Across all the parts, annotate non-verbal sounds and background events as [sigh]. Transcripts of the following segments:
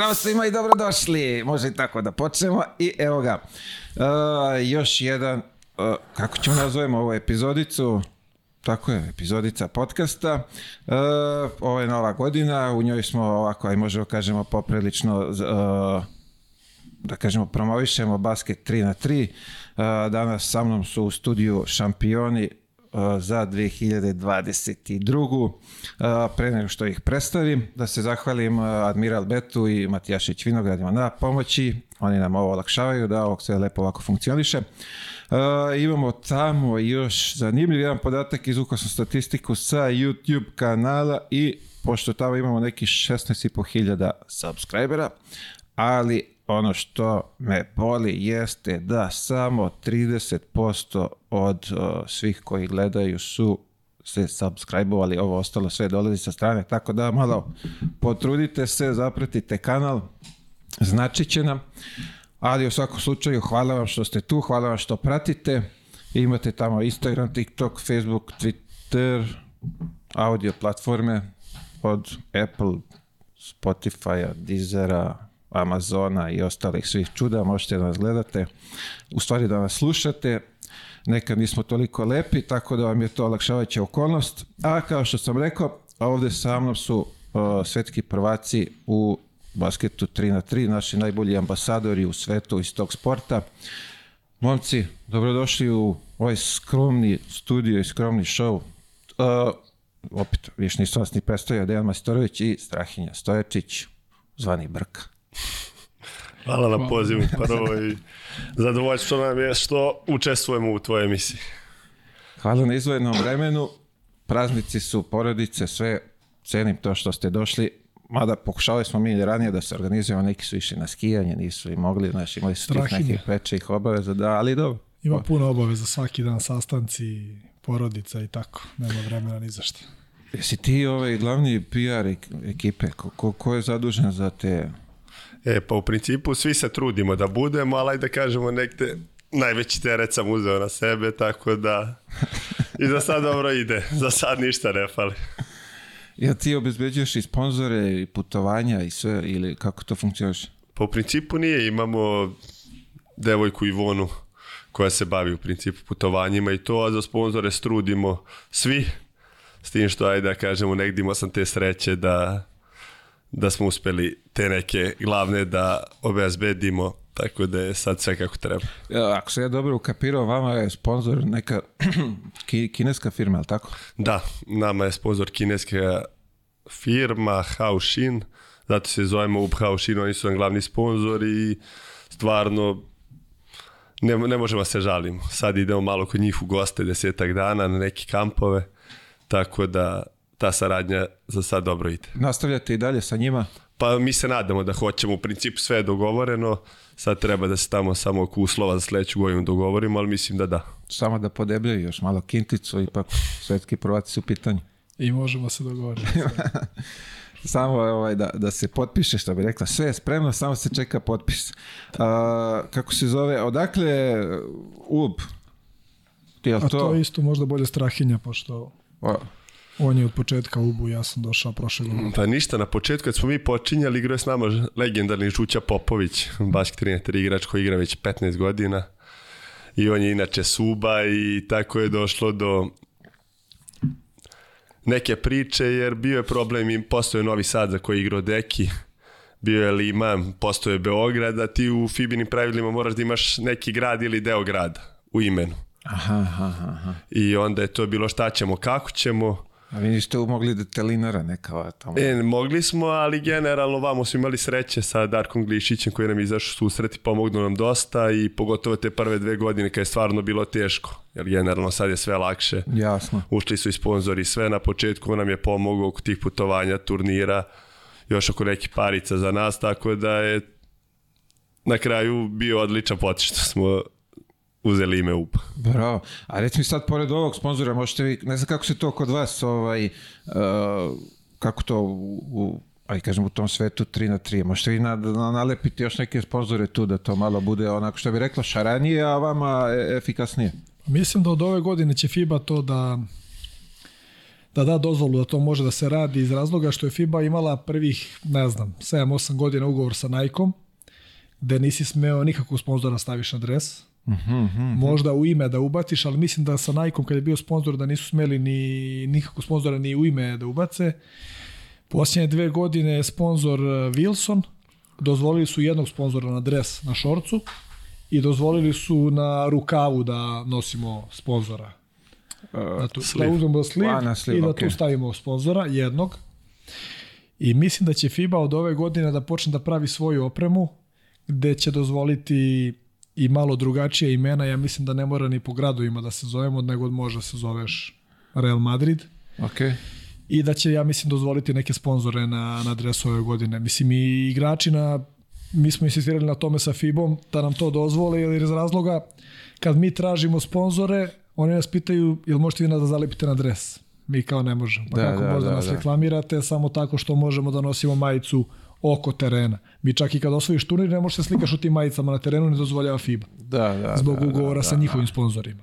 Zdravo svima i dobrodošli. Može i tako da počnemo. I evo ga, uh, još jedan, uh, kako ćemo nazovemo da ovu epizodicu? Tako je, epizodica podcasta. uh, ovo je nova godina, u njoj smo ovako, aj možemo kažemo, poprilično da kažemo, promovišemo basket 3 na 3. Uh, Danas sa mnom su u studiju šampioni za 2022. Pre nego što ih predstavim, da se zahvalim Admiral Betu i Matijašić Vinogradima na pomoći. Oni nam ovo olakšavaju da ovo sve lepo ovako funkcioniše. imamo tamo još zanimljiv jedan podatak, iz sam statistiku sa YouTube kanala i pošto tamo imamo neki 16.500 subscribera, ali ono što me boli jeste da samo 30% od o, svih koji gledaju su se subscribe-ovali, ovo ostalo sve dolazi sa strane, tako da malo potrudite se, zapratite kanal, znači će nam, ali u svakom slučaju hvala vam što ste tu, hvala vam što pratite, imate tamo Instagram, TikTok, Facebook, Twitter, audio platforme od Apple, Spotify-a, Deezera, Amazona i ostalih svih čuda, možete da nas gledate, u stvari da nas slušate, nekad nismo toliko lepi, tako da vam je to olakšavajuća okolnost, a kao što sam rekao, ovde sa mnom su o, svetski prvaci u basketu 3 na 3, naši najbolji ambasadori u svetu iz tog sporta. Momci, dobrodošli u ovaj skromni studio i skromni show. Uh, opet, više nisam vas ni predstavio, Dejan Mastorović i Strahinja Stojačić, zvani Brka. Hvala na pozivu prvo i zadovoljstvo nam je što učestvujemo u tvojoj emisiji. Hvala na izvojenom vremenu. Praznici su porodice, sve cenim to što ste došli. Mada pokušavali smo mi ranije da se organizujemo, neki su išli na skijanje, nisu i mogli, znaš, imali su tih nekih većih obaveza, da, ali dobro. Ima puno obaveza, svaki dan sastanci, porodica i tako, nema vremena ni za što. Jesi ti ovaj glavni PR ekipe, ko, ko, ko je zadužen za te E, pa u principu svi se trudimo da budemo, ali da kažemo nekde najveći teret sam uzeo na sebe, tako da i za sad dobro ide, za sad ništa ne fali. Ja ti obezbeđuješ i sponzore i putovanja i sve, ili kako to funkcioniš? Pa u principu nije, imamo devojku Ivonu koja se bavi u principu putovanjima i to, a za sponzore strudimo svi, s tim što ajde da kažemo, negdje imao sam te sreće da da smo uspeli te neke glavne da obezbedimo tako da je sad sve kako treba. Ja, ako se ja dobro ukapirao, vama je sponsor neka [clears throat] kineska firma, ali tako? Da, nama je sponsor kineska firma Haoshin, zato se zovemo Up Haoshin, oni su nam glavni sponsor i stvarno ne, ne možemo da se žalimo. Sad idemo malo kod njih u goste desetak dana na neke kampove, tako da ta saradnja za sad dobro ide. Nastavljate i dalje sa njima? Pa mi se nadamo da hoćemo, u principu sve je dogovoreno, sad treba da se tamo samo oko uslova za sledeću godinu dogovorimo, ali mislim da da. Samo da podebljaju još malo kinticu, ipak svetski prvaci su pitanje. I možemo se dogovoriti. [laughs] samo ovaj, da, da se potpiše, što bi rekla, sve je spremno, samo se čeka potpis. A, kako se zove, odakle UB? Jel to... A to isto možda bolje Strahinja, pošto... O. On je od početka ubu, ja sam došao prošle godine. Pa ništa, na početku kad smo mi počinjali, igrao je s nama legendarni Žuća Popović, basket trener igrač koji igra već 15 godina. I on je inače suba i tako je došlo do neke priče, jer bio je problem i postoje Novi Sad za koji igrao Deki bio je Lima, postoje Beograd, a ti u Fibinim pravilima moraš da imaš neki grad ili deo grada u imenu. Aha, aha, aha. I onda je to bilo šta ćemo, kako ćemo. A vi niste mogli da telinara neka tamo? E, mogli smo, ali generalno vamo smo imali sreće sa Darkom Glišićem koji nam izašao susret i pomognu nam dosta i pogotovo te prve dve godine kad je stvarno bilo teško. Jer generalno sad je sve lakše. Jasno. Ušli su i sponzori sve. Na početku nam je pomogao oko tih putovanja, turnira, još oko neki parica za nas, tako da je na kraju bio odličan potič što smo uzeli ime UP. Bravo. A reci mi sad, pored ovog sponzora, možete vi, ne znam kako se to kod vas, ovaj, uh, kako to u, aj kažem u tom svetu 3 na 3, možete vi na, na, nalepiti još neke sponzore tu da to malo bude onako što bi rekla šaranije, a vama e efikasnije? Mislim da od ove godine će FIBA to da da da dozvolu da to može da se radi iz razloga što je FIBA imala prvih, ne znam, 7-8 godina ugovor sa Nike-om, gde nisi smeo nikakvog sponzora da staviš na dres, Mm Možda u ime da ubaciš, ali mislim da sa Nikeom kad je bio sponzor da nisu smeli ni nikako sponzora ni u ime da ubace. Posljednje dve godine je sponzor e, Wilson. Dozvolili su jednog sponzora na dres na šorcu i dozvolili su na rukavu da nosimo sponzora. Uh, da, tu, da uzmemo sliv, Lana, sliv i da okay. tu stavimo sponzora, jednog. I mislim da će FIBA od ove godine da počne da pravi svoju opremu gde će dozvoliti i malo drugačija imena, ja mislim da ne mora ni po gradovima da se zovemo, nego može se zoveš Real Madrid. Okay. I da će, ja mislim, dozvoliti neke sponzore na, na dresu ove godine. Mislim, i igrači na mi smo insistirali na tome sa FIBom da nam to dozvole, jer iz razloga kad mi tražimo sponzore, oni nas pitaju jel možete vi nas da zalepite na dres? Mi kao ne možemo. Pa da, kako da, možda da, nas da. reklamirate? Samo tako što možemo da nosimo majicu oko terena. Mi čak i kad osvojiš turnir ne možeš se slikaš u tim majicama na terenu, ne dozvoljava FIBA. Da, da, da, zbog da, ugovora da, sa njihovim da. sponzorima.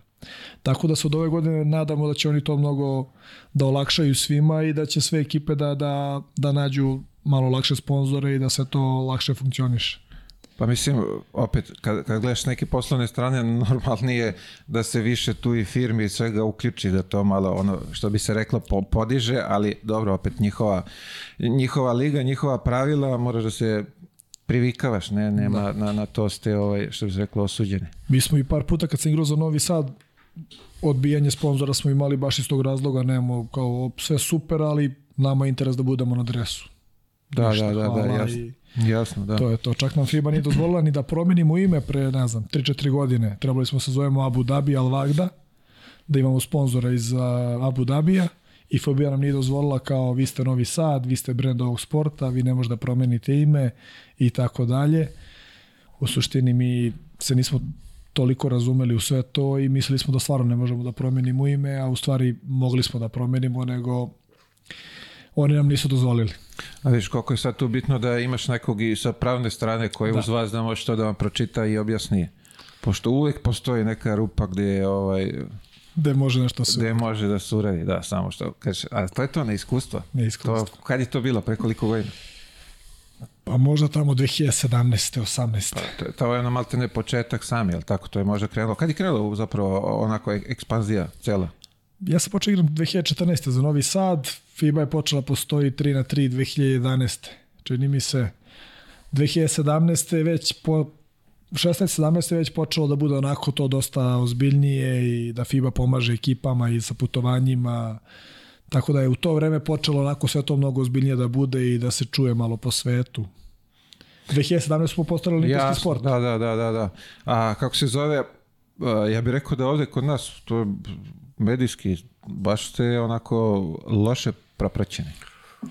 Tako da se od ove godine nadamo da će oni to mnogo da olakšaju svima i da će sve ekipe da, da, da nađu malo lakše sponzore i da se to lakše funkcioniše. Pa mislim, opet, kad, kad gledaš neke poslovne strane, [laughs] normalnije da se više tu i firmi i svega uključi, da to malo, ono, što bi se reklo, po, podiže, ali dobro, opet njihova, njihova liga, njihova pravila, moraš da se privikavaš, ne, nema, da. na, na to ste, ovaj, što bi se reklo, osuđene. Mi smo i par puta kad sam igrao za Novi Sad, odbijanje sponzora smo imali baš iz tog razloga, nemamo kao sve super, ali nama je interes da budemo na dresu. Da, da Ništa, da, da, da, jasno. I Jasno, da. To je to. Čak nam FIBA nije dozvolila ni da promenimo ime pre, ne znam, 3-4 godine. Trebali smo se zovemo Abu Dhabi Al Vagda, da imamo sponzora iz Abu Dhabija i FIBA nam nije dozvolila kao vi ste Novi Sad, vi ste brend ovog sporta, vi ne možete da promenite ime i tako dalje. U suštini mi se nismo toliko razumeli u sve to i mislili smo da stvarno ne možemo da promenimo ime, a u stvari mogli smo da promenimo, nego oni nam nisu dozvolili. A viš koliko je sad tu bitno da imaš nekog i sa pravne strane koji da. uz vas da može to da vam pročita i objasni. Pošto uvek postoji neka rupa gde je ovaj... Gde može nešto se Gde može da se uradi, da, samo što kaže. A to je to Na iskustvo. To, kad je to bilo, pre koliko godina? Pa možda tamo 2017. 18. Pa, to, to je ono malte ne početak sami, jel tako? To je možda krenulo. Kad je krenulo zapravo onako ekspanzija cela? Ja sam počeo igram 2014. za Novi Sad, FIBA je počela postoji 3 na 3 2011. Čini mi se 2017. već po 16-17 već počelo da bude onako to dosta ozbiljnije i da FIBA pomaže ekipama i sa putovanjima. Tako da je u to vreme počelo onako sve to mnogo ozbiljnije da bude i da se čuje malo po svetu. 2017 smo postali olimpijski sport. Da, da, da, da, da. A kako se zove, ja bih rekao da ovde kod nas, to medijski, baš ste onako loše propraćeni?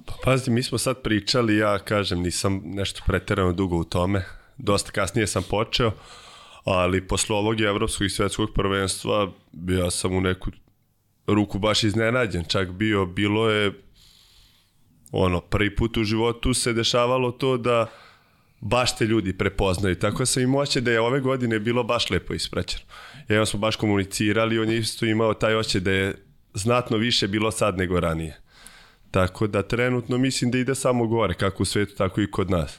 Pa pazite, mi smo sad pričali, ja kažem, nisam nešto preterano dugo u tome, dosta kasnije sam počeo, ali posle ovog evropskog i svetskog prvenstva ja sam u neku ruku baš iznenađen, čak bio, bilo je ono, prvi put u životu se dešavalo to da baš te ljudi prepoznaju, tako sam i oće da je ove godine bilo baš lepo ispraćeno. Ja smo baš komunicirali, on je isto imao taj oće da je znatno više bilo sad nego ranije. Tako da trenutno mislim da ide samo gore, kako u svetu, tako i kod nas.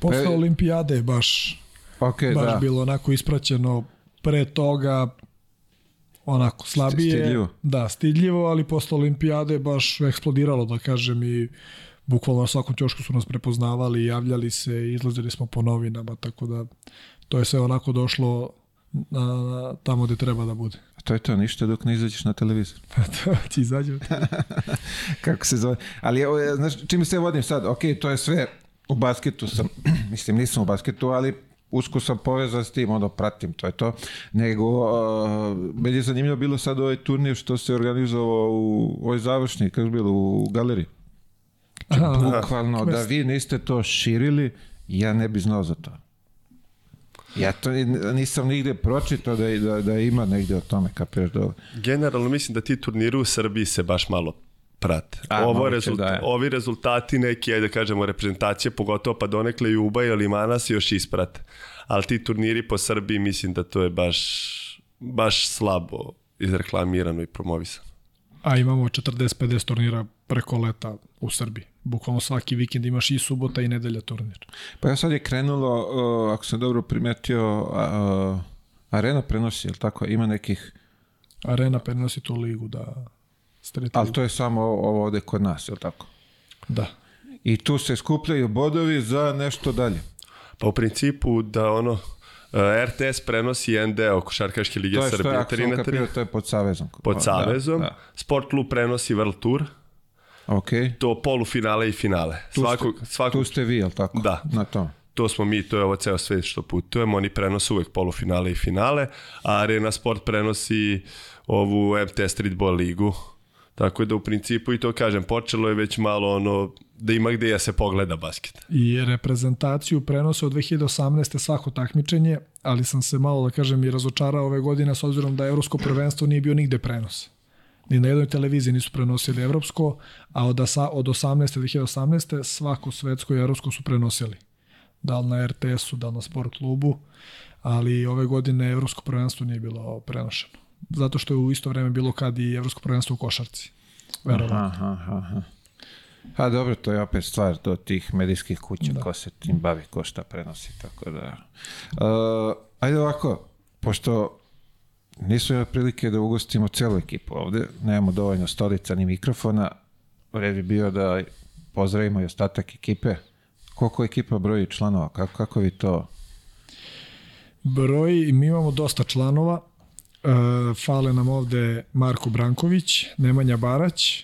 Posle e, olimpijade je baš, okay, baš da. bilo onako ispraćeno pre toga onako slabije. Stidljivo. Da, stidljivo, ali posle olimpijade baš eksplodiralo, da kažem, i bukvalno na svakom ćošku su nas prepoznavali, javljali se, izlazili smo po novinama, tako da to je sve onako došlo na, na, tamo gde treba da bude. Pa to je to, ništa dok ne izađeš na televizor. Pa to ti izađe. [laughs] Kako se zove. Ali evo, znaš, čim se vodim sad, ok, to je sve u basketu sam, [clears throat] mislim nisam u basketu, ali usko sam povezan s tim, onda pratim, to je to. Nego, uh, meni je zanimljivo bilo sad ovaj turnir što se organizovao u ovoj završni, kako je bilo, u galeriji. Če, znači, bukvalno, da vi niste to širili, ja ne bi znao za to. Ja to nisam nigde pročitao da, da, da ima negde o tome, kapiraš dobro. Generalno mislim da ti turniri u Srbiji se baš malo prate. A, Ovo rezultat, da Ovi rezultati neki, ajde da kažemo, reprezentacije, pogotovo pa donekle i Uba i Limana se još isprate. Ali ti turniri po Srbiji mislim da to je baš, baš slabo izreklamirano i promovisano. A imamo 40-50 turnira preko leta u Srbiji bukvalno svaki vikend imaš i subota i nedelja turnir. Pa ja sad je krenulo, uh, ako sam dobro primetio, uh, Arena prenosi, je tako? Ima nekih... Arena prenosi tu ligu, da. Street Ali to je samo ovo ovde kod nas, je tako? Da. I tu se skupljaju bodovi za nešto dalje. Pa u principu da ono, e, RTS prenosi jedan deo košarkaške lige Srbije. To je što je, ako sam kapio, to je pod Savezom. Pod Savezom. Da, da. Sport klub prenosi World Tour okay. do polufinale i finale. Tu, svakog, ste, svakog... tu ste vi, jel tako? Da. Na tom. To smo mi, to je ovo ceo svet što putujemo, oni prenose uvek polufinale i finale, a Arena Sport prenosi ovu MT Streetball ligu, tako da u principu i to kažem, počelo je već malo ono da ima gde ja da se pogleda basket. I reprezentaciju prenose od 2018. svako takmičenje, ali sam se malo da kažem i razočarao ove godine s obzirom da evropsko prvenstvo nije bio nigde prenos ni na jednoj televiziji nisu prenosili evropsko, a od, asa, od 18. 2018. svako svetsko i evropsko su prenosili. Da li na RTS-u, da li na sport klubu, ali ove godine evropsko prvenstvo nije bilo prenošeno. Zato što je u isto vreme bilo kad i evropsko prvenstvo u košarci. Verovatno. Aha, aha, aha. A dobro, to je opet stvar do tih medijskih kuća, da. ko se tim bavi, ko šta prenosi, tako da... Uh, ajde ovako, pošto Nisu ja prilike da ugostimo celu ekipu ovde, nemamo dovoljno stolica ni mikrofona, red bi bio da pozdravimo i ostatak ekipe. Koliko ekipa broji članova? Kako, kako vi to? Broji, mi imamo dosta članova, e, fale nam ovde Marko Branković, Nemanja Barać,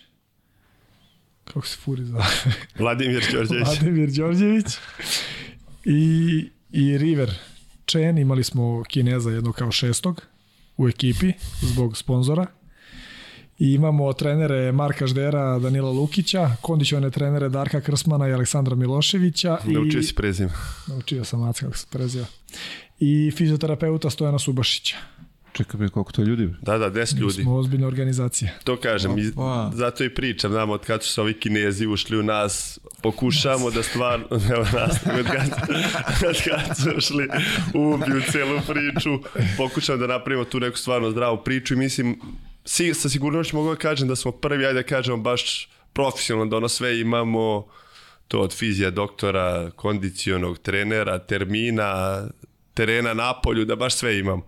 kako se furi zove? [laughs] Vladimir Đorđević. Vladimir Đorđević i, i River Čen, imali smo Kineza jednog kao šestog, u ekipi zbog sponzora. I imamo trenere Marka Ždera, Danila Lukića, kondicione trenere Darka Krsmana i Aleksandra Miloševića. Naučio i... si prezim. Naučio sam Maca kako se prezio. I fizioterapeuta Stojana Subašića. Čekaj, koliko to ljudi? Da, da, 10 ljudi. Mi smo ozbiljna organizacija. To kažem, iz, zato i pričam, znam, od kada su se ovi kinezi ušli u nas, pokušamo nas. da stvarno, [laughs] evo nas, od kada su ušli u celu priču, pokušamo da napravimo tu neku stvarno zdravu priču i mislim, si, sa sigurnošću mogu da kažem da smo prvi, ajde da kažemo, baš profesionalno, da ono sve imamo to od fizija doktora, kondicionog trenera, termina, terena na polju, da baš sve imamo.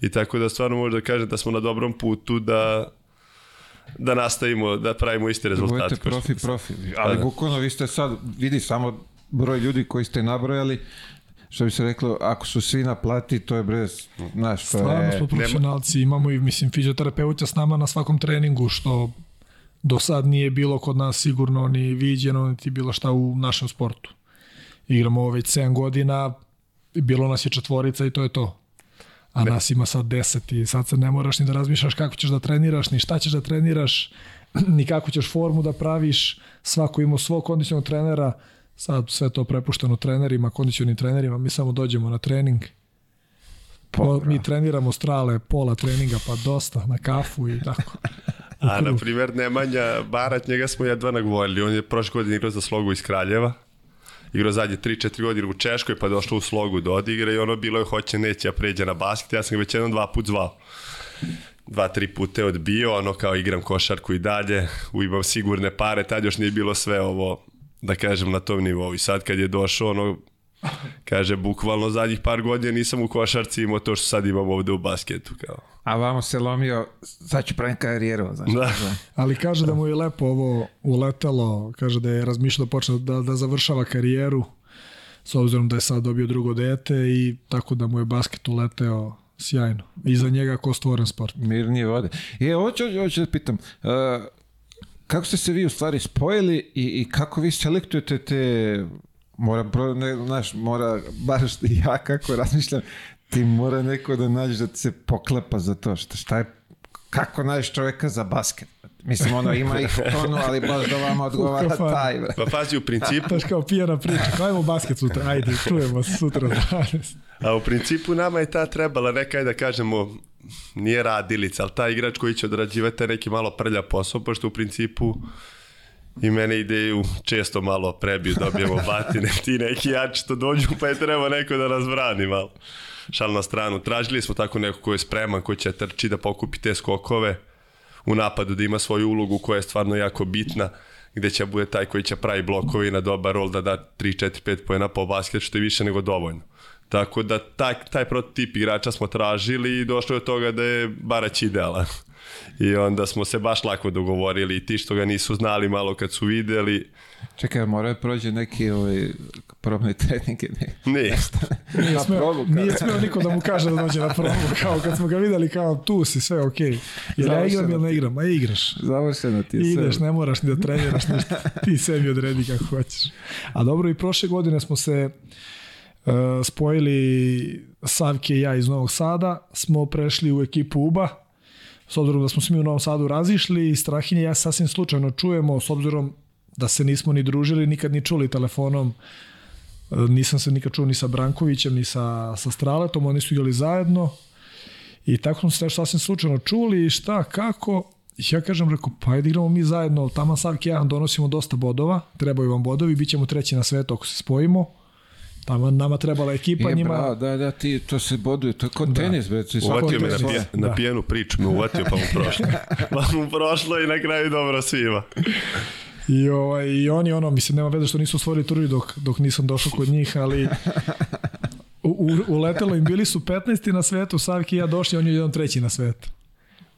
I tako da stvarno možda kažem da smo na dobrom putu da da nastavimo, da pravimo iste rezultate. Da profi, profi. Ali da. bukvalno vi ste sad, vidi samo broj ljudi koji ste nabrojali, što bi se reklo, ako su svi na plati, to je brez, znaš, to Stvarno smo profesionalci, imamo i, mislim, fizioterapeuta s nama na svakom treningu, što do sad nije bilo kod nas sigurno ni viđeno, niti bilo šta u našem sportu. Igramo ovo već 7 godina, bilo nas je četvorica i to je to a ne. nas ima sad 10 i sad se ne moraš ni da razmišljaš kako ćeš da treniraš, ni šta ćeš da treniraš, [clears throat] ni kako ćeš formu da praviš, svako ima svog kondicionog trenera, sad sve to prepušteno trenerima, kondicionim trenerima, mi samo dođemo na trening, po, mi treniramo strale pola treninga pa dosta na kafu i tako. [laughs] a, na primjer, Nemanja Barat, njega smo jedva nagovorili. On je prošle godine igrao za slogu iz Kraljeva, igrao zadnje 3-4 godine u Češkoj, pa došao u slogu da odigra i ono bilo je hoće, neće, ja pređe na basket, ja sam ga već jednom dva put zvao dva, tri puta je odbio, ono kao igram košarku i dalje, imam sigurne pare, tad još nije bilo sve ovo, da kažem, na tom nivou. I sad kad je došao, ono, Kaže, bukvalno zadnjih par godina nisam u košarci imao to što sad imam ovde u basketu. Kao. A vamo se lomio, sad ću pravim karijeru. Znači. Da. Ali kaže da mu je lepo ovo uletelo, kaže da je razmišljao da počne da, da završava karijeru, s obzirom da je sad dobio drugo dete i tako da mu je basket uleteo sjajno. I za njega ko stvoren sport. Mirnije vode. I e, hoću, hoću da pitam, uh, kako ste se vi u stvari spojili i, i kako vi selektujete te mora, ne, znaš, mora, bar što da ja kako razmišljam, ti mora neko da nađeš da ti se poklepa za to, šta, šta je, kako nađeš čoveka za basket? Mislim, ono, ima ih u tonu, ali baš da vama odgovara taj. Bre. Pa pazi, u principu... Znaš kao pijena priča, kao basket sutra, ajde, čujemo se sutra. A u principu nama je ta trebala, nekaj da kažemo, nije radilica, ali ta igrač koji će odrađivati neki malo prlja posao, pošto u principu i mene ideju često malo prebiju, dobijemo batine, ti neki jači to dođu, pa je treba neko da nas brani malo. Šal na stranu. Tražili smo tako neko ko je spreman, ko će trči da pokupi te skokove u napadu, da ima svoju ulogu koja je stvarno jako bitna, gde će bude taj koji će pravi blokovi na dobar rol da da 3, 4, 5 pojena po basket, što je više nego dovoljno. Tako da taj, taj prototip igrača smo tražili i došlo je do toga da je Barać idealan i onda smo se baš lako dogovorili i ti što ga nisu znali malo kad su videli. Čekaj, mora je da prođe neki ovaj, probni trening ili ne. nešto. [laughs] Nije smeo, probu, kao. nije smeo niko da mu kaže da dođe na probu, kao kad smo ga videli kao tu si, sve ok. Jel ja igram ili ne igram? A igraš. Završeno ti je sve. Ideš, ne moraš ni da treniraš ništa. Ti sebi odredi kako hoćeš. A dobro, i prošle godine smo se e, spojili Savke i ja iz Novog Sada, smo prešli u ekipu UBA, s obzirom da smo svi u Novom Sadu razišli i Strahinje ja sasvim slučajno čujemo, s obzirom da se nismo ni družili, nikad ni čuli telefonom, e, nisam se nikad čuo ni sa Brankovićem, ni sa, sa Straletom, oni su igrali zajedno i tako smo se sasvim slučajno čuli i šta, kako, ja kažem, reko, pa ajde igramo mi zajedno, tamo Savki ja donosimo dosta bodova, trebaju vam bodovi, bit ćemo treći na svetu ako se spojimo, Tamo nama trebala ekipa, je, njima... Bravo, da, da, ti, to se boduje, to je kod da. tenis, bre. Uvatio me na, pije, na da. pijenu priču, me uvatio pa mu prošlo. [laughs] pa mu prošlo i na kraju dobro svima. I, ovaj, I oni, ono, mislim, nema veze što nisu osvojili turnir dok, dok nisam došao kod njih, ali u, u, uletelo im, bili su 15. na svetu, Savki i ja došli, on je jedan treći na svetu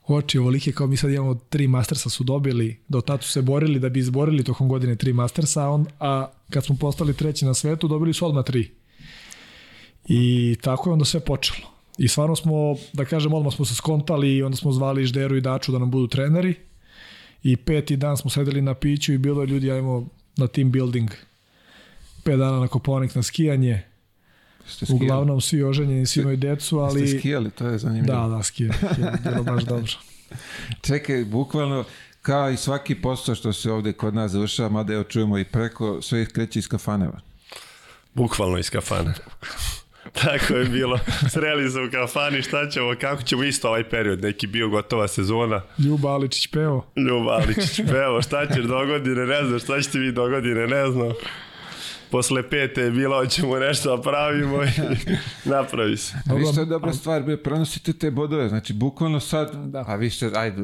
oči ovolike kao mi sad imamo tri mastersa su dobili, do tad su se borili da bi izborili tokom godine tri mastersa, on, a kad smo postali treći na svetu dobili su odmah tri. I tako je onda sve počelo. I stvarno smo, da kažem, odmah smo se skontali i onda smo zvali Žderu i Daču da nam budu treneri. I peti dan smo sedeli na piću i bilo je ljudi, ajmo na team building. Pet dana na koponik na skijanje. Ste Uglavnom svi oženjeni, svi imaju decu, ali... Ste skijali, to je zanimljivo. Da, da, skijali. Bilo baš dobro. Čekaj, bukvalno, kao i svaki posao što se ovde kod nas završava, mada je čujemo i preko, sve ih kreće iz kafaneva. Bukvalno iz kafana. [laughs] Tako je bilo. Sreli se u kafani, šta ćemo, kako ćemo isto ovaj period, neki bio gotova sezona. Ljuba Aličić peo. Ljuba Aličić peo, šta ćeš godine, ne znam, šta ćete vi do godine, ne znam posle pete je bila, hoćemo nešto da pravimo i [laughs] napravi se. A vi što je dobra stvar, bio, prenosite te bodove, znači bukvalno sad, da. a vi ste, ajde,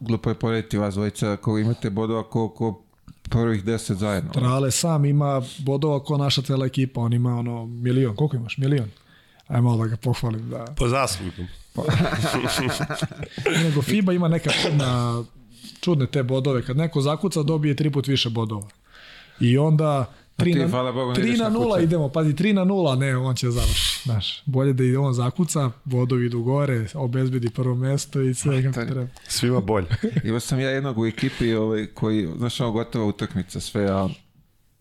glupo je porediti vas dvojica, ako imate bodova, ko, ko prvih deset zajedno. Trale sam ima bodova ko naša tela ekipa, on ima ono milion, koliko imaš, milion? Ajmo malo da ga pohvalim. Da. Po zaslugom. [laughs] Nego FIBA ima neka čudna, čudne te bodove. Kad neko zakuca dobije tri put više bodova. I onda 3 na, hvala Bogu, 3 na 0 kuće. idemo, pazi, 3 na 0, ne, on će završiti, znaš. Bolje da ide on zakuca, vodovi idu gore, obezbedi prvo mesto i sve ga treba. Svima bolje. [laughs] Imao sam ja jednog u ekipi ovaj, koji, znaš, ono gotova utakmica, sve, a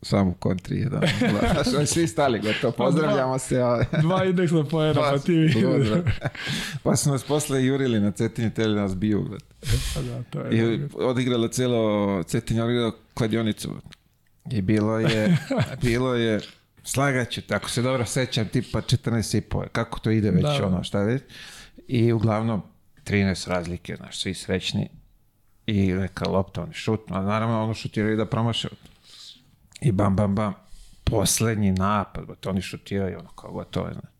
samo kontri jedan. [laughs] Znaš, svi stali gotovo, pozdravljamo se. Ali... dva indeksna pojena, pa ti vi. pa su nas posle jurili na Cetinje, teli nas biju, gled. E, pa da, to je I odigrala celo, Cetinje odigrala kladionicu, I bilo je, [laughs] bilo je, slagaću te, ako se dobro sećam, tipa 14 i pol, kako to ide već da, ono, šta već. I uglavnom 13 razlike, znaš, svi srećni. I neka lopta, oni šut, a naravno ono šutiraju da promaše. I bam, bam, bam, poslednji napad, ba, to oni šutiraju, ono kao gotovo, znaš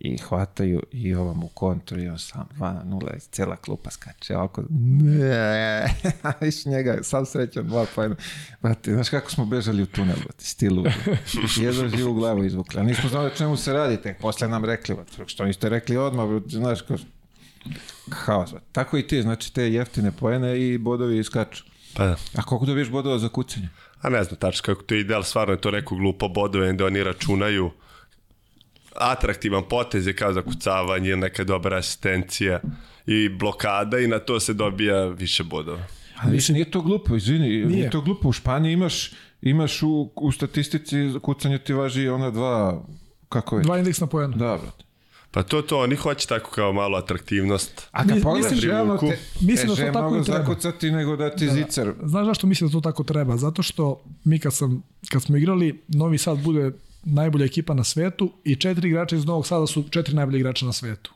i hvataju i ovom u kontru i on sam 2 na 0 cijela klupa skače ovako ne, [laughs] njega sam srećan dva pa brate, znaš kako smo bežali u tunel brate, stilu jedno živu glavu izvukli a nismo znali čemu se radi tek posle nam rekli brate, što niste rekli odmah brate, znaš kao haos brate. tako i ti znači te jeftine poene i bodovi skaču pa da. a koliko dobiješ bodova za kucanje? a ne znam tačno kako to ide ali stvarno je to neko glupo bodove da oni računaju atraktivan potez je kao zakucavanje, neka dobra asistencija i blokada i na to se dobija više bodova. Ali više nije to glupo, izvini, nije, nije to glupo. U Španiji imaš, imaš u, u statistici kucanje ti važi ona dva, kako je? Dva indeksna pojena. Da, brate. Pa to to, oni hoće tako kao malo atraktivnost. A kad pogledaš mislim, da realno, te, mislim da e, to tako i treba. zakucati nego da ti da, da. zicar. Znaš zašto mislim da to tako treba? Zato što mi kad, sam, kad smo igrali, Novi Sad bude najbolja ekipa na svetu i četiri igrača iz Novog Sada su četiri najbolji igrača na svetu.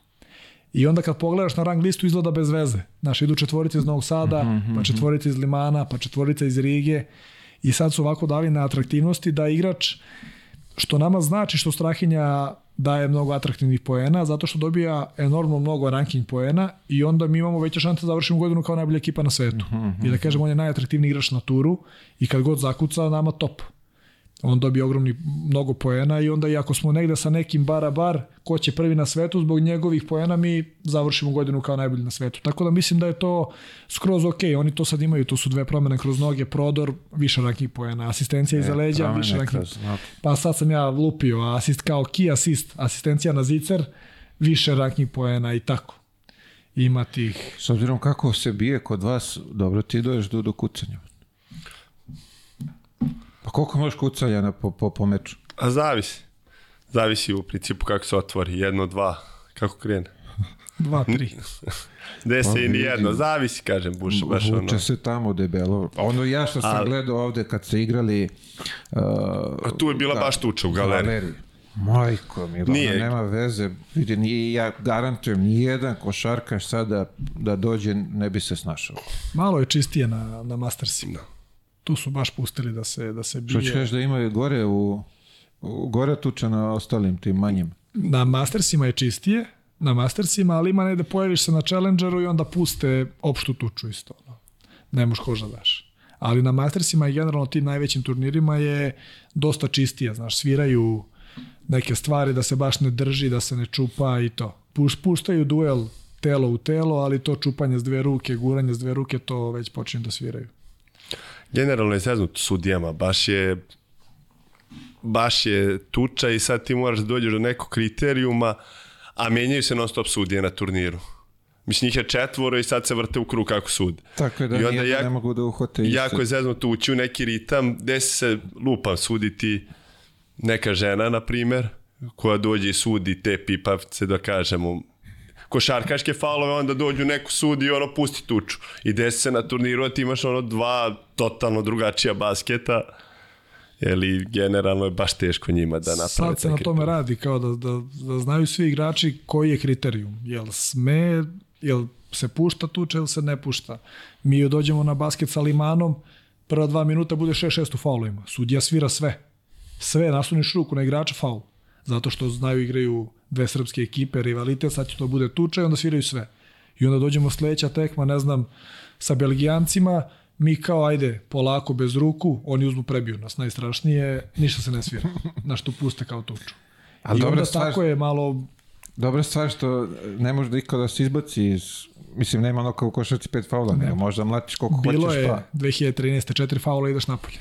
I onda kad pogledaš na rang listu izgleda bez veze. Znaš, idu četvorica iz Novog Sada, mm -hmm. pa mhm. četvorica iz Limana, pa četvorica iz Rige i sad su ovako dali na atraktivnosti da igrač što nama znači što Strahinja daje mnogo atraktivnih poena zato što dobija enormno mnogo ranking poena i onda mi imamo veće šanse da završimo godinu kao najbolja ekipa na svetu. Mm -hmm. I da kažemo on je najatraktivniji igrač na turu i kad god zakuca nama top on dobije ogromni mnogo poena i onda i ako smo negde sa nekim bara bar ko će prvi na svetu zbog njegovih poena mi završimo godinu kao najbolji na svetu. Tako da mislim da je to skroz ok. Oni to sad imaju, to su dve promene kroz noge, prodor, više raknih poena, asistencija e, iza leđa, više raknih. Kroz, Pa sad sam ja lupio, asist kao key asist, asistencija na zicer, više raknih poena i tako. Ima tih... S obzirom kako se bije kod vas, dobro ti dođeš do, do kucanja. Pa koliko možeš na po, po, po meču? A zavisi. Zavisi u principu kako se otvori. Jedno, dva, kako krene. [laughs] Dva, tri. [laughs] Deset pa i jedno, zavisi, kažem, buša baš ono. Buče se tamo debelo. Ono ja što sam Ali, gledao ovde kad se igrali... Uh, a tu je bila da, baš tuča u galeriji. galeriji. Majko mi, nije. nema veze. Vidi, nije, ja garantujem, nijedan košarkaš sada da dođe ne bi se snašao. Malo je čistije na, na Mastersima. Da tu su baš pustili da se, da se bije. Što kažeš da imaju gore u, u gore tuča na ostalim tim manjim? Na Mastersima je čistije, na Mastersima, ali ima negde pojaviš se na Challengeru i onda puste opštu tuču isto. Ne možeš koža daš ali na Mastersima i generalno tim najvećim turnirima je dosta čistije, znaš, sviraju neke stvari da se baš ne drži, da se ne čupa i to. Puš, puštaju duel telo u telo, ali to čupanje s dve ruke, guranje s dve ruke, to već počinju da sviraju generalno je zeznut sudijama, baš je baš je tuča i sad ti moraš da dođeš do nekog kriterijuma, a menjaju se non stop sudije na turniru. Mislim, njih je četvoro i sad se vrte u krug kako sud. Tako je da I onda jak, ne mogu da uhote isto. Jako je zeznuto ući u neki ritam gde se lupa suditi neka žena, na primer, koja dođe i sudi te pipavce, da kažemo, košarkaške falove, onda dođu neku sud i ono pusti tuču. I desi se na turniru, a da ti imaš ono dva totalno drugačija basketa. Jeli, generalno je baš teško njima da naprave Sad se na tome radi, kao da, da, da znaju svi igrači koji je kriterijum. Jel sme, jel se pušta tuča ili se ne pušta. Mi joj dođemo na basket sa limanom, prva dva minuta bude 6-6 u faulovima. Sudija svira sve. Sve, nasuniš ruku na igrača faul. Zato što znaju igraju dve srpske ekipe, rivalite, sad će to bude tuča i onda sviraju sve. I onda dođemo sledeća tekma, ne znam, sa Belgijancima, mi kao ajde polako bez ruku, oni uzmu prebiju nas najstrašnije, ništa se ne svira. [laughs] na što puste kao tuču. Ali I onda stvar, tako je malo... Dobra stvar što ne može niko da se izbaci iz... Mislim, nema ono kao košarci pet faula, nego možda mlatiš koliko Bilo hoćeš pa... Bilo je 2013. četiri faula ideš napolje.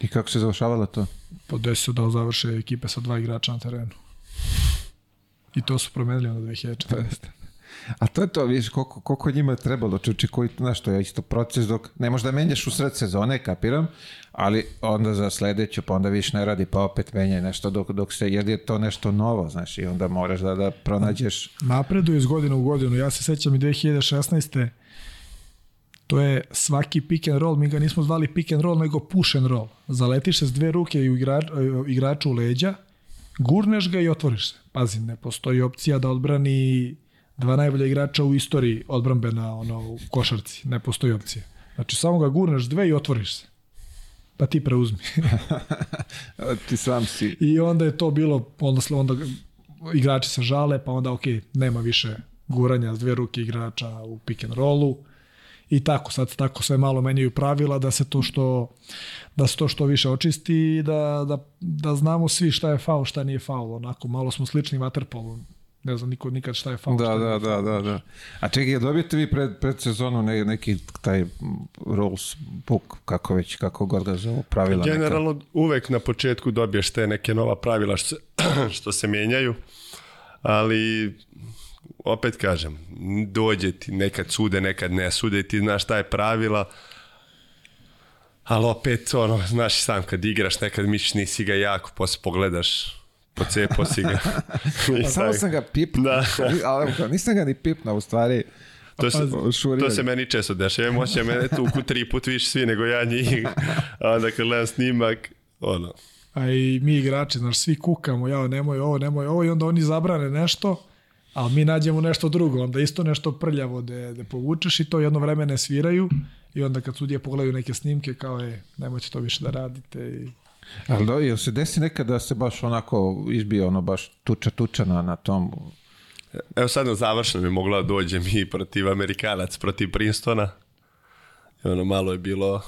I kako se završavalo to? Po pa 10 da završe ekipe sa dva igrača na terenu. I to su promenili onda 2014. A to je to, vidiš, koliko, koliko njima je trebalo, čuči, znači, koji, znaš, to je isto proces dok ne možeš da menjaš u sred sezone, kapiram, ali onda za sledeću, pa onda više ne radi, pa opet menjaj nešto dok, dok se, jer je to nešto novo, znaš, i onda moraš da, da pronađeš... Napredu iz godine u godinu, ja se sećam i 2016. To je svaki pick and roll, mi ga nismo zvali pick and roll, nego push and roll. Zaletiš se s dve ruke i igrač, igraču u leđa, gurneš ga i otvoriš se. Pazi, ne postoji opcija da odbrani dva najbolja igrača u istoriji odbrambe na ono, u košarci. Ne postoji opcija. Znači, samo ga gurneš dve i otvoriš se. Pa ti preuzmi. [laughs] ti sam si. I onda je to bilo, onda, onda igrači se žale, pa onda ok, nema više guranja s dve ruke igrača u pick and rollu i tako sad tako sve malo menjaju pravila da se to što da se to što više očisti i da, da, da znamo svi šta je faul, šta nije faul, onako malo smo slični vaterpolu. Ne znam niko nikad šta je faul. Da, šta da, je da, faul. da, da. da. A čekaj, dobijete vi pred, pred sezonu ne, neki taj rules book, kako već, kako god ga zovu, pravila? Generalno neka. uvek na početku dobiješ te neke nova pravila što se, [clears throat] što se menjaju ali opet kažem, dođe ti nekad sude, nekad ne sude ti znaš šta je pravila, ali opet, ono, znaš sam kad igraš, nekad misliš nisi ga jako, posle pa pogledaš, pocepo si ga. [laughs] Pa samo sam ga pipnuo, da. ali nisam ga ni pipnuo, u stvari, to se, [laughs] to se meni često dešava. Ja moće mene tuku tri put više svi nego ja njih. A onda dakle, kad gledam snimak, ono. A i mi igrači, znaš, svi kukamo, ja nemoj ovo, nemoj ovo i onda oni zabrane nešto ali mi nađemo nešto drugo, onda isto nešto prljavo da, da povučeš i to jedno vreme ne sviraju i onda kad sudije pogledaju neke snimke kao je, nemojte to više da radite i Ali da, jel se desi nekada da se baš onako izbije ono baš tuča tuča na, na tom Evo sad na završno bi mogla da dođem i protiv Amerikanac, protiv Princetona. I ono malo je bilo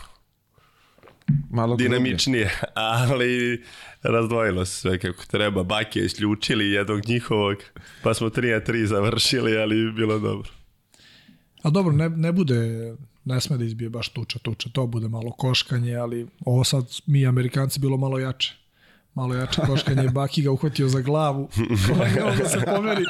Malo dinamičnije, grublje. ali razdvojilo se sve kako treba. Baki je isključili jednog njihovog, pa smo 3 na 3 završili, ali bilo dobro. A dobro, ne, ne bude, ne sme da izbije baš tuča, tuča, to bude malo koškanje, ali ovo sad mi Amerikanci bilo malo jače. Malo jače koškanje, [laughs] Baki ga uhvatio za glavu, legao se pomeri,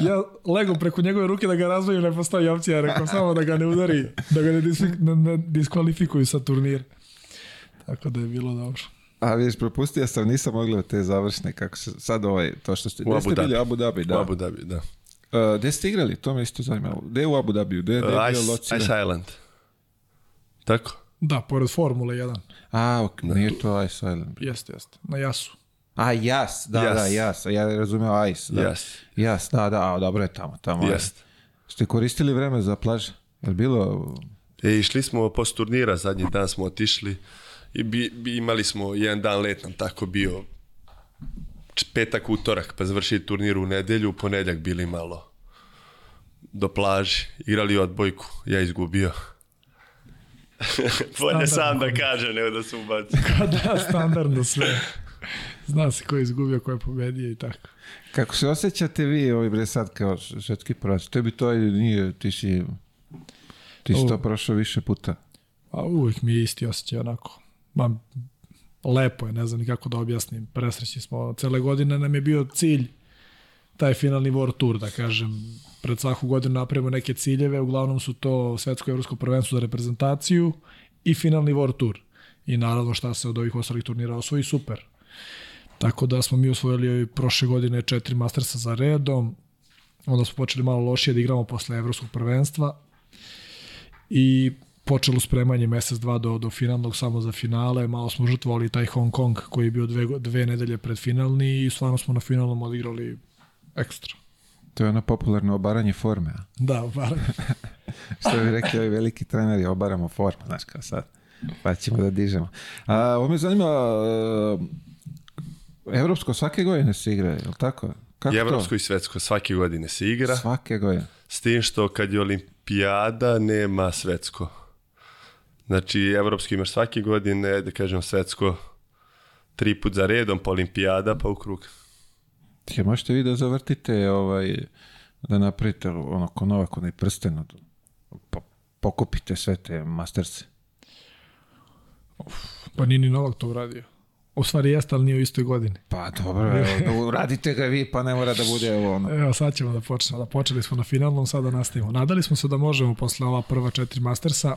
ja legom preko njegove ruke da ga razvoju, ne postoji opcija, rekao samo da ga ne udari, da ga ne, disk, ne, ne diskvalifikuju sa turnira. Tako da je bilo dobro. A vidiš, propustio sam, nisam mogli te završne, kako se, sad ovaj, to što ste, u Abu Dhabi. Abu Dhabi, da. U Abu Dhabi, da. Uh, e, gdje ste igrali? To me isto zanimalo. Gdje u Abu Dhabi? Gdje je uh, bio Ice, Ice Island. Tako? Da, pored Formule 1. A, ok, da, nije to Ice Island. Jeste, jeste. Na Jasu. A, Jas, da, yes. da, Jas. Ja razumio Ice. Da. Jas. Jas, da, da, a, dobro je tamo, tamo. Jeste. Ste koristili vreme za plaže? Je bilo... E, išli smo post turnira, zadnji dan smo otišli i bi, bi, imali smo jedan dan let nam tako bio petak, utorak, pa završili turnir u nedelju, u ponedljak bili malo do plaži, igrali odbojku, ja izgubio. [laughs] Bolje sam da kaže, nego da se ubaci. [laughs] da, standardno sve. Zna se ko je izgubio, ko je pobedio i tako. Kako se osjećate vi ovaj bre sad kao svetski prvak? Tebi to nije, ti si, ti si to prošao više puta. A uvijek mi je isti osjećaj onako ma, lepo je, ne znam nikako da objasnim, presrećni smo, cele godine nam je bio cilj taj finalni World Tour, da kažem, pred svaku godinu napravimo neke ciljeve, uglavnom su to svetsko i evropsko prvenstvo za reprezentaciju i finalni World Tour. I naravno šta se od ovih ostalih turnira osvoji, super. Tako da smo mi osvojili prošle godine četiri mastersa za redom, onda smo počeli malo lošije da igramo posle evropskog prvenstva i počelo spremanje mesec, dva do, do finalnog, samo za finale, malo smo žrtvovali taj Hong Kong koji je bio dve, dve nedelje pred finalni i stvarno smo na finalnom odigrali ekstra. To je ono popularno obaranje forme, a? Da, obaranje. [laughs] Što bi rekli ovi veliki treneri, obaramo formu, znaš kao sad, pa ćemo da dižemo. A, ovo me zanima, e, Evropsko svake godine se igra, je li tako? Kako Evropsko to? i svetsko svake godine se igra. Svake godine. S tim što kad je olimpijada, nema svetsko. Znači, evropski imaš svake godine, da kažem svetsko, tri put za redom, pa olimpijada, pa u krug. Ja, možete vi da zavrtite, ovaj, da napravite ono ko novak, onaj prsten, pa pokupite sve te masterce. Uf, pa nije ni Novak to uradio. U stvari jeste, ali nije u istoj godini. Pa dobro, evo, [laughs] da uradite ga vi, pa ne mora da bude evo ono. Evo, sad ćemo da počnemo. Da počeli smo na finalnom, sada nastavimo. Nadali smo se da možemo posle ova prva četiri mastersa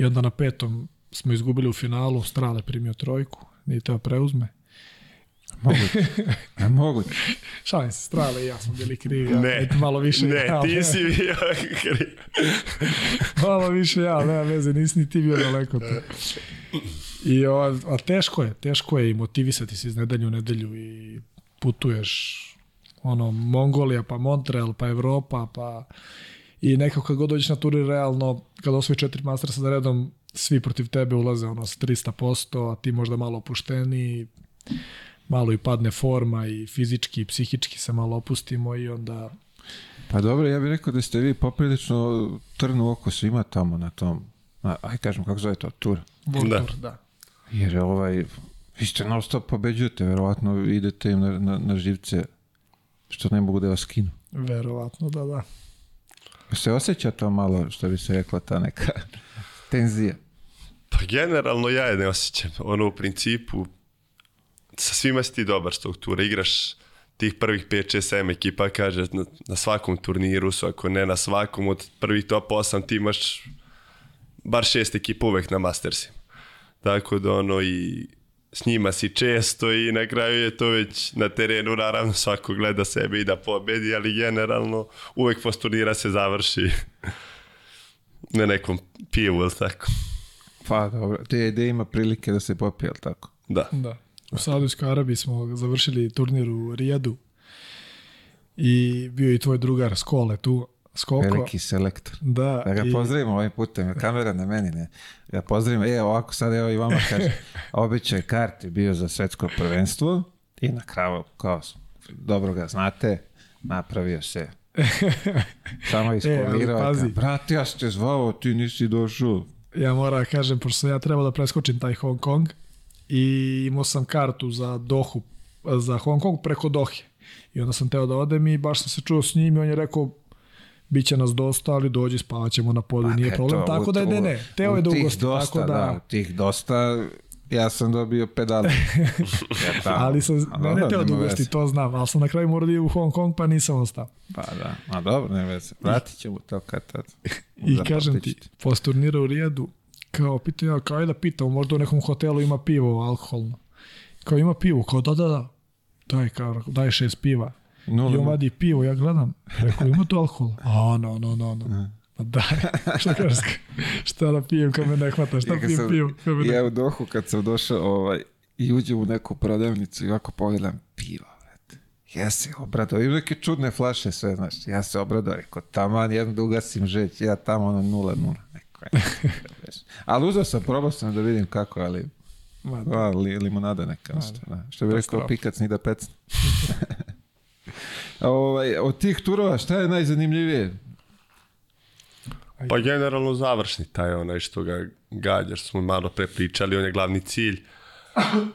i onda na petom smo izgubili u finalu, Strale primio trojku, nije teo preuzme. Moguće. [laughs] E, moguće. Šalim se, strale i ja smo bili krivi. Ja. Ne, malo više ne, ja, ti si bio kriv. [laughs] malo više ja, nema veze, nisi ni ti bio daleko. Tu. I, a, a teško je, teško je i motivisati se iz nedelju u nedelju i putuješ ono, Mongolija, pa Montreal, pa Evropa, pa i nekako kad god dođeš na turnir realno, kad osvoji četiri mastera sa redom, svi protiv tebe ulaze ono s 300%, a ti možda malo opušteni, malo i padne forma i fizički i psihički se malo opustimo i onda... Pa dobro, ja bih rekao da ste vi poprilično trnu oko svima tamo na tom, na, aj kažem, kako zove to, tur? World da. Tour, da. Jer ovaj, vi ste non stop pobeđujete, verovatno idete im na, na, na živce, što ne mogu da vas kinu. Verovatno, da, da. Se osjeća to malo, što bi se rekla, ta neka [laughs] tenzija? Pa generalno ja je ne osjećam. Ono u principu, sa svima si ti dobar struktura. Igraš tih prvih 5-6-7 ekipa, kaže, na, na svakom turniru su, ako ne na svakom, od prvih top 8 ti imaš bar šest ekipa uvek na Mastersima. Tako da ono i s njima si često i na kraju je to već na terenu, naravno svako gleda sebe i da pobedi, ali generalno uvek post turnira se završi [laughs] na nekom pivu, ili tako? Pa dobro, te ideje ima prilike da se popije, ili tako? Da. da. U Saudijskoj Arabiji smo završili turnir u Rijadu i bio je i tvoj drugar Skole tu Skoko. Veliki selektor. Da. Da ga i... pozdravimo ovim putem, kamera na meni, ne. Ja pozdravim, e, ovako sad, evo i vama kaže, [laughs] običaj kart je bio za svetsko prvenstvo i na kraju, kao, dobro ga znate, napravio se [laughs] Samo ispolirao. E, Brate, ja ste zvao, ti nisi došao. Ja moram da kažem, pošto ja trebao da preskočim taj Hong Kong i imao sam kartu za Dohu, za Hong Kong preko Dohe. I onda sam teo da odem i baš sam se čuo s njim i on je rekao, Biće nas dosta, ali dođi, spavaćemo na podu, pa, nije dakle, problem. To, tako u, da je, ne, ne, teo je dugosti, Dosta, tako da, da, tih dosta, ja sam dobio pedale. [laughs] ja tamo. ali sam, ne, ne teo da ugosti, to znam, ali sam na kraju morao da je u Hong Kong, pa nisam ostao. Pa da, a dobro, ne veze. Vratit ćemo to kad tad. I kažem ti, post turnira u Rijadu, kao pitao ja, kao je da pitam, možda u nekom hotelu ima pivo alkoholno. Kao ima pivo, kao da, da, da. Daj, kao, daj šest piva. Nula, I on vadi pivo, ja gledam. Rekao, ima tu alkohol? A, no, no, no, no. Pa da, [laughs] šta kažeš? šta da pijem kad me ne hvata? Šta ja pijem pivo? Kad me ne... Ja u dohu kad sam došao ovaj, i uđem u neku prodavnicu i ovako pogledam pivo. Ja se obradao, i neke čudne flaše sve, znaš, ja se obradao, rekao, taman, jednom da ugasim žeć, ja tamo ono nula, nula, neko je. ali uzao sam, probao sam da vidim kako, ali, ali da. limonada neka, nešto, da. da. što bi rekao, pikac ni da pecne. [laughs] Ovaj, od tih turova šta je najzanimljivije? Pa generalno završni taj onaj što ga gađaš, smo malo pre pričali, on je glavni cilj.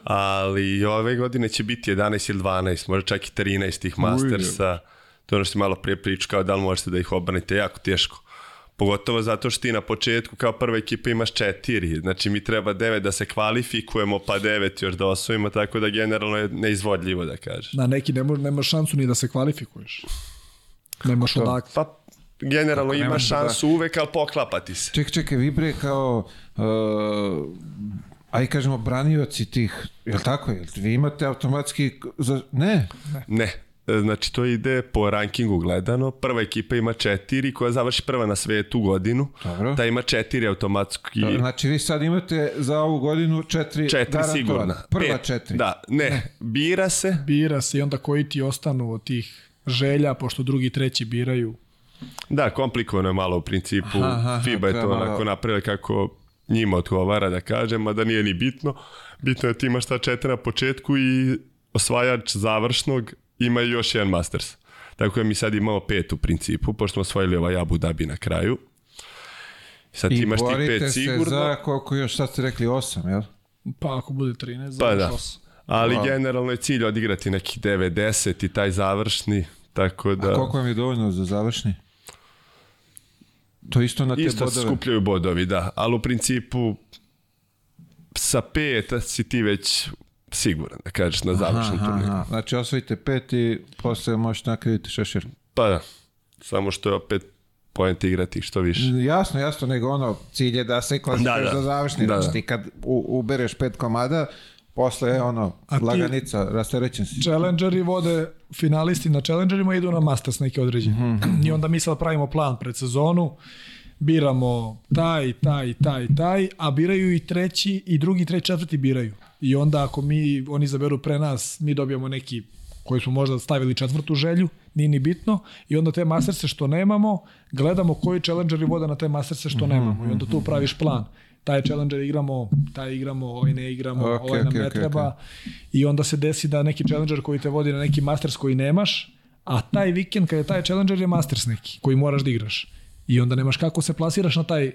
Ali ove godine će biti 11 ili 12, možda čak i 13 tih mastersa. To je ono što malo pre pričao, da li možete da ih obranite, jako teško. Pogotovo zato što ti na početku kao prva ekipa imaš četiri, znači mi treba devet da se kvalifikujemo, pa devet još da osvojimo, tako da generalno je neizvodljivo da kažeš. Na neki ne mo, nemaš šansu ni da se kvalifikuješ. Nemaš pa to, odakle. Pa generalno Tako, imaš da. šansu da... uvek, ali poklapati se. Ček, čekaj, vi bre kao... Uh aj kažemo branioci tih, je li tako? Jel vi imate automatski za... Ne. Ne. ne znači to ide po rankingu gledano, prva ekipa ima četiri koja završi prva na svetu godinu, Dobro. ta ima četiri automatski. Dobro, da, znači vi sad imate za ovu godinu četiri, četiri sigurna. Prva Pet, četiri. Da, ne, ne, bira se. Bira se i onda koji ti ostanu od tih želja, pošto drugi treći biraju. Da, komplikovano je malo u principu. Aha, aha, FIBA je to malo. onako napravila kako njima odgovara da kažem, a da nije ni bitno. Bitno je da ti imaš ta četiri na početku i osvajač završnog ima još jedan Masters. Tako da mi sad imamo pet u principu, pošto smo osvojili ovaj Abu Dhabi na kraju. Sad I imaš ti pet sigurno. I borite se za koliko još, šta ste rekli, osam, jel? Pa ako bude 13, pa da. 8. Da. Ali generalno je cilj odigrati nekih 90 i taj završni, tako da... A koliko vam je dovoljno za završni? To isto na te isto bodove? Isto skupljaju bodovi, da. Ali u principu sa pet si ti već siguran, da kažeš, na završnom turniru. Znači, osvojite pet i posle možete nakriviti šešir. Pa da, samo što je opet pojent igrati što više. Jasno, jasno, nego ono, cilj je da se klasifikuješ da, da. za završni. Da, znači, da. ti kad u, ubereš pet komada, posle je ono, A laganica, rasterećen si. Challengeri vode, finalisti na challengerima idu na masters neke određene. Mm -hmm. I onda mi sad pravimo plan pred sezonu, biramo taj, taj, taj, taj, a biraju i treći, i drugi, treći, četvrti biraju. I onda ako mi, oni izaberu pre nas, mi dobijamo neki koji smo možda stavili četvrtu želju, nije ni bitno, i onda te masterse što nemamo, gledamo koji challengeri vode na te masterse što mhm, nemamo, i onda mhm. tu praviš plan. Taj challenger igramo, taj igramo, ovaj ne igramo, okay, ovaj nam okay, ne okay, treba, i onda se desi da neki challenger koji te vodi na neki masters koji nemaš, a taj vikend kada je taj challenger je masters neki, koji moraš da igraš. I onda nemaš kako se plasiraš na taj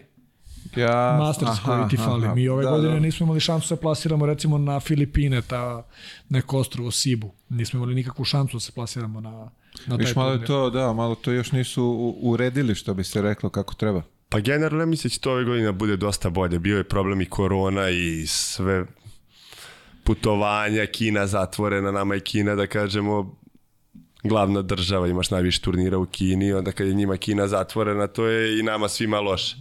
ja, Masters aha, koji ti fali. Aha, Mi ove da, godine da. nismo imali šansu da plasiramo recimo na Filipine, ta neko ostrovo Sibu. Nismo imali nikakvu šansu da se plasiramo na, na taj Viš, taj malo to, da, malo to još nisu uredili što bi se reklo kako treba. Pa generalno mislim da će to ove godine da bude dosta bolje. Bio je problem i korona i sve putovanja, Kina zatvorena, nama je Kina da kažemo glavna država, imaš najviše turnira u Kini, onda kad je njima Kina zatvorena, to je i nama svima loše.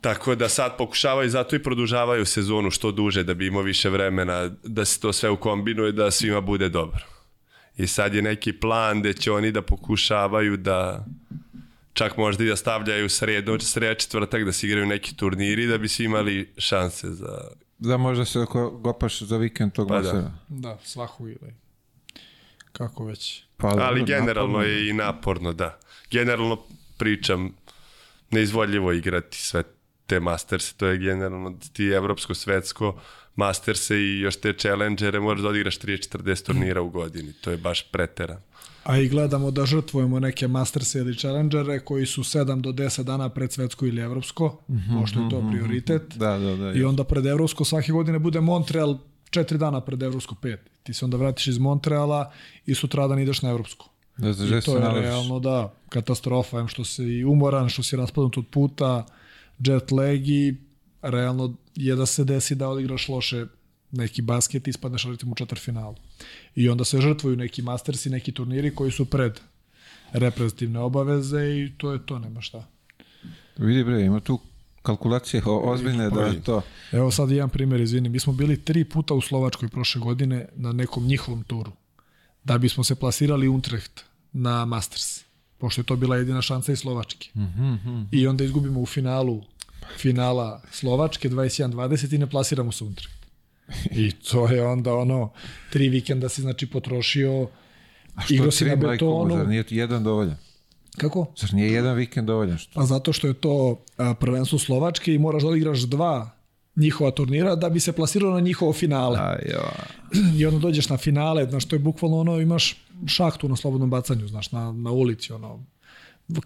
Tako da sad pokušavaju, zato i produžavaju sezonu što duže da bi imao više vremena, da se to sve ukombinuje, da svima bude dobro. I sad je neki plan gde će oni da pokušavaju da čak možda i da stavljaju sredo, sreda četvrtak da se igraju neki turniri da bi svi imali šanse za... Da možda se oko gopaš za vikend tog pa masera. Da, da slahu ili kako već. Pa, Ali generalno naporno. je i naporno, da. Generalno pričam neizvodljivo igrati sve te masterse, to je generalno ti evropsko, svetsko, masterse i još te challengere, moraš da odigraš 30-40 turnira u godini, to je baš preterano. A i gledamo da žrtvujemo neke masterse ili challengere koji su 7 do 10 dana pred svetsko ili evropsko, mm -hmm, pošto je to mhm, mhm. prioritet. Da, da, da, I onda pred evropsko svake godine bude Montreal 4 dana pred evropsko 5. Ti se onda vratiš iz Montreala i sutradan ideš na evropsko. Da, da I to je nalaziš. realno da, katastrofa, em što si umoran, što si raspadnut od puta, jet lag i realno je da se desi da odigraš loše neki basket i ispadneš recimo u četvrfinalu. I onda se žrtvuju neki mastersi, neki turniri koji su pred reprezentativne obaveze i to je to, nema šta. Vidi bre, ima tu kalkulacije ozbiljne da je to. Pa evo sad jedan primjer, izvini, mi smo bili tri puta u Slovačkoj prošle godine na nekom njihovom turu da bismo se plasirali Untrecht na Masters pošto je to bila jedina šansa i Slovačke. Mm -hmm. I onda izgubimo u finalu finala Slovačke 21-20 i ne plasiramo se unutra. I to je onda ono, tri vikenda si znači potrošio, A što igro si na betonu. Zar nije jedan dovoljan? Kako? Zar nije jedan vikend dovoljan? Što? Pa zato što je to prvenstvo Slovačke i moraš da odigraš dva njihova turnira da bi se plasirao na njihovo finale. A, I onda dođeš na finale, znaš, to je bukvalno ono, imaš šahtu na slobodnom bacanju, znaš, na, na ulici, ono,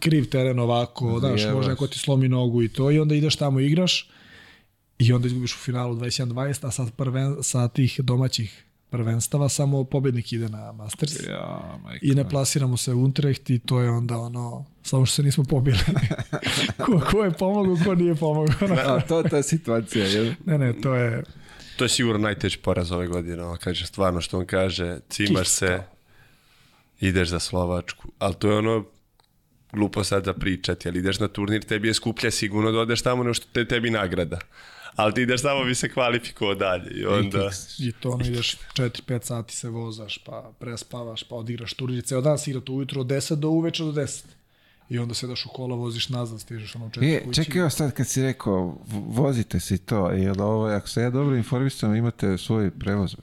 kriv teren ovako, znaš, može neko ti slomi nogu i to, i onda ideš tamo, igraš, i onda izgubiš u finalu 21-20, a sad prven, sa tih domaćih prvenstava, samo pobednik ide na Masters. Ja, majka, I ne plasiramo se u Utrecht i to je onda ono, samo što se nismo pobili. [laughs] ko, ko je pomogao, ko nije pomogao. da, to je ta situacija. Je. Ne, ne, to je... To je sigurno najteži poraz ove godine, ono, kaže, stvarno što on kaže, cimaš se, ideš za Slovačku, ali to je ono, glupo sad za pričati, ali ideš na turnir, tebi je skuplja sigurno da odeš tamo nešto te, tebi nagrada ali ti ideš samo bi se kvalifikovao dalje. I, onda... I, to ono ideš 4-5 sati se vozaš, pa prespavaš, pa odigraš turnir, ceo dan si to ujutro od 10 do uveče do 10. I onda sedaš u kola, voziš nazad, stižeš ono četiri kući. Čekaj, evo sad kad si rekao, vozite se to, jer ovo, ako se ja dobro informisam, imate svoje prevozbe.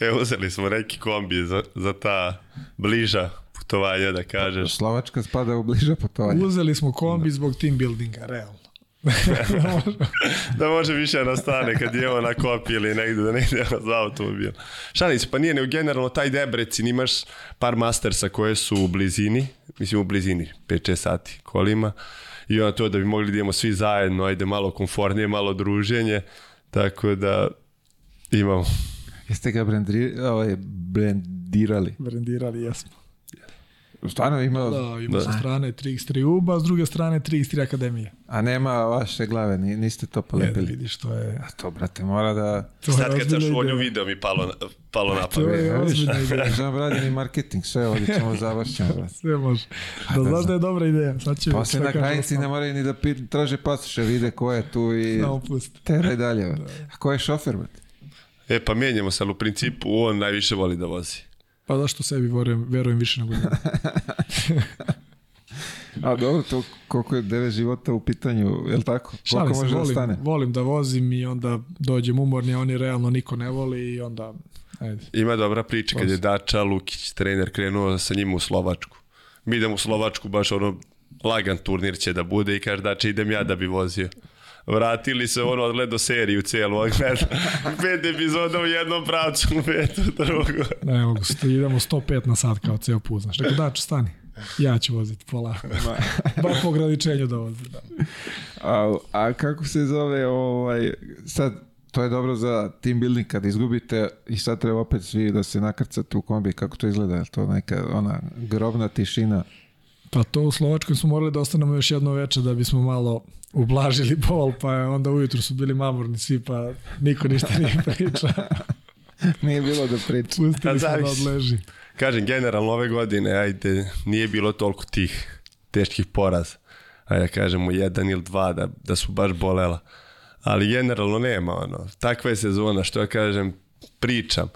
E, uzeli smo neki kombi za, za ta bliža putovanja, da kažeš. Slovačka spada u bliža putovanja. Uzeli smo kombi da. zbog team buildinga, realno. [laughs] da može više da na stane kad je na kopi ili negde, da ne ide [laughs] za automobil. Šalim se, pa nije, ne u generalno taj Debrecin imaš par mastersa koje su u blizini, mislim u blizini, 5-6 sati kolima, i onda to da bi mogli da idemo svi zajedno, ajde malo komfortnije, malo druženje, tako da imamo. Jeste ga brendri, ovaj, brendirali? Brendirali, jesmo. Stvarno ima... Da, ima da. sa strane 3x3 UBA, s druge strane 3x3 Akademije. A nema vaše glave, niste to polepili. Ne, vidiš, to je... A to, brate, mora da... To Sad kad sam šolju video mi palo, palo na pamet. To je ozbiljna ideja. [laughs] Znam, radim i marketing, sve ovdje ćemo [laughs] završćemo. sve može. Da, da znaš da je dobra ideja. Sad će Poslije na granici ne moraju ni da pit, traže pasuše, vide ko je tu i... Samo pusti. Teraj dalje, brate. Da. A ko je šofer, brate? E, pa mijenjamo se, ali u principu on najviše voli da vozi. Pa zašto sebi verujem, verujem više nego njemu? [laughs] A dobro, to koliko je deve života u pitanju, je li tako? Šalim koliko može da volim, da stane? volim da vozim i onda dođem umorni, a oni realno niko ne voli i onda... Ajde. Ima dobra priča kad je Dača Lukić, trener, krenuo sa njim u Slovačku. Mi idemo u Slovačku, baš ono lagan turnir će da bude i kaže Dača idem ja da bi vozio vratili se ono odgledao seriju cijelu, odgledao pet epizoda u jednom pravcu, pet u drugu. Ne, mogu, idemo 105 na sat kao ceo put, znaš, rekao daču, stani. Ja ću voziti pola. [laughs] Bar po ograničenju da vozim. Da. A, a kako se zove ovaj, sad to je dobro za team building kad izgubite i sad treba opet svi da se nakrcate u kombi. Kako to izgleda? Je to neka ona grobna tišina? Pa to u Slovačkoj smo morali da ostanemo još jedno veče da bismo malo ublažili bol, pa onda ujutru su bili mamorni svi, pa niko ništa nije pričao. [laughs] nije bilo da priča. Pustili da, da odleži. Kažem, generalno ove godine, ajde, nije bilo toliko tih teških poraza. Ajde, kažemo, jedan ili dva, da, da su baš bolela. Ali generalno nema, ono, takva je sezona, što ja kažem, pričam.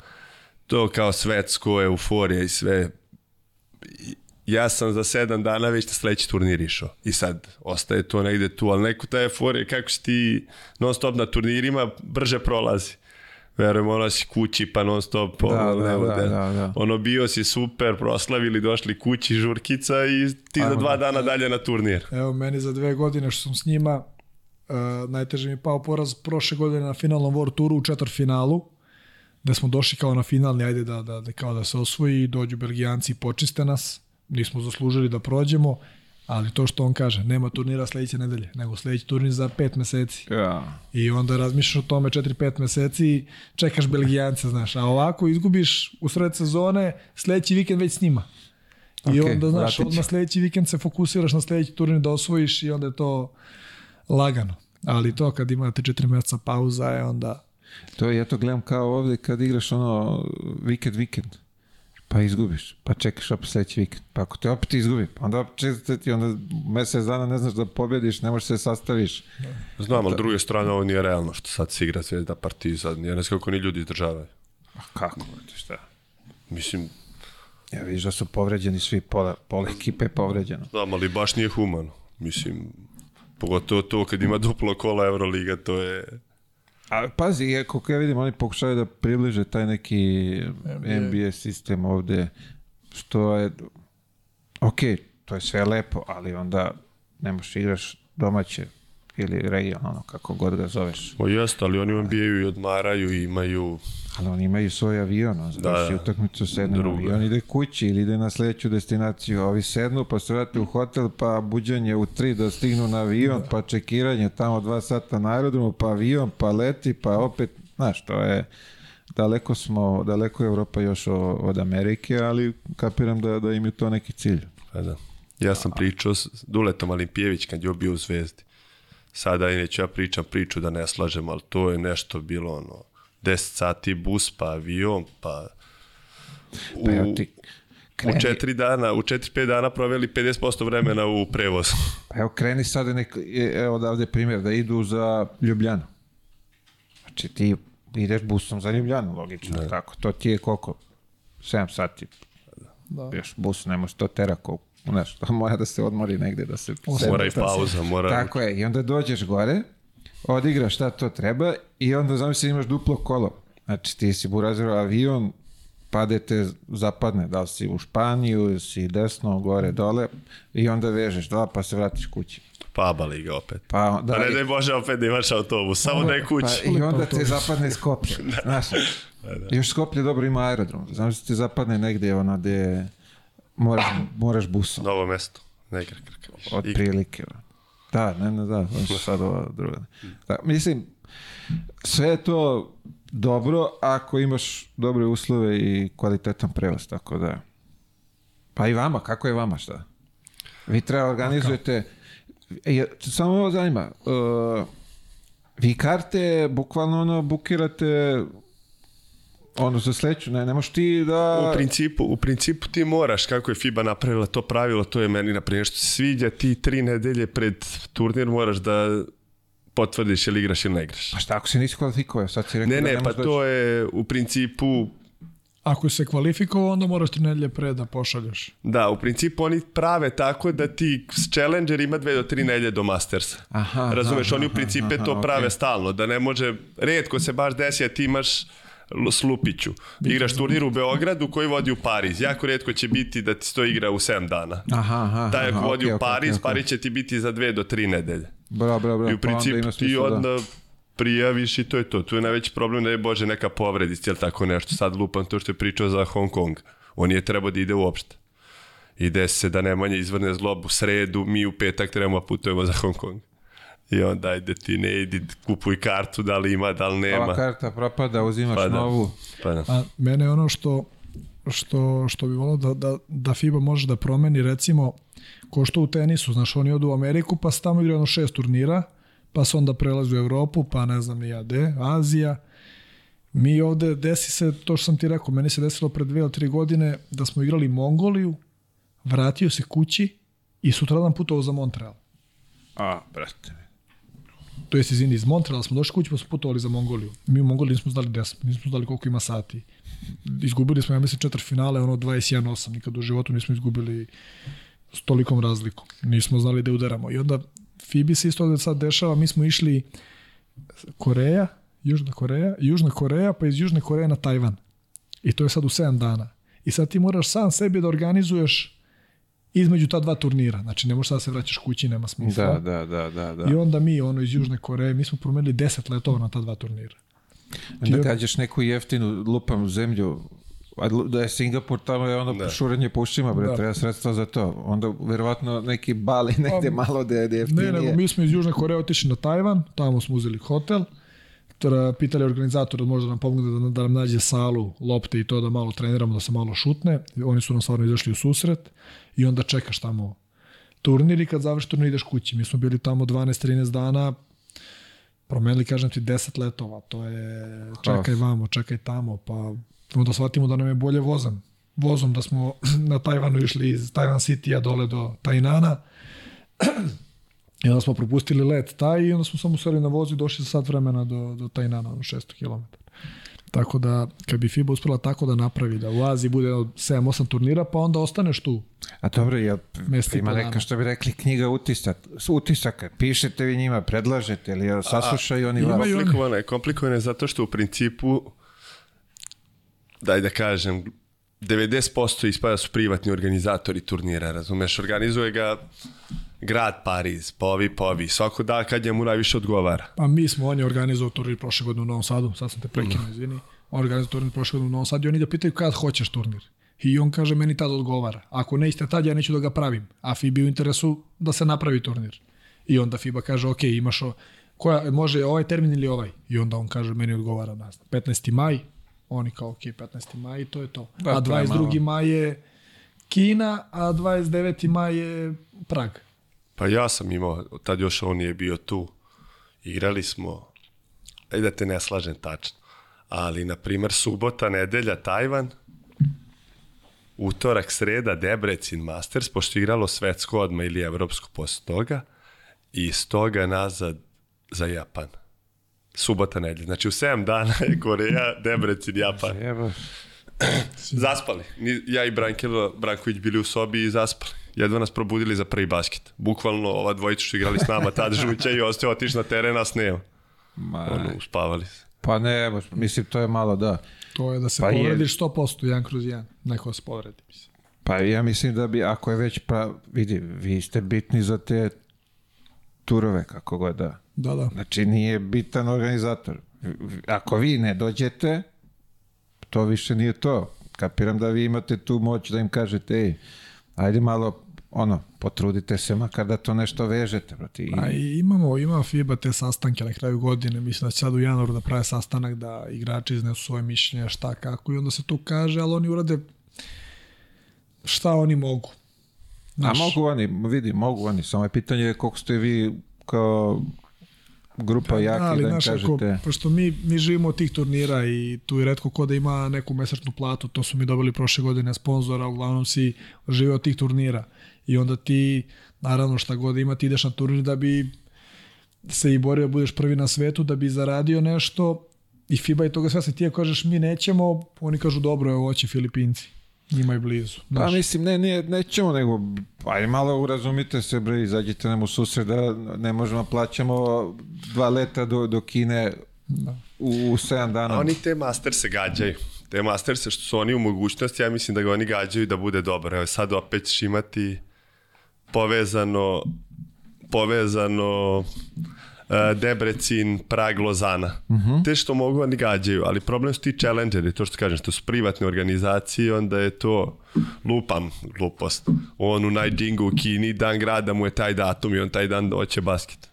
To kao svetsko, euforija i sve, ja sam za sedam dana već na sledeći turnir išao. I sad ostaje to negde tu, ali neko taj euforija, kako si ti non stop na turnirima brže prolazi. Verujem, ona si kući pa non stop. Da, ono, da, nema, da, da, da, Ono bio si super, proslavili, došli kući, žurkica i ti Ajmo, za dva da. dana dalje na turnir. Evo, meni za dve godine što sam s njima, uh, najteže mi je pao poraz prošle godine na finalnom World Touru u četvrfinalu da smo došli kao na finalni, ajde da, da, da, kao da se osvoji, dođu Belgijanci i počiste nas nismo zaslužili da prođemo, ali to što on kaže, nema turnira sledeće nedelje, nego sledeći turnir za 5 meseci. Ja. I onda razmišljaš o tome 4-5 meseci i čekaš Belgijance, znaš, a ovako izgubiš u sred sezone, sledeći vikend već snima. I okay, onda, znaš, odmah sledeći vikend se fokusiraš na sledeći turnir da osvojiš i onda je to lagano. Ali to kad imate 4 meseca pauza je onda... To je, ja to gledam kao ovde kad igraš ono vikend, vikend. Pa izgubiš, pa čekaš opet sledeći vikend. Pa ako te opet izgubi, pa onda čestite da ti, onda mesec dana ne znaš da pobediš, ne možeš da se sastaviš. Znam, ali da. druge strane ovo nije realno što sad se igra Zvezda Partizan, ja ne znam kako ni ljudi izdržavaju. A kako, šta? Mislim, Ja vidiš da su povređeni svi, pola, pola ekipe je povređeno. Znam, ali baš nije humano. Mislim, pogotovo to kad ima duplo kola Euroliga, to je A pazi, iako ja vidim, oni pokušavaju da približe taj neki NBA, NBA sistem ovde, što je, ok, to je sve lepo, ali onda ne možeš da igraš domaće ili regionalno, kako god ga zoveš. O jest, ali oni u NBA-u i odmaraju i imaju Ali oni imaju svoj avion, on završi da, znači, utakmicu, sedne na avion, ide kući ili ide na sledeću destinaciju. Ovi sednu, pa se vrati u hotel, pa buđanje u tri da stignu na avion, da. pa čekiranje tamo dva sata na aerodromu, pa avion, pa leti, pa opet, znaš, to je daleko smo, daleko je Evropa još od Amerike, ali kapiram da, da im je to neki cilj. Pa da. Ja sam pričao s Duletom Olimpijević kad je bio u Zvezdi. Sada neću ja pričam priču da ne slažem, ali to je nešto bilo ono 10 sati bus, pa avion, pa... U, pa ti kreni... u 4 dana, u četiri, pet dana proveli 50% vremena u prevozu. [laughs] Pa evo, kreni sad, nek, e, evo odavde primjer, da idu za Ljubljanu. Znači ti ideš busom za Ljubljanu, logično, da. tako. To ti je koliko? 7 sati. Da. Još bus, nemoš to terako, znaš, to [laughs] mora da se odmori negde, da se... Mora i da pauza, mora... Tako je, i onda dođeš gore, odigra šta to treba i onda zamisli imaš duplo kolo. Znači ti si burazirao avion, padete, zapadne, da li si u Španiju, si desno, gore, dole i onda vežeš dva pa se vratiš kući. Pa aba liga opet. Pa, da, pa ne daj Bože opet da imaš autobus, samo da kući. Pa, I onda te zapadne Skoplje, [laughs] da. znaš. Da, da. Još Skoplje dobro ima aerodrom. Znaš te zapadne negde ono gde moraš, moraš busom. Novo mesto, ne krk. Od prilike. Ono. Da, ne, ne, da, baš [laughs] sad ova druga. Da, mislim, sve je to dobro ako imaš dobre uslove i kvalitetan prevoz, tako da. Pa i vama, kako je vama šta? Vi treba organizujete, Je, samo ovo zanima, uh, vi karte bukvalno ono bukirate Ono za sledeću, ne, ne možeš ti da... U principu, u principu ti moraš, kako je FIBA napravila to pravilo, to je meni na primjer što se sviđa, ti tri nedelje pred turnir moraš da potvrdiš ili igraš ili ne igraš. Pa šta ako se nisi kvalifikovao, sad si rekao ne, da ne, ne pa doći. to je u principu Ako se kvalifikovao, onda moraš tri nedelje pre da pošalješ. Da, u principu oni prave tako da ti s Challenger ima dve do tri nedelje do Masters. Aha, Razumeš, aha, oni u principu to prave okay. stalno, da ne može, redko se baš desi, a ti imaš Slupiću. Igraš turnir u Beogradu koji vodi u Pariz. Jako redko će biti da ti to igra u 7 dana. Aha, aha. Taj ako vodi okay, u Pariz, okay, okay. Pariz će ti biti za 2 do 3 nedelje. Bra, bra, bra. I u principu pa onda ti onda da prijaviš i to je to. Tu je najveći problem da je Bože neka povredi, ili tako nešto. Sad lupam to što je pričao za Hong Kong. On je trebao da ide uopšte. I desi se da nemanje izvrne zlobu u sredu, mi u petak trebamo da putujemo za Hong Kong. I onda ajde ti ne idi, kupuj kartu, da li ima, da li nema. Pa karta propada, uzimaš pa da, novu. Pa da. A mene ono što, što, što bi volao da, da, da FIBA može da promeni, recimo, ko što u tenisu, znaš, oni odu u Ameriku, pa se tamo igraju ono šest turnira, pa se onda prelazi u Evropu, pa ne znam i AD, Azija. Mi ovde, desi se, to što sam ti rekao, meni se desilo pre dve ili tri godine da smo igrali Mongoliju, vratio se kući i sutradan putovao za Montreal. A, brate to jest iz iz Montreala smo došli kući, pa smo putovali za Mongoliju. Mi u Mongoliji nismo znali gde smo, nismo znali koliko ima sati. Izgubili smo, ja mislim, četiri finale, ono 21-8, nikad u životu nismo izgubili s tolikom razlikom. Nismo znali da udaramo. I onda Fibi se isto da sad dešava, mi smo išli Koreja, Južna Koreja, Južna Koreja, pa iz Južne Koreje na Tajvan. I to je sad u 7 dana. I sad ti moraš sam sebi da organizuješ između ta dva turnira. Znači, ne možeš sada da se vraćaš kući, nema smisla. Da, da, da, da, da. I onda mi, ono iz Južne Koreje, mi smo promenili 10 letova na ta dva turnira. Ti da gađaš neku jeftinu, lupam zemlju, a da je Singapur tamo je ono da. šurenje pušćima, bre, da. treba sredstva za to. Onda verovatno neki bali pa, negde a, malo da je jeftinije. Ne, nego mi smo iz Južne Koreje otišli na Tajvan, tamo smo uzeli hotel, tra, pitali organizatora da možda nam pomogne da, da nam nađe salu, lopte i to da malo treniramo, da se malo šutne. Oni su nam stvarno izašli u susret i onda čekaš tamo turnir i kad završi turnir ideš kući. Mi smo bili tamo 12-13 dana, promenili, kažem ti, 10 letova, to je čekaj vamo, čekaj tamo, pa onda shvatimo da nam je bolje vozom. Vozom da smo [clears throat] na Tajvanu išli iz Tajvan City-a dole do Tajnana, [clears throat] I onda smo propustili let taj i onda smo samo seli na vozi i došli za sat vremena do, do Tajnana, ono 600 km. Tako da, kad bi FIBA uspela tako da napravi, da u Aziji bude 7-8 turnira, pa onda ostaneš tu. A dobro, ja, ima neka što bi rekli knjiga utisak, utisaka. Pišete vi njima, predlažete, ili saslušaju oni vas. Komplikovane, komplikovane zato što u principu, daj da kažem, 90% ispada su privatni organizatori turnira, razumeš? Organizuje ga grad Pariz, povi, povi, svako da kad njemu najviše odgovara. Pa mi smo, on je organizovao turnir prošle godine u Novom Sadu, sad sam te prekinuo, mm. izvini, on organizovao prošle godine u Novom Sadu i oni da pitaju kad hoćeš turnir. I on kaže, meni tad odgovara. Ako ne iste tad, ja neću da ga pravim. A FIBA u interesu da se napravi turnir. I onda FIBA kaže, ok, imaš o, koja, može ovaj termin ili ovaj. I onda on kaže, meni odgovara, ne znam, 15. maj, oni kao, ok, 15. maj i to je to. Da, a 22. maj je Kina, a 29. maj je Prag. Pa ja sam imao, tad još on je bio tu. Igrali smo, e da te ne slažem tačno, ali na primer subota, nedelja, Tajvan, utorak, sreda, Debrecin, Masters, pošto je igralo svetsko odma ili evropsko posle toga, i iz toga nazad za Japan. Subota, nedelja. Znači u 7 dana je Koreja, Debrecin, Japan. [clears throat] zaspali. Ja i Brankel Branković bili u sobi i zaspali. Jedva nas probudili za prvi basket. Bukvalno ova dvojica što igrali s nama, tad žuća i ostao otiš na teren, s nema. Ma... Ono, uspavali se. Pa ne, mislim, to je malo, da. To je da se pa povrediš 100%, jedan kroz jedan. Neko se povredi, mislim. Pa ja mislim da bi, ako je već, pra... vidi, vi ste bitni za te turove, kako god da. Da, da. Znači, nije bitan organizator. Ako vi ne dođete, to više nije to. Kapiram da vi imate tu moć da im kažete, ej, ajde malo ono, potrudite se makar da to nešto vežete, brate. I... imamo, ima FIBA te sastanke na kraju godine, mislim da će sad u januaru da prave sastanak da igrači iznesu svoje mišljenje, šta, kako, i onda se tu kaže, ali oni urade šta oni mogu. Znaš... A mogu oni, vidi, mogu oni, samo je pitanje koliko ste vi kao grupa jaki da, ali, da im naša, kažete. Ako, pošto mi, mi živimo od tih turnira i tu je redko ko da ima neku mesečnu platu, to su mi dobili prošle godine sponzora, uglavnom si živio od tih turnira. I onda ti, naravno šta god ima, ti ideš na turnir da bi se i borio, da budeš prvi na svetu, da bi zaradio nešto i FIBA i toga sve se ti kažeš mi nećemo, oni kažu dobro, evo će Filipinci. Njima je blizu. Pa znaš. Pa mislim, ne, ne, nećemo, nego, ajde pa malo urazumite se, bre, izađite nam u susred da ne možemo, da plaćamo dva leta do, do Kine da. u, u 7 dana. A oni te master se gađaju. Te master se što su oni u mogućnosti, ja mislim da ga oni gađaju da bude dobar. Evo sad opet ćeš imati povezano povezano E, Debrecin, Prag, Lozana. Uh mhm. -huh. Te što mogu oni gađaju, ali problem su ti challengeri, to što kažem, što su privatne organizacije, onda je to lupam glupost. On u Najdingu u Kini, dan grada mu je taj datum i on taj dan doće basket.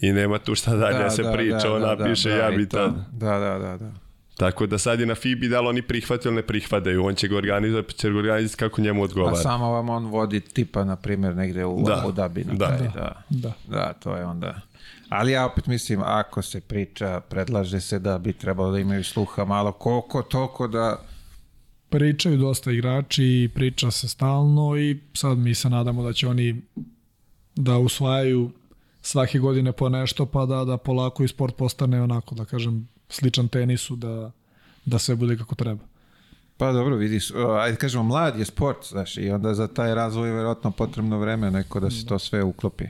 I nema tu šta dalje da, se da, priča, da, on napiše da, da, da, ja bi tad. Da, da, da, da. Tako da sad je na FIBI da li oni prihvate ili ne prihvataju. On će ga organizovati, pa će ga organizovati kako njemu odgovara. A samo vam on vodi tipa, na primjer, negde u da. Abu Dhabi. Da. da. da. da. Da, to je onda... Ali ja opet mislim, ako se priča, predlaže se da bi trebalo da imaju sluha malo koliko, toliko da... Pričaju dosta igrači i priča se stalno i sad mi se nadamo da će oni da usvajaju svake godine po nešto pa da, da polako i sport postane onako, da kažem, sličan tenisu, da, da sve bude kako treba. Pa dobro, vidiš, ajde da kažemo, mlad je sport, znaš, i onda za taj razvoj je vjerojatno potrebno vreme neko da se to sve uklopi.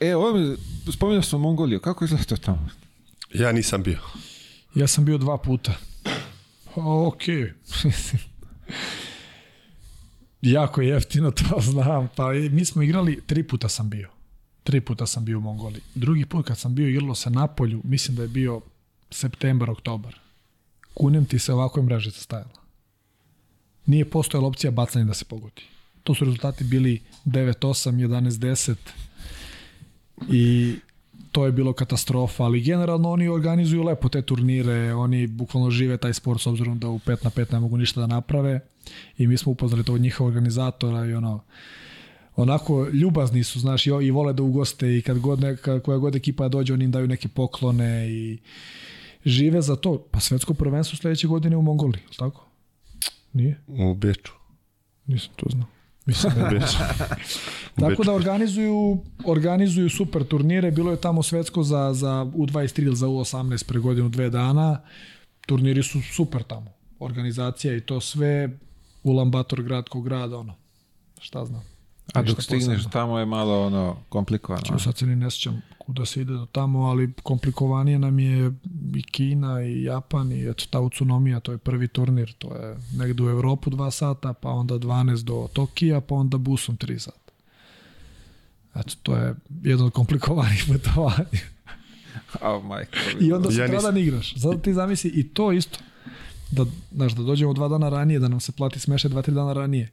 E, ovo, spominjao sam Mongoliju, kako je to tamo? Ja nisam bio. Ja sam bio dva puta. Ok. jako je jeftino, to [laughs] znam. Pa mi smo igrali, tri puta sam bio. Tri puta sam bio u Mongoliji. Drugi put kad sam bio igralo se na polju, mislim da je bio septembar, oktobar. Kunem ti se ovako je mrežica stajalo nije postojala opcija bacanja da se pogodi. To su rezultati bili 9-8, 11-10 i to je bilo katastrofa, ali generalno oni organizuju lepo te turnire, oni bukvalno žive taj sport s obzirom da u 5 na 5 ne mogu ništa da naprave i mi smo upoznali to od njihova organizatora i ono, onako ljubazni su, znaš, i, i vole da ugoste i kad god neka, koja god ekipa dođe, oni im daju neke poklone i žive za to. Pa svetsko prvenstvo sledeće godine u Mongoliji, tako? Nije? U Beču. Nisam to znao. Mislim da [laughs] je Tako da organizuju, organizuju super turnire. Bilo je tamo svetsko za, za U23 ili za U18 pre godinu dve dana. Turniri su super tamo. Organizacija i to sve. u Lambator grad ko grad, ono. Šta znam. A dok stigneš posebno. tamo je malo ono komplikovano. Ču, sad se ni ne sjećam mogu da se ide do tamo, ali komplikovanije nam je i Kina i Japan i eto ta Utsunomija, to je prvi turnir, to je negde u Evropu 2 sata, pa onda 12 do Tokija, pa onda busom 3 sata. Eto, to je jedno od komplikovanih [laughs] putovanja. oh my, I onda se ja nis... tradan da igraš. Zato ti zamisli i to isto. Da, znaš, da dođemo dva dana ranije, da nam se plati smeše dva, tri dana ranije.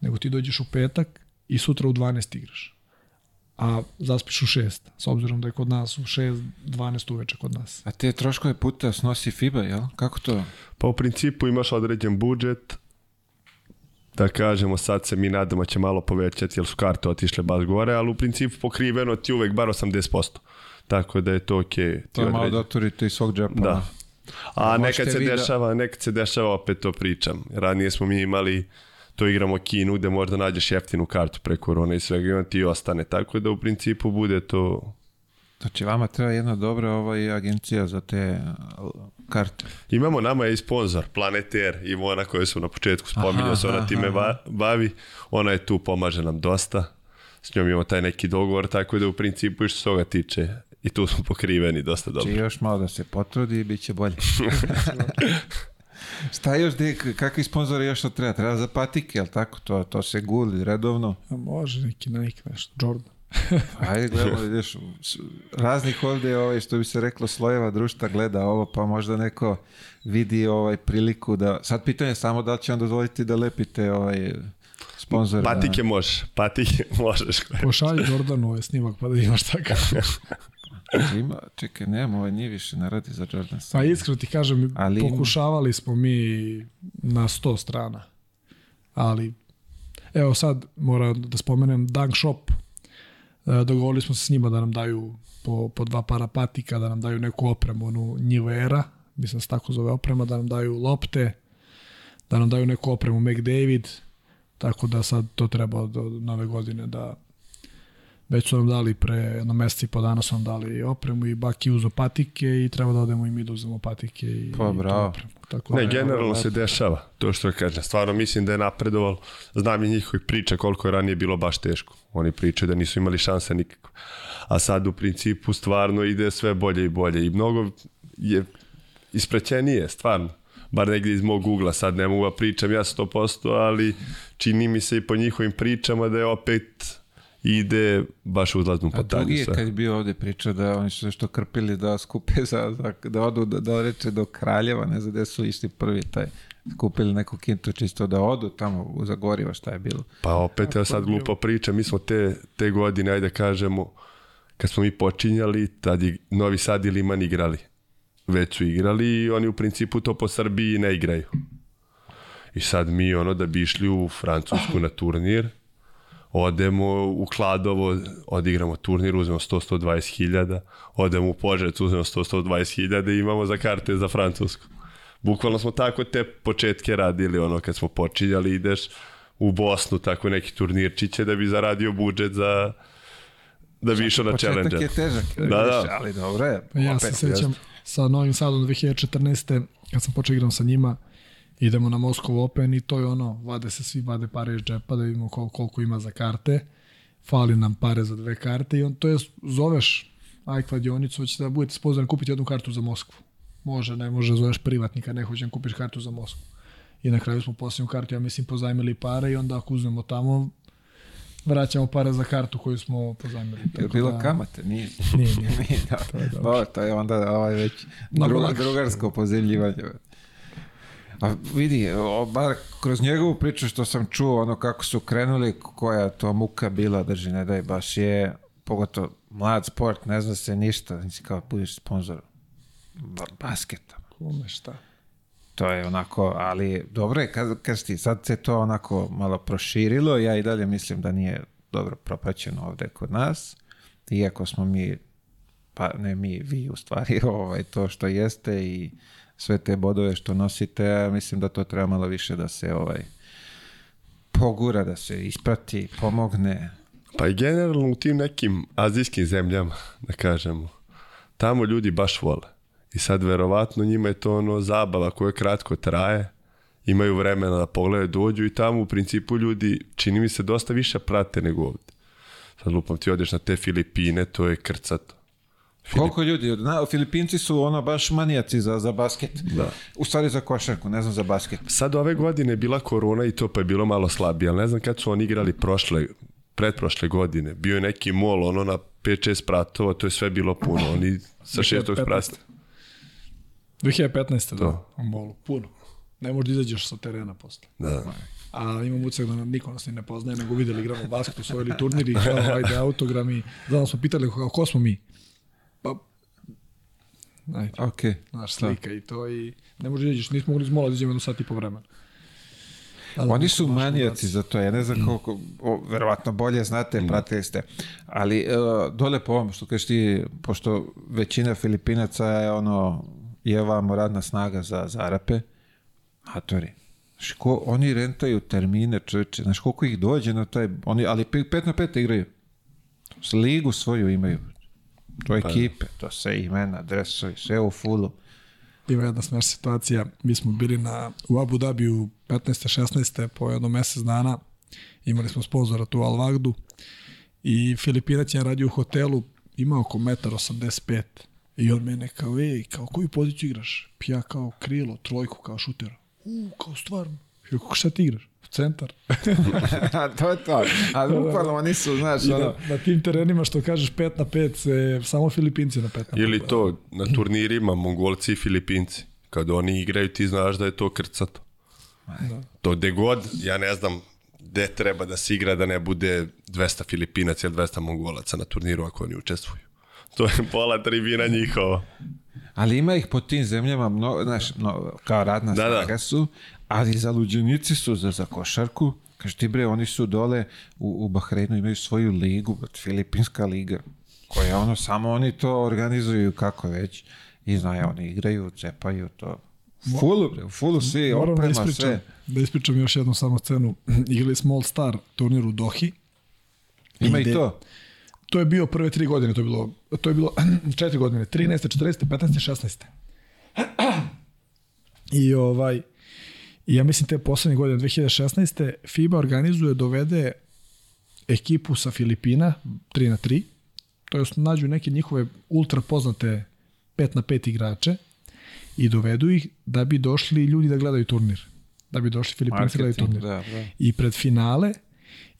Nego ti dođeš u petak i sutra u 12 igraš a zaspiš u 6, s obzirom da je kod nas u 6, 12 uveče kod nas. A te troškove puta snosi FIBA, jel? Kako to? Pa u principu imaš određen budžet, da kažemo sad se mi nadamo da će malo povećati jer su karte otišle baš gore, ali u principu pokriveno ti uvek bar 80%. Tako da je to okej. Okay. To je malo da to iz svog džepa. Da. da. A, a da nekad se, dešava, da... nekad se dešava, opet to pričam. Ranije smo mi imali to igramo Kinu gde možda nađeš jeftinu kartu preko korona i svega ima ti ostane. Tako da u principu bude to... Znači vama treba jedna dobra ovaj, agencija za te karte. Imamo, nama je i sponsor, Planeter, i ona koju sam na početku spominjao, se ona time bavi, ona je tu, pomaže nam dosta, s njom imamo taj neki dogovor, tako da u principu i što se toga tiče, i tu smo pokriveni dosta znači, dobro. Či još malo da se potrudi i bit će bolje. [laughs] Šta još, de, kakvi sponzori još to treba? Treba za patike, jel tako? To, to se guli redovno. A može neki Nike nešto, Jordan. Pa ajde, gledamo, još [laughs] raznih ovde, ovaj, što bi se reklo, slojeva društva gleda ovo, pa možda neko vidi ovaj priliku da... Sad pitanje samo da li će vam dozvoliti da lepite ovaj sponzor. Patike da. možeš, patike [laughs] možeš. Pošalji Jordanu ovaj snimak pa da imaš takav. [laughs] Znači, ima, čekaj, nemam, ovaj nije više na radi za Jordan Pa iskreno ti kažem, ali pokušavali smo mi na sto strana, ali evo sad moram da spomenem Dunk Shop, e, dogovorili smo se s njima da nam daju po, po dva para patika, da nam daju neku opremu, onu njivera, mislim da se tako zove oprema, da nam daju lopte, da nam daju neku opremu McDavid, tako da sad to treba do nove godine da već su nam dali pre jedno mesec i po dana su nam dali opremu i Baki uzo patike i treba da odemo i mi da uzemo patike i, pa, i opremu. Tako ne, da generalno se dešava, to što je kažem. Stvarno mislim da je napredovalo, znam i njihovih priča koliko je ranije bilo baš teško. Oni pričaju da nisu imali šanse nikako. A sad u principu stvarno ide sve bolje i bolje i mnogo je isprećenije, stvarno bar negdje iz mog ugla, sad ne mogu da pričam ja 100%, ali čini mi se i po njihovim pričama da je opet ide baš u uzlaznu putanju. A drugi je kad je bio ovde pričao da oni su nešto krpili da skupe za, za da odu da, da reče do Kraljeva, ne znam gde su išli prvi taj kupili neku kintu čisto da odu tamo u Zagoriva šta je bilo. Pa opet ja sad pa glupa priča, mi smo te, te godine, ajde kažemo, kad smo mi počinjali, tad je Novi Sad i Liman igrali. Već su igrali i oni u principu to po Srbiji ne igraju. I sad mi ono da bi išli u Francusku na turnir, odemo u Kladovo, odigramo turnir, uzmemo 100-120 hiljada, odemo u Požec, uzmemo 100-120 hiljada i imamo za karte za Francusku. Bukvalno smo tako te početke radili, ono kad smo počinjali, ideš u Bosnu, tako neki turnirčiće da bi zaradio budžet za da bi išao na challenge. Početak challenger. je težak, da, da. ali dobro je. Ja se sećam sa Novim Sadom 2014. kad sam počeo igram sa njima, idemo na Moskov Open i to je ono, vade se svi, vade pare iz džepa da vidimo kol, koliko ima za karte, fali nam pare za dve karte i on to je, zoveš aj kladionicu, hoće da budete spoznan kupiti jednu kartu za Moskvu. Može, ne može, zoveš privatnika, ne hoćem da kupiš kartu za Moskvu. I na kraju smo posljednju kartu, ja mislim, pozajmili pare i onda ako uzmemo tamo, vraćamo pare za kartu koju smo pozajmili. Tako je bilo da... kamate? Nije. Nije, nije. [laughs] nije da. to, je dobro. to je onda ovaj već druga, drugarsko pozivljivanje. A vidi, bar kroz njegovu priču što sam čuo, ono kako su krenuli, koja to muka bila, drži, ne daj, baš je, pogotovo mlad sport, ne zna se ništa, nisi kao budeš sponsor ba, basketa. Kome šta? To je onako, ali dobro je, kad, kad ti, sad se to onako malo proširilo, ja i dalje mislim da nije dobro propraćeno ovde kod nas, iako smo mi, pa ne mi, vi u stvari, [laughs] ovaj, to što jeste i sve te bodove što nosite, mislim da to treba malo više da se ovaj pogura, da se isprati, pomogne. Pa i generalno u tim nekim azijskim zemljama, da kažemo, tamo ljudi baš vole. I sad verovatno njima je to ono zabava koja kratko traje, imaju vremena da pogledaju, da dođu i tamo u principu ljudi, čini mi se, dosta više prate nego ovde. Sad lupam, ti odeš na te Filipine, to je krcato. Filip... Koliko ljudi, na, Filipinci su ono baš manijaci za, za basket. Da. U stvari za košarku, ne znam za basket. Sad ove godine je bila korona i to pa je bilo malo slabije, ali ne znam kad su oni igrali prošle, pretprošle godine. Bio je neki mol, ono na 5-6 pratova, to je sve bilo puno. Oni sa šestog sprasta. 2015. Da. To. da, molu, puno. Ne možda izađeš sa terena posle. Da. A imam utisak da niko nas ni ne poznaje, nego videli igramo basket, usvojili turniri, kao, [laughs] ajde autogrami. Zadno da smo pitali ko, ko smo mi. Ajde. Ok. Znaš, da. slika i to i ne možeš da iđeš, nismo mogli da iz mola da iđemo jedno sat i po vremena. Ali Oni su manijaci za to, ja ne znam mm. koliko, o, verovatno bolje znate, mm. pratili ste, ali uh, dole po ovom što kažeš ti, pošto većina Filipinaca je ono, je vam radna snaga za zarape, matori. Znaš, oni rentaju termine, čovječe, znaš koliko ih dođe na taj, oni, ali pet na 5 igraju. Ligu svoju imaju. To je pa, ekipe, to sve imena, dresovi, sve u fulu. Ima jedna smješna situacija, mi smo bili na, u Abu Dhabiju 15. 16. po jedno mesec dana, imali smo sponzora tu u Alvagdu i Filipinac je radio u hotelu, imao oko 1,85 m i on mene kao, ej, kao koju poziciju igraš? Ja kao krilo, trojku, kao šuter. U, kao stvarno. Ja kao šta ti igraš? centar. [laughs] to je to. A da, da, bukvalno da. oni su, znaš, ono... Na, na, tim terenima što kažeš 5 na 5 se samo Filipinci na 5 na 5. Ili to, na turnirima Mongolci i Filipinci. Kad oni igraju ti znaš da je to krcato. Da. To de god, ja ne znam gde treba da se igra da ne bude 200 Filipinaca ili 200 Mongolaca na turniru ako oni učestvuju. [laughs] To je pola tribina njihova. Ali ima ih po tim zemljama, mnogo, znaš, mno, kao radna da, snaga da. su, ali zaluđenici su za, za košarku. Kaže ti bre, oni su dole u, u Bahreinu imaju svoju ligu, Filipinska liga, koja ono, samo oni to organizuju kako već. I znaju, oni igraju, cepaju to. Fulu, bre, fulu svi, Moram da oprema, da ispričam, sve. Da ispričam još jednu samo scenu. [clears throat] Igrali smo All Star turnir u Dohi. Ima i, i to? To je bio prve tri godine, to je bilo, to je bilo [clears throat] četiri godine, 13, 14, 15, 16. I ovaj, I ja mislim te poslednje godine, 2016. FIBA organizuje, dovede ekipu sa Filipina, 3 na 3, to je nađu neke njihove ultra poznate 5 na 5 igrače i dovedu ih da bi došli ljudi da gledaju turnir. Da bi došli Filipinci da gledaju turnir. Da, da. I pred finale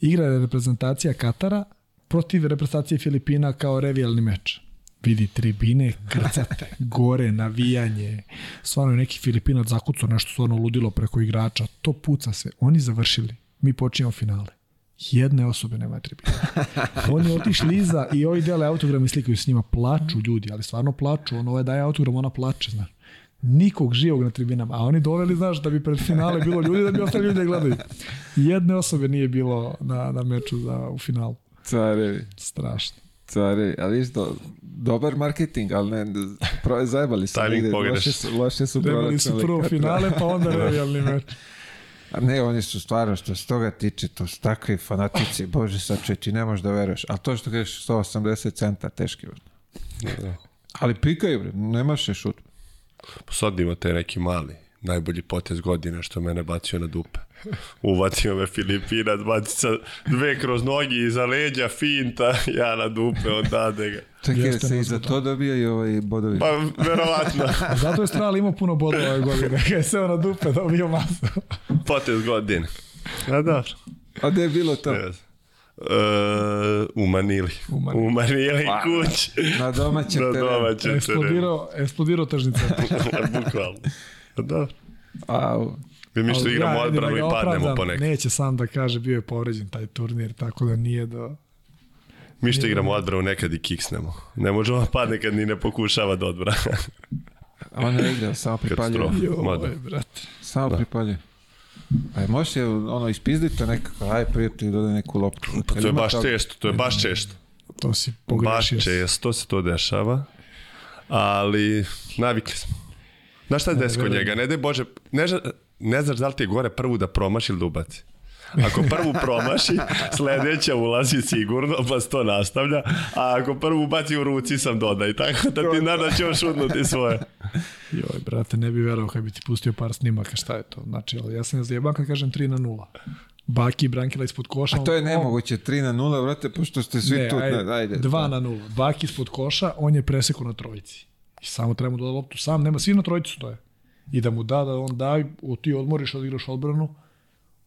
igra reprezentacija Katara protiv reprezentacije Filipina kao revijalni meč vidi tribine, krcate, gore, navijanje. Stvarno neki Filipinac zakucao nešto stvarno ludilo preko igrača. To puca se. Oni završili. Mi počinjemo finale. Jedne osobe nema tribina. Oni otišli iza i ovi dele autogram i slikaju s njima. Plaču ljudi, ali stvarno plaču. Ono ovaj daje autogram, ona plače, znaš. Nikog živog na tribinama. A oni doveli, znaš, da bi pred finale bilo ljudi, da bi ostali ljudi da gledaju. Jedne osobe nije bilo na, na meču za, u finalu. Carevi. Strašno. Stari, ali viš, do, dobar marketing, ali ne, pro, zajebali su negde, loše su, loše su proračunali. su prvo finale, pa onda da. realni meč. A ne, oni su stvarno, što se toga tiče, to su takvi fanatici, bože sačuje, ti ne možeš da veruješ. Ali to što kažeš, 180 centa, teški. Da, da. Ali pikaj, bre, nemaš je šut. Pa sad ima te neki mali, najbolji potez godine što mene bacio na dupe. Uvatio me Filipinac, bacica dve kroz nogi iza leđa, finta, ja na dupe, on dade ga. Čekaj, se i za to dobio i ovaj bodovi. Pa, verovatno. [laughs] Zato je Stral imao puno bodova ove godine, [laughs] kada je seo na dupe, dobio masu. potez godine. A da. A gde je bilo to? Uh, u Manili. U Manili, Manili pa, kuć. Na domaćem terenu. Na domaćem terenu. Eksplodirao, eksplodirao tržnica. [laughs] Bukvalno. Pa da. A, Mi mi što igramo ja, odbranu da i padnemo po nekaj. Neće sam da kaže, bio je povređen taj turnir, tako da nije da... Mi što igramo odbranu nekad i kiksnemo. Ne može ona padne kad ni ne pokušava da A on je igrao, samo pripaljuje. Joj, brate. Samo da. pripaljuje. Aj, možeš je ono ispizditi nekako, aj prijatelj dodaj neku loptu. Pa to je baš tog... često, to je baš često. To si pogrešio. Baš često se to dešava, ali navikli smo. Znaš šta je desi kod njega? Ne daj Bože, ne, ne znaš da li ti je gore prvu da promaši ili da ubaci. Ako prvu promaši, [laughs] sledeća ulazi sigurno, pa se to nastavlja, a ako prvu baci u ruci sam dodaj. tako da ti nada će još udnuti svoje. Joj, brate, ne bi verovao kad bi ti pustio par snimaka, šta je to? Znači, ali ja sam ne zajebam kad kažem 3 na 0. Baki Brankila ispod koša. A to je nemoguće, 3 na 0, brate, pošto ste svi ne, tu. Ajde, ajde, da. 2 na 0. Baki ispod koša, on je presekao na trojici. I samo trebamo da, da loptu sam, nema, svi na trojicu je. I da mu da, da on da, ti odmoriš, odigraš odbranu,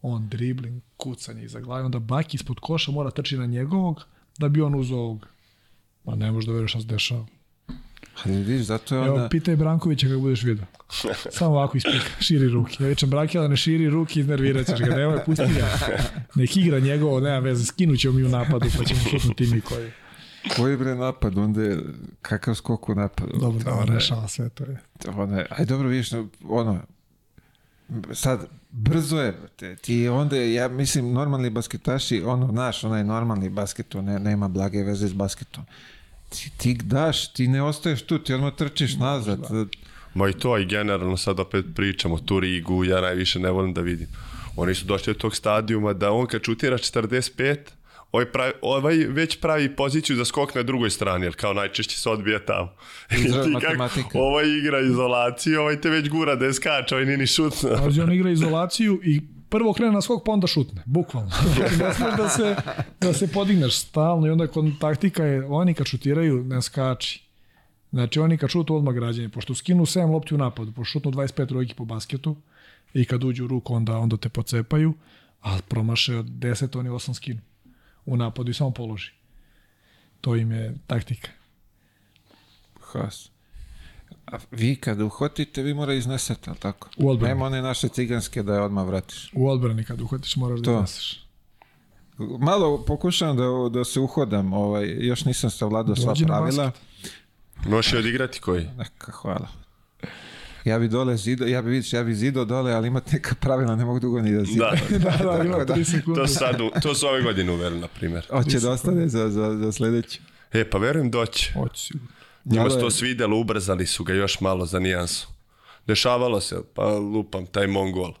on dribling, kucanje iza glave, onda bak ispod koša mora trči na njegovog, da bi on uzao ovog. Ma ne možeš da veriš šta se dešava. Ali pa vidiš, zato je onda... Evo, pitaj Brankovića kako budeš vidio. [laughs] Samo ovako ispika, širi ruke. Ja vičem Brankovića, ne širi ruke, iznervirat ćeš ga, nemoj, pusti ga. Nek igra njegovo, nema veze, skinut ćemo mi u napadu, pa ćemo šutnuti mi koji. Koji bre napad, onda je kakav skok u napad. Dobro, da, rešava sve to je. Ona, aj dobro, vidiš, ono, sad, brzo je, te, ti onda, ja mislim, normalni basketaši, ono, naš, onaj normalni basket, to ne, nema blage veze s basketom. Ti, ti daš, ti ne ostaješ tu, ti odmah trčiš nazad. Da. Ma i to, i generalno sad opet pričamo, tu rigu, ja najviše ne volim da vidim. Oni su došli do tog stadijuma da on kad čutira 45, ovaj, pravi, ovaj već pravi poziciju za da skok na drugoj strani, jer kao najčešće se odbija tamo. Izraz [laughs] matematika. Kak, ovaj igra izolaciju, ovaj te već gura da je skače, ovaj nini šutna. [laughs] Pazi, on igra izolaciju i prvo krene na skok, pa onda šutne, bukvalno. [laughs] ne smeš da se, da se podigneš stalno i onda kod taktika je, oni kad šutiraju, ne skači. Znači, oni kad šutu odmah građanje, pošto skinu 7 lopti u napadu, pošto šutnu 25 trojki po basketu i kad uđu u ruku, onda, onda te pocepaju, a promaše 10, oni 8 skinu u napadu i samo položi. To im je taktika. Haas. A vi kad uhvatite, vi mora iznesete, ali tako? U odbrani. Nema one naše ciganske da je odmah vratiš. U odbrani kad uhvatiš moraš da to. da izneseš. Malo pokušam da, da se uhodam, ovaj, još nisam savladao sva pravila. Možeš odigrati koji? Neka, hvala ja bi dole zido, ja bi vidiš, ja bi zido dole, ali imate neka pravila, ne mogu dugo ni da zido. Da, [laughs] da, da, [laughs] da, da, ima 3 da. sekunde. To, sad, to su ove godine uveli, na primjer. Hoće da ostane za, za, za sledeću. E, pa verujem doći. Hoće sigurno. Njima se to svidjelo, ubrzali su ga još malo za nijansu. Dešavalo se, pa lupam, taj Mongol.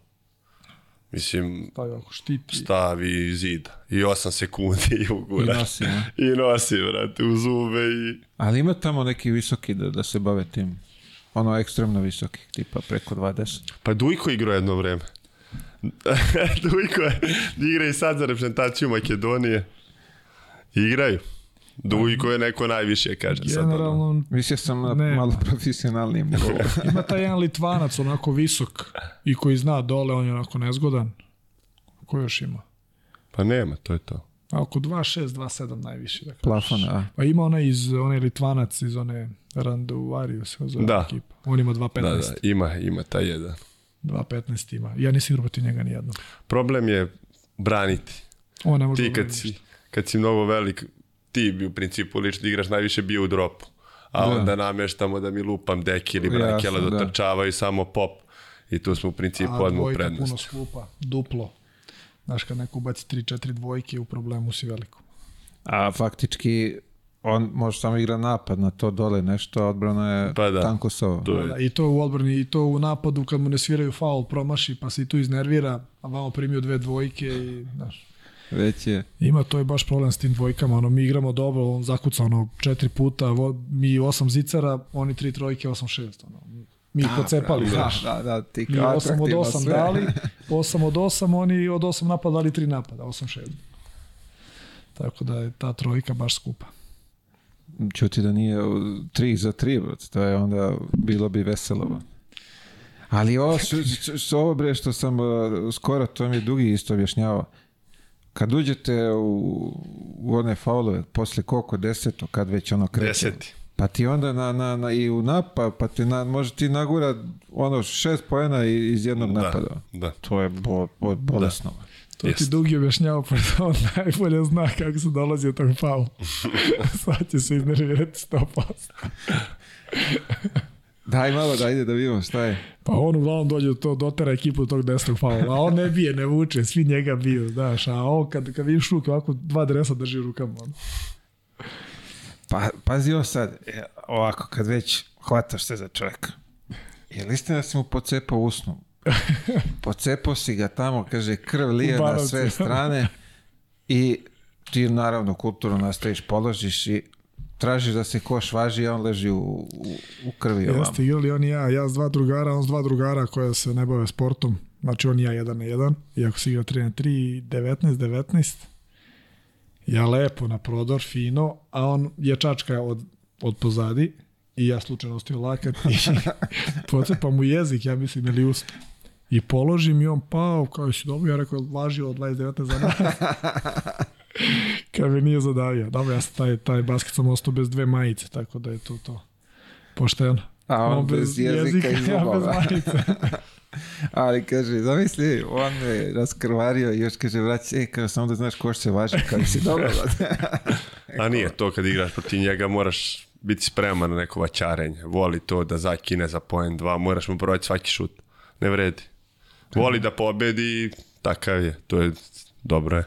Mislim, pa štiti. stavi zida. i 8 sekundi i ugura. I nosi, ne? [laughs] I nosi, brate, u zube i... Ali ima tamo neki visoki da, da se bave tim ono ekstremno visokih, tipa preko 20. Pa Dujko igrao jedno vreme. [laughs] Dujko je, igra i sad za reprezentaciju Makedonije. Igraju. Dujko je neko najviše, kaže Generalno, sad. Generalno... Više sam na ne. malo profesionalnijem [laughs] nivou. Ima taj jedan Litvanac, onako visok, i koji zna dole, on je onako nezgodan. Ko još ima? Pa nema, to je to. A pa oko 2.6, 2.7 najviše. Da Plafon, a. Pa ima ona iz, onaj Litvanac iz one Randuvariju se zove da. ekipa. On ima 2.15. Da, da, ima, ima ta jedan. 2.15 ima. Ja nisam igrao protiv njega nijedno. Problem je braniti. On ne može Ti da kad si, kad si mnogo velik, ti bi u principu lično igraš najviše bio u dropu. A da. onda nameštamo da mi lupam deki ili brakela da. dotrčavaju da. samo pop. I tu smo u principu odmah u prednosti. A dvojka puno skupa, duplo. Znaš, kad neko ubaci 3-4 dvojke, u problemu si veliko. A faktički, on može samo igra napad na to dole nešto, odbrana je pa da, tanko so. To je. Da, da, I to u odbrani, i to u napadu kad mu ne sviraju faul, promaši pa se i tu iznervira, a vamo primio dve dvojke i znaš. Već je. Ima, to je baš problem s tim dvojkama, ono, mi igramo dobro, on zakuca ono četiri puta, vo, mi osam zicara, oni tri trojke, osam šest, ono, mi ih pocepali. Da, da, da, ti mi 8 od 8 sve. dali, 8 od 8, oni od 8 napada dali 3 napada, 8 6. Tako da je ta trojka baš skupa. Čuti da nije 3 za 3, to je onda bilo bi veselo. Ali ovo što, što, ovo bre što sam e, skoro, to mi je Dugi isto objašnjavao. Kad uđete u, u one faulove, posle koliko, deseto, kad već ono kreće. Deseti Pa ti onda na, na, na, i u napa, pa ti na, može ti nagura ono šest pojena iz jednog da, napada. Da. To je bo, bo, da. bolesno. Da. To Jest. ti Dugi objašnjava, [laughs] pošto on najbolje zna kako se dolazi od tog faula. [laughs] Sad će se iznervirati 100%. [laughs] Daj malo da da vidimo šta je. Pa on uglavnom dođe do to, dotera ekipu tog desnog faula, a on ne bije, ne vuče, svi njega biju, znaš, a on kad, kad vidiš ruke, ovako dva dresa drži u rukama. Ono. Pa, pazi ovo sad, e, ovako, kad već hvataš se za čovjeka. Je li istina da si mu pocepao usnu? [laughs] Pocepao si ga tamo, kaže, krv lije na sve strane i ti naravno kulturno nastaviš, položiš i tražiš da se koš važi, a on leži u, u, u krvi. Jeste, ili on i ja, ja s dva drugara, on s dva drugara koja se ne bave sportom, znači on i ja jedan na jedan, iako si igra 3 na 3, 19, 19, Ja lepo na prodor, fino, a on je čačka od, od pozadi i ja slučajno ostavim lakat i [laughs] pocepam mu jezik, ja mislim, ili usta. I položim i on pao, kao si dobro, ja rekao, važio od 29. za nas. [laughs] Kad me nije zadavio. Dobro, ja sam taj, taj basket sam ostao bez dve majice, tako da je to to. Pošteno. A on, on bez, bez jezika, jezika i [laughs] ja bez majice. [laughs] Ali kaže, zamisli, on me raskrvario i još kaže, vrać, e, kao samo da znaš ko što se važi, kaže da se dobro. [laughs] A nije to kad igraš protiv njega, moraš biti spreman na neko vačarenje. Voli to da zakine za poen dva, moraš mu proći svaki šut. Ne vredi. Voli da pobedi, takav je. To je dobro je.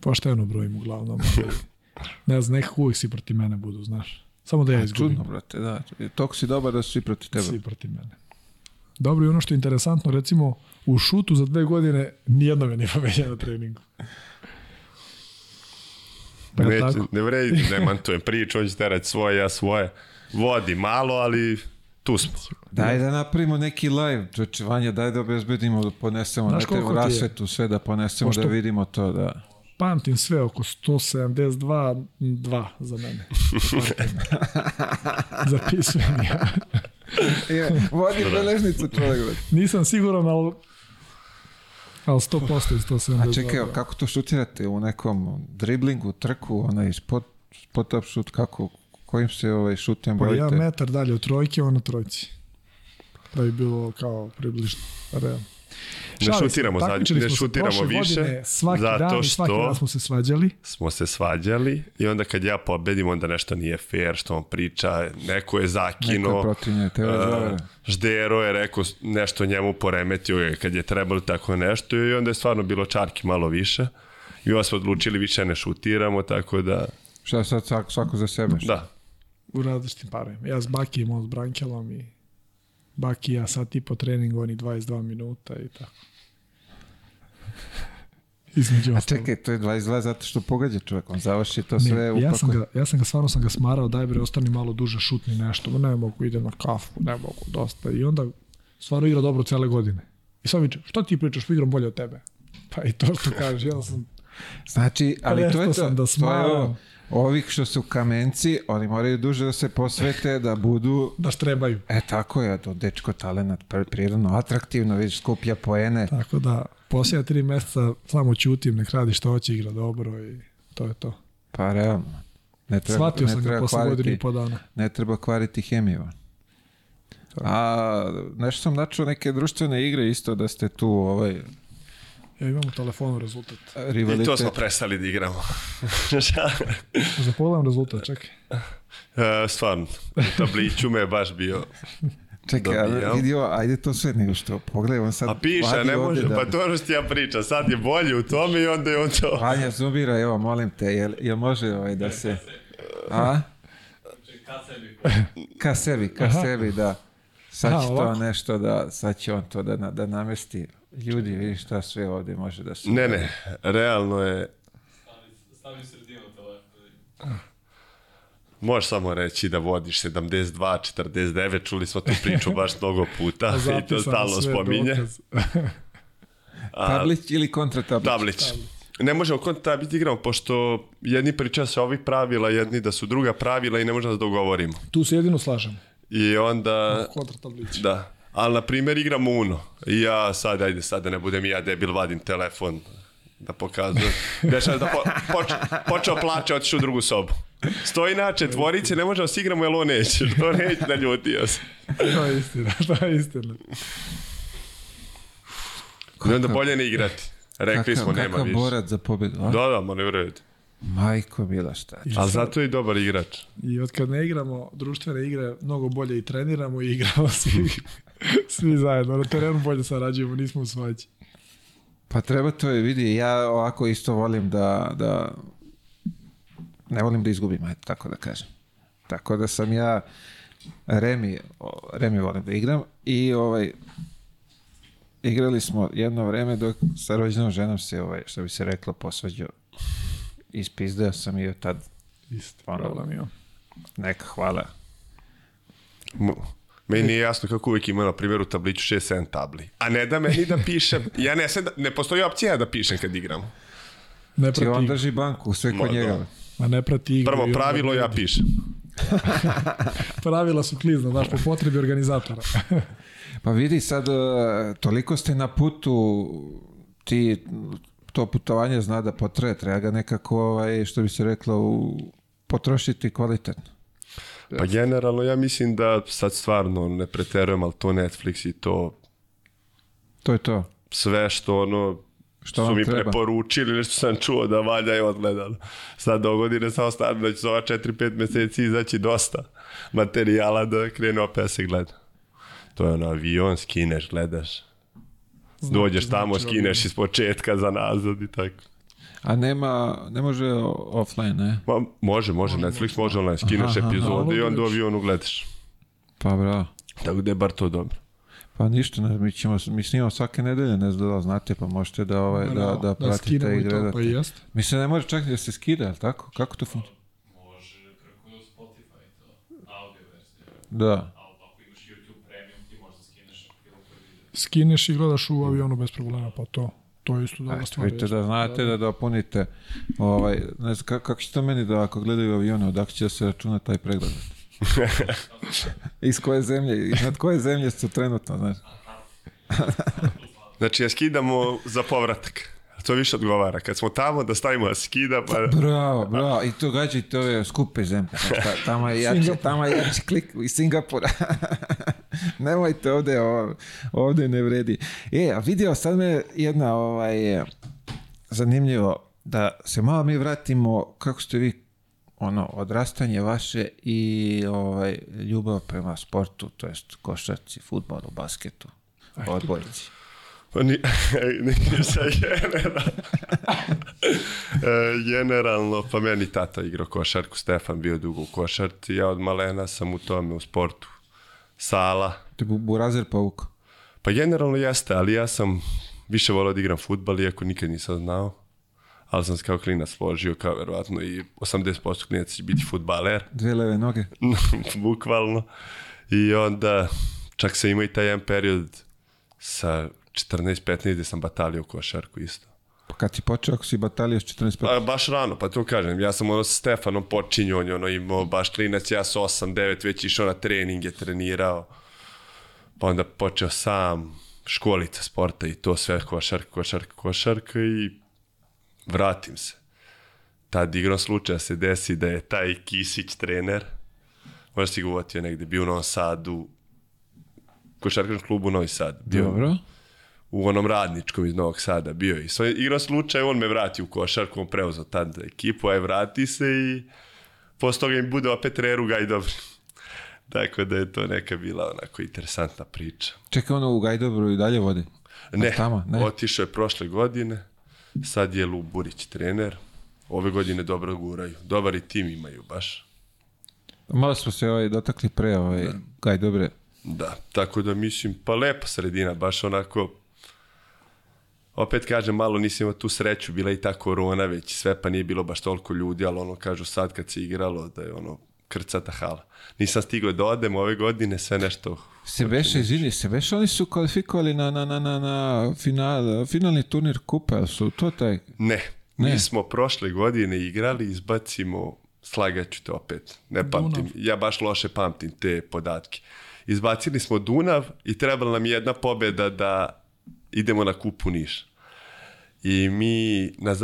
Pošteno brojim uglavnom. ne znam, nekako uvijek si protiv mene budu, znaš. Samo da ja izgubim. Čudno, brate, da. Toliko si dobar da si protiv tebe. Si protiv mene. Dobro, i ono što je interesantno, recimo, u šutu za dve godine nijedno ga nije pomenja [laughs] na treningu. Pa Neće, ne vredi, demantujem priču, on će terati svoje, ja svoje. Vodi malo, ali tu smo. Daj da napravimo neki live, čoče Vanja, daj da obezbedimo, da ponesemo Znaš na rasetu, sve da ponesemo, da Pošto da vidimo to, da. Pamtim sve oko 172, 2 za mene. [laughs] Zapisujem ja. Je, vodi beležnicu čovjek. Nisam siguran, ali ali 100% iz 172. A čekaj, kako to šutirate u nekom driblingu, trku, onaj spot, spot up šut, kako, kojim se ovaj šutem bojite? Pa ja metar dalje od trojke, on u trojci. Da bi bilo kao približno, realno. Ne šutiramo, sad, ne šutiramo više. Godine, svaki zato dan, što svaki dan smo se svađali. Smo se svađali i onda kad ja pobedim, onda nešto nije fair što on priča, neko je zakino. Neko je protinje, tebe uh, Ždero je rekao nešto njemu poremetio je kad je trebalo tako nešto i onda je stvarno bilo čarki malo više. I onda smo odlučili više ne šutiramo, tako da... Šta sad svako za sebe? Šta? Da. U različitim parovima. Ja s Bakijem, on s Brankelom i Baki ja sat i po treningu, oni 22 minuta i tako. Između A čekaj, to je 22 zato što pogađa čovjek, on završi to ne, sve ja Sam ga, ja sam ga, stvarno sam ga smarao, daj bre, ostani malo duže, šutni nešto, ne mogu, idem na kafu, ne mogu, dosta. I onda stvarno igra dobro cele godine. I sam viče, što ti pričaš, igram bolje od tebe. Pa i to što kažeš, ja sam... Znači, ali to je to, sam da smaram. To je ovo ovih što su kamenci, oni moraju duže da se posvete, da budu... Da strebaju. E, tako je, to dečko talenat, prirodno atraktivno, vidiš, skuplja poene. Tako da, posljednja tri meseca samo ćutim, nek radi što hoće, igra dobro i to je to. Pa, realno. Ne treba, Shvatio ne sam treba ga posle godinu i po dana. Ne treba kvariti hemiju. A nešto sam načuo neke društvene igre isto da ste tu ovaj, Ja imamo telefonu rezultat. Rivalitet. I to smo prestali da igramo. Za [laughs] pogledam rezultat, čekaj. E, stvarno, u tabliću me je baš bio... Čekaj, ali vidio, ajde to sve nego što pogledam sad. A piše, ne može, da... pa to ono što ja pričam, sad je bolje u tome i onda je on to... Vanja Zumbira, evo, molim te, jel, jel može ovaj da se... A? Ka sebi. Ka sebi, ka sebi, da. Sad će to nešto da, sad će on to da, da namesti. Ljudi, vidi šta sve ovde može da se... Ne, ne, realno je... Stavi sredinu telefona. Možeš samo reći da vodiš 72, 49, čuli smo tu priču baš mnogo puta [laughs] i to stalno spominje. [laughs] tablić ili kontra tablić? Ne možemo kontra igramo, pošto jedni pričaju se ovih pravila, jedni da su druga pravila i ne možemo da dogovorimo. Tu se jedino slažemo. I onda... Kontra Da. Ali, na primjer, igram Uno. I ja sad, ajde, sad da ne budem ja debil, vadim telefon da pokazujem. [laughs] Dešava da, da po, poč, počeo plače, otišu u drugu sobu. Stoji na četvorice, ne možemo da se igramo, jer on neće. [laughs] To neće, naljutio da se. to je istina, to je istina. ne onda bolje ne igrati. Rekli kaka, smo, kaka nema više. Kakav borac za pobjedu, Da, da, ma ne urediti. Majko mila šta će. Ali zato je i dobar igrač. I od kad ne igramo društvene igre, mnogo bolje i treniramo i igramo svi. [laughs] [laughs] Svi zajedno, na terenu bolje sarađujemo, nismo u svađi. Pa treba to je, vidi, ja ovako isto volim da, da ne volim da izgubim, ajde, tako da kažem. Tako da sam ja Remi, Remi volim da igram i ovaj igrali smo jedno vreme dok sa rođenom ženom se ovaj, što bi se reklo, posvađao. Ispizdeo sam i od tad. Isto, ono, problem, ja. Neka hvala. Meni je jasno kako uvijek ima na primjer u tabliću 6-7 tabli. A ne da meni da pišem. Ja ne, sedam, ne postoji opcija da pišem kad igram. Ne prati. Či on drži banku, sve kod da. njega. Da. Ma ne prati igru. Prvo pravilo ja pišem. [laughs] Pravila su klizna, znaš, po potrebi organizatora. [laughs] pa vidi sad, e, toliko ste na putu, ti to putovanje zna da potraje, treba ga nekako, ovaj, što bi se reklo, potrošiti kvalitetno. Pa generalno ja mislim da sad stvarno ne preterujem, ali to Netflix i to... To je to. Sve što ono što su mi treba? preporučili nešto sam čuo da valja i odgledano. Sad do godine samo stavim da će za ova 4-5 meseci izaći dosta materijala da krenu opet da se gleda. To je ono avion, skineš, gledaš. Znači, Dođeš tamo, znači, skineš iz početka za nazad i tako. A nema, ne može offline, ne? Ma, može, može, Netflix može online, skineš epizode i onda u avionu gledaš. Pa bravo. Tako da je bar to dobro. Pa ništa, ne, mi, ćemo, mi snimamo svake nedelje, ne znam da znate, pa možete da, ovaj, da, da, da pratite da i gledate. Pa jest. Mi se ne može čak da se skida, ali tako? Kako to funkcionuje? Može preko Spotify to, audio verzija. Da. ako imaš YouTube premium, ti možeš Skineš i gledaš u avionu bez problema, pa to. To je isto dobra Ajde, stvar. Vidite da znate da, da, da dopunite, ovaj, ne znam, kako, kako će meni da ako gledaju avione, odakle će da se računa taj pregled? [laughs] Iz koje zemlje, iznad koje zemlje su trenutno, znaš? znači, ja skidamo za povratak to više odgovara. Kad smo tamo, da stavimo skida. Pa-, pa... Bravo, bravo. I to gađa i to je skupe zemlje. Tamo je jače, tamo je jače klik iz Singapura. [laughs] Nemojte ovde, ovde ne vredi. E, a vidio sad me jedna ovaj, zanimljivo da se malo mi vratimo kako ste vi ono odrastanje vaše i ovaj ljubav prema sportu, to jest košarci, fudbalu, basketu, odbojci. Pa [laughs] e, ni, ništa, [laughs] generalno. [laughs] E, generalno, pa meni tata igrao košarku, Stefan bio dugo u košarci, ja od malena sam u tome u sportu. Sala. Ti bu, burazer pauk? Pa generalno jeste, ali ja sam više volao da igram futbal, iako nikad nisam znao. Ali sam se kao klinac složio, kao verovatno i 80% klinaca će biti futbaler. Dve leve noge. Bukvalno. I onda, čak sam imao i taj jedan period sa 14-15 gde sam batalio košarku isto. Pa kad si počeo, ako si batalio s 14-15? Baš rano, pa to kažem. Ja sam ono sa Stefanom počinio, on je ono imao baš klinac, ja sa 8-9 već išao na treninge, trenirao. Pa onda počeo sam školica sporta i to sve košarka, košarka, košarka i vratim se. Tad igrom slučaja se desi da je taj Kisić trener, možda si ga uvotio negde, bio u Novom Sadu, košarkaškom klubu u Novi Sad. Bio, Dobro u onom radničkom iz Novog Sada bio i sve igra slučaj on me vrati u košarku on preuzeo tad ekipu aj vrati se i posle toga im bude opet Reruga i dobro [laughs] tako da je to neka bila onako interesantna priča čekaj ono u Gajdobru i dalje vodi ne, tamo, ne. otišao je prošle godine sad je Luburić trener ove godine dobro guraju dobar i tim imaju baš malo smo se ovaj dotakli pre ovaj da. Gajdobre da, tako da mislim, pa lepa sredina, baš onako opet kažem, malo nisam imao tu sreću, bila i ta korona već, sve pa nije bilo baš toliko ljudi, ali ono kažu sad kad se igralo da je ono krcata hala. Nisam stigao da odem ove godine, sve nešto... Se beše, izvini, se beše, oni su kvalifikovali na, na, na, na, na final, finalni turnir kupa, su to taj... Ne, ne. mi smo prošle godine igrali, izbacimo, slagaću te opet, ne pamtim, Dunav. ja baš loše pamtim te podatke. Izbacili smo Dunav i trebala nam jedna pobeda da idemo na kupu Niš. I mi, na,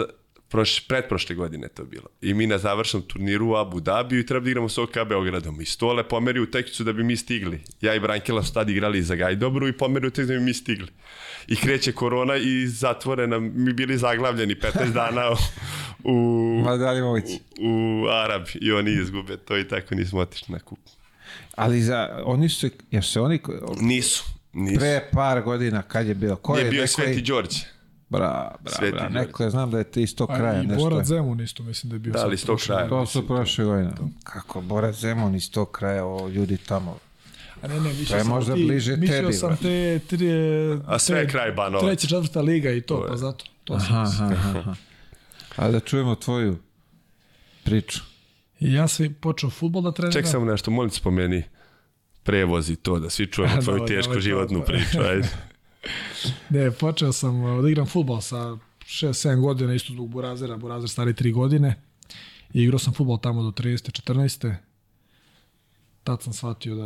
proš, pretprošle godine to bilo. I mi na završnom turniru u Abu Dabiju i treba da igramo s OK Beogradom. I stole pomeri u tekmicu da bi mi stigli. Ja i Brankela su tad igrali za Gajdobru i pomeri u tekmicu da bi mi stigli. I kreće korona i zatvore nam, mi bili zaglavljeni 15 dana u, u, [laughs] Ma u, u Arab i oni izgube to i tako nismo otišli na kup. Ali za, oni su, jesu se oni... Nisu. Nis. Pre par godina, kad je bilo? Ko je, je bio neko Sveti Đorđe. Bra, bra, Sveti bra. Neko je, znam da je iz tog kraja. I nešto Borat Zemun isto mislim da je bio. Da, ali iz tog kraja. To su prošle godine. Kako, Borat Zemun iz tog kraja, o, ljudi tamo. A ne, ne, mislio sam da možda ti, bliže mislio tebi, sam te, tri, A sve je kraj Banova. Treća, četvrta liga i to, pa zato. To aha, aha, aha. A da čujemo tvoju priču. Ja sam počeo futbol da treniram. Ček samo nešto, molim se spomeni prevozi to, da svi čujemo tvoju da, tešku da, životnu da, priču, ajde. [laughs] ne, počeo sam uh, da igram futbol sa 6-7 godina, isto dug Burazera, Burazer stari 3 godine. I igrao sam futbol tamo do 13. 14. Tad sam shvatio da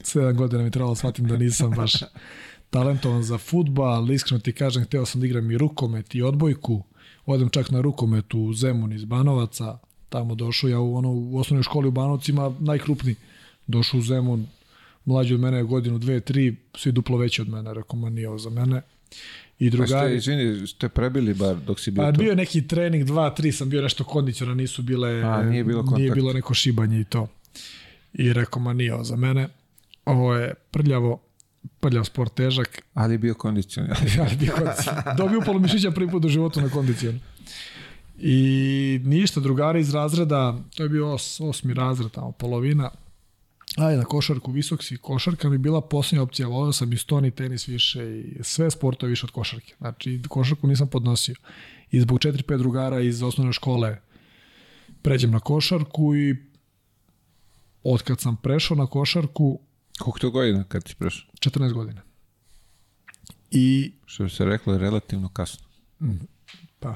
7 [laughs] godina mi trebalo da shvatim da nisam baš talentovan za futbal, iskreno ti kažem, hteo sam da igram i rukomet i odbojku, odem čak na rukomet u Zemun iz Banovaca, tamo došao ja u, ono, u osnovnoj školi u Banovcima, najkrupniji došao u Zemun, mlađi od mene je godinu, dve, tri, svi duplo veći od mene, rekao, ma nije ovo za mene. I drugari... Pa ste, izvini, ste prebili bar dok si bio pa, to? Bio neki trening, dva, tri, sam bio nešto kondiciona, nisu bile... A, nije bilo kontakt. Nije bilo neko šibanje i to. I rekao, ma nije ovo za mene. Ovo je prljavo, prljav sport težak. Ali je bio kondicion. [laughs] Ali bio kondicion. Dobio upalo mišića prvi put u životu na kondicionu. I ništa, drugari iz razreda, to je bio os, osmi razred, tamo polovina, Ajde, na košarku, visok si košarka mi bila posljednja opcija, volao sam i stoni tenis više i sve sportove više od košarke. Znači, košarku nisam podnosio. I zbog 4-5 drugara iz osnovne škole pređem na košarku i od kad sam prešao na košarku... Koliko to godina kad si prešao? 14 godina. I... Što bi se reklo, relativno kasno. Mm, pa.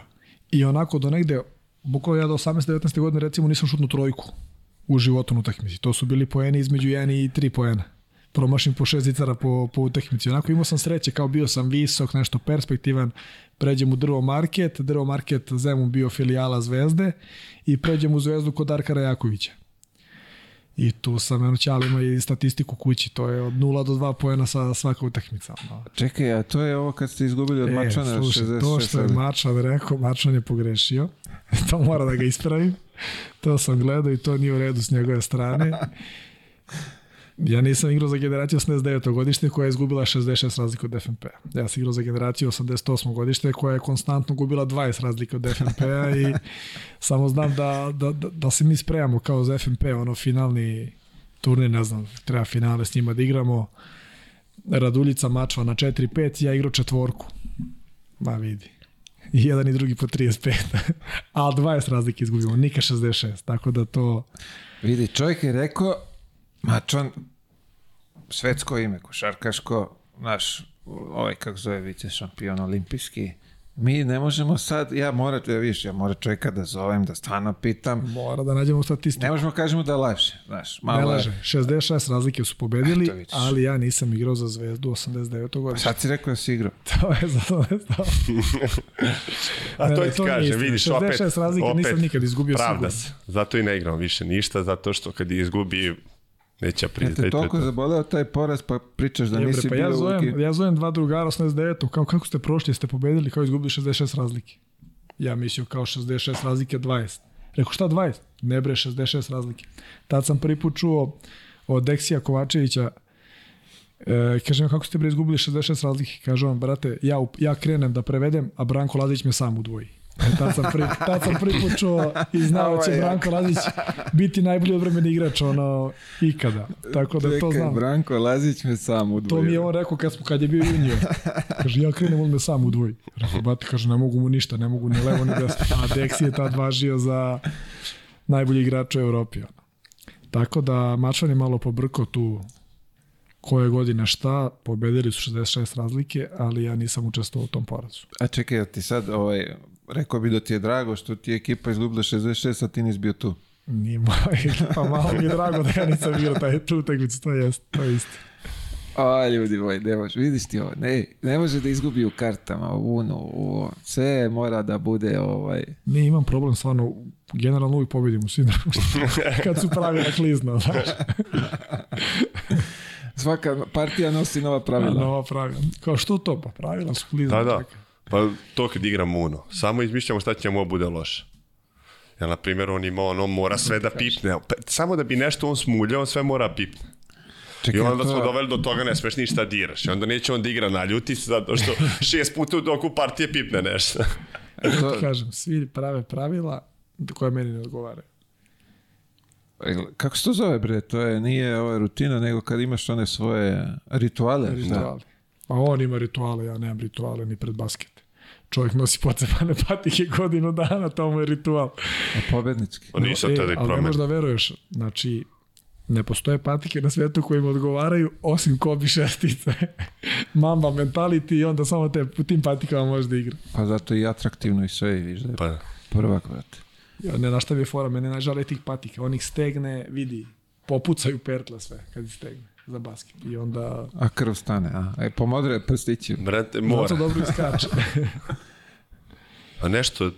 I onako do negde, bukvalo ja do 18-19 godine recimo nisam šutnu trojku u životnoj utakmici. To su bili poeni između 1 i 3 poena. Promašim po 6 zicara po, po utakmici. Onako imao sam sreće, kao bio sam visok, nešto perspektivan. Pređem u Drvo Market, Drvo Market Zemu bio filijala Zvezde i pređem u Zvezdu kod Darka Rajakovića. I tu sam, ono, Ćalima i statistiku kući, to je od 0 do 2 poena sa svaka utakmica. No. Čekaj, a to je ovo kad ste izgubili od e, Mačana? Slušaj, to što je Mačan rekao, Mačan je pogrešio. [laughs] to mora da ga ispravim. [laughs] to sam gledao i to nije u redu s njegove strane. Ja nisam igrao za generaciju 89. godišnje koja je izgubila 66 razlika od FNP-a. Ja sam igrao za generaciju 88. godište koja je konstantno gubila 20 razlika od FNP-a i samo znam da, da, da, da se mi spremamo kao za FNP, ono finalni turnir, ne znam, treba finale s njima da igramo. Raduljica mačva na 4-5, ja igrao četvorku. Ma vidi jedan i drugi po 35, ali 20 razlike izgubimo, nika 66, tako da to... Vidi, čovjek je rekao, mačan, svetsko ime, košarkaško, naš, ovaj, kako zove, vice šampion olimpijski, mi ne možemo sad, ja morate, ja viš, ja mora čovjeka da zovem, da stvarno pitam. Mora da nađemo statistiku. Ne možemo kažemo da laže, znaš, malo. Ne laže, 66 razlike su pobedili, ali ja nisam igrao za zvezdu 89. Pa godine. Sad si rekao da si igrao. [laughs] to je za A to, ne, to kaže, vidiš, 66 opet. 66 razlike opet, nisam nikad izgubio pravda sigurno. Pravda se, zato i ne igram više ništa, zato što kad izgubi Neće april. Da ja te toliko to. zaboleo taj poraz, pa pričaš da Jebre, nisi pa bio... Ja zovem, u... ja zovem dva drugara 89 kao kako ste prošli, ste pobedili, kao izgubili 66 razlike. Ja mislio kao 66 razlike 20. Rekao šta 20? Ne bre, 66 razlike. Tad sam prvi put čuo od Deksija Kovačevića, e, kažem kako ste bre izgubili 66 razlike, kaže on, brate, ja, ja krenem da prevedem, a Branko Lazić me sam udvoji. E, tad sam, pri, tad sam prvi i znao da će Branko Lazić biti najbolji odbrambeni igrač ono, ikada. Tako da Čekaj, to znam. Branko Lazić me sam udvoji. To mi je on rekao kad, smo, kad je bio junior. Kaže, ja krenem, on me sam udvoji. Rekao, bati, kaže, ne mogu mu ništa, ne mogu ni levo ni desno. A Dexi je tad važio za najbolji igrač u Evropi. Ono. Tako da Mačvan je malo pobrko tu koje godine šta, pobedili su 66 razlike, ali ja nisam učestvovao u tom porazu. A čekaj, ti sad, ovaj, rekao bi da ti je drago što ti je ekipa izgubila 66, a ti nisi bio tu. Nije [laughs] pa malo mi je drago da ja nisam bio taj tu utakmicu, to jest, to isto. A ljudi moji, ne može, vidiš ti ovo, ne, ne može da izgubi u kartama, u unu, u, sve mora da bude ovaj... Ne, imam problem stvarno, generalno uvijek pobedim u svim [laughs] kad su pravila klizna, znaš. Svaka partija nosi nova pravila. Nova pravila. Kao što to? Pa pravila su klizna. Da, da. Čak. Pa to kad igram Uno. Samo izmišljamo šta će mu bude loše. Ja, na primjer, on ima, ono, mora sve da pipne. Samo da bi nešto on smulja, on sve mora pipne. Čekaj, I onda smo doveli do toga ne smeš ništa da diraš. I onda neće on da igra na ljuti se zato što [laughs] šest puta u doku partije pipne nešto. E, Eto to... kažem, svi prave pravila koje meni ne odgovaraju. E, kako se to zove bre? To je nije ova rutina, nego kad imaš one svoje rituale. Rituale. Da. Pa on ima rituale, ja nemam rituale ni pred basket čovjek nosi pocefane patike godinu dana, to mu je ritual. A pobednički. No, pa nisam e, tada Ali ne možda veruješ, znači, ne postoje patike na svetu kojim odgovaraju, osim kobi šestice. [laughs] Mamba mentality i onda samo te, tim patikama možeš da igra. Pa zato i atraktivno i sve, viš da je pa. Da. prva brate. Ja, ne, na šta bi je fora, mene najžale tih patika. On ih stegne, vidi, popucaju pertla sve kad ih stegne za basket. I onda... A krv stane, a? E, pomodre prstići. Brate, mora. Zato dobro iskače. [laughs] a nešto...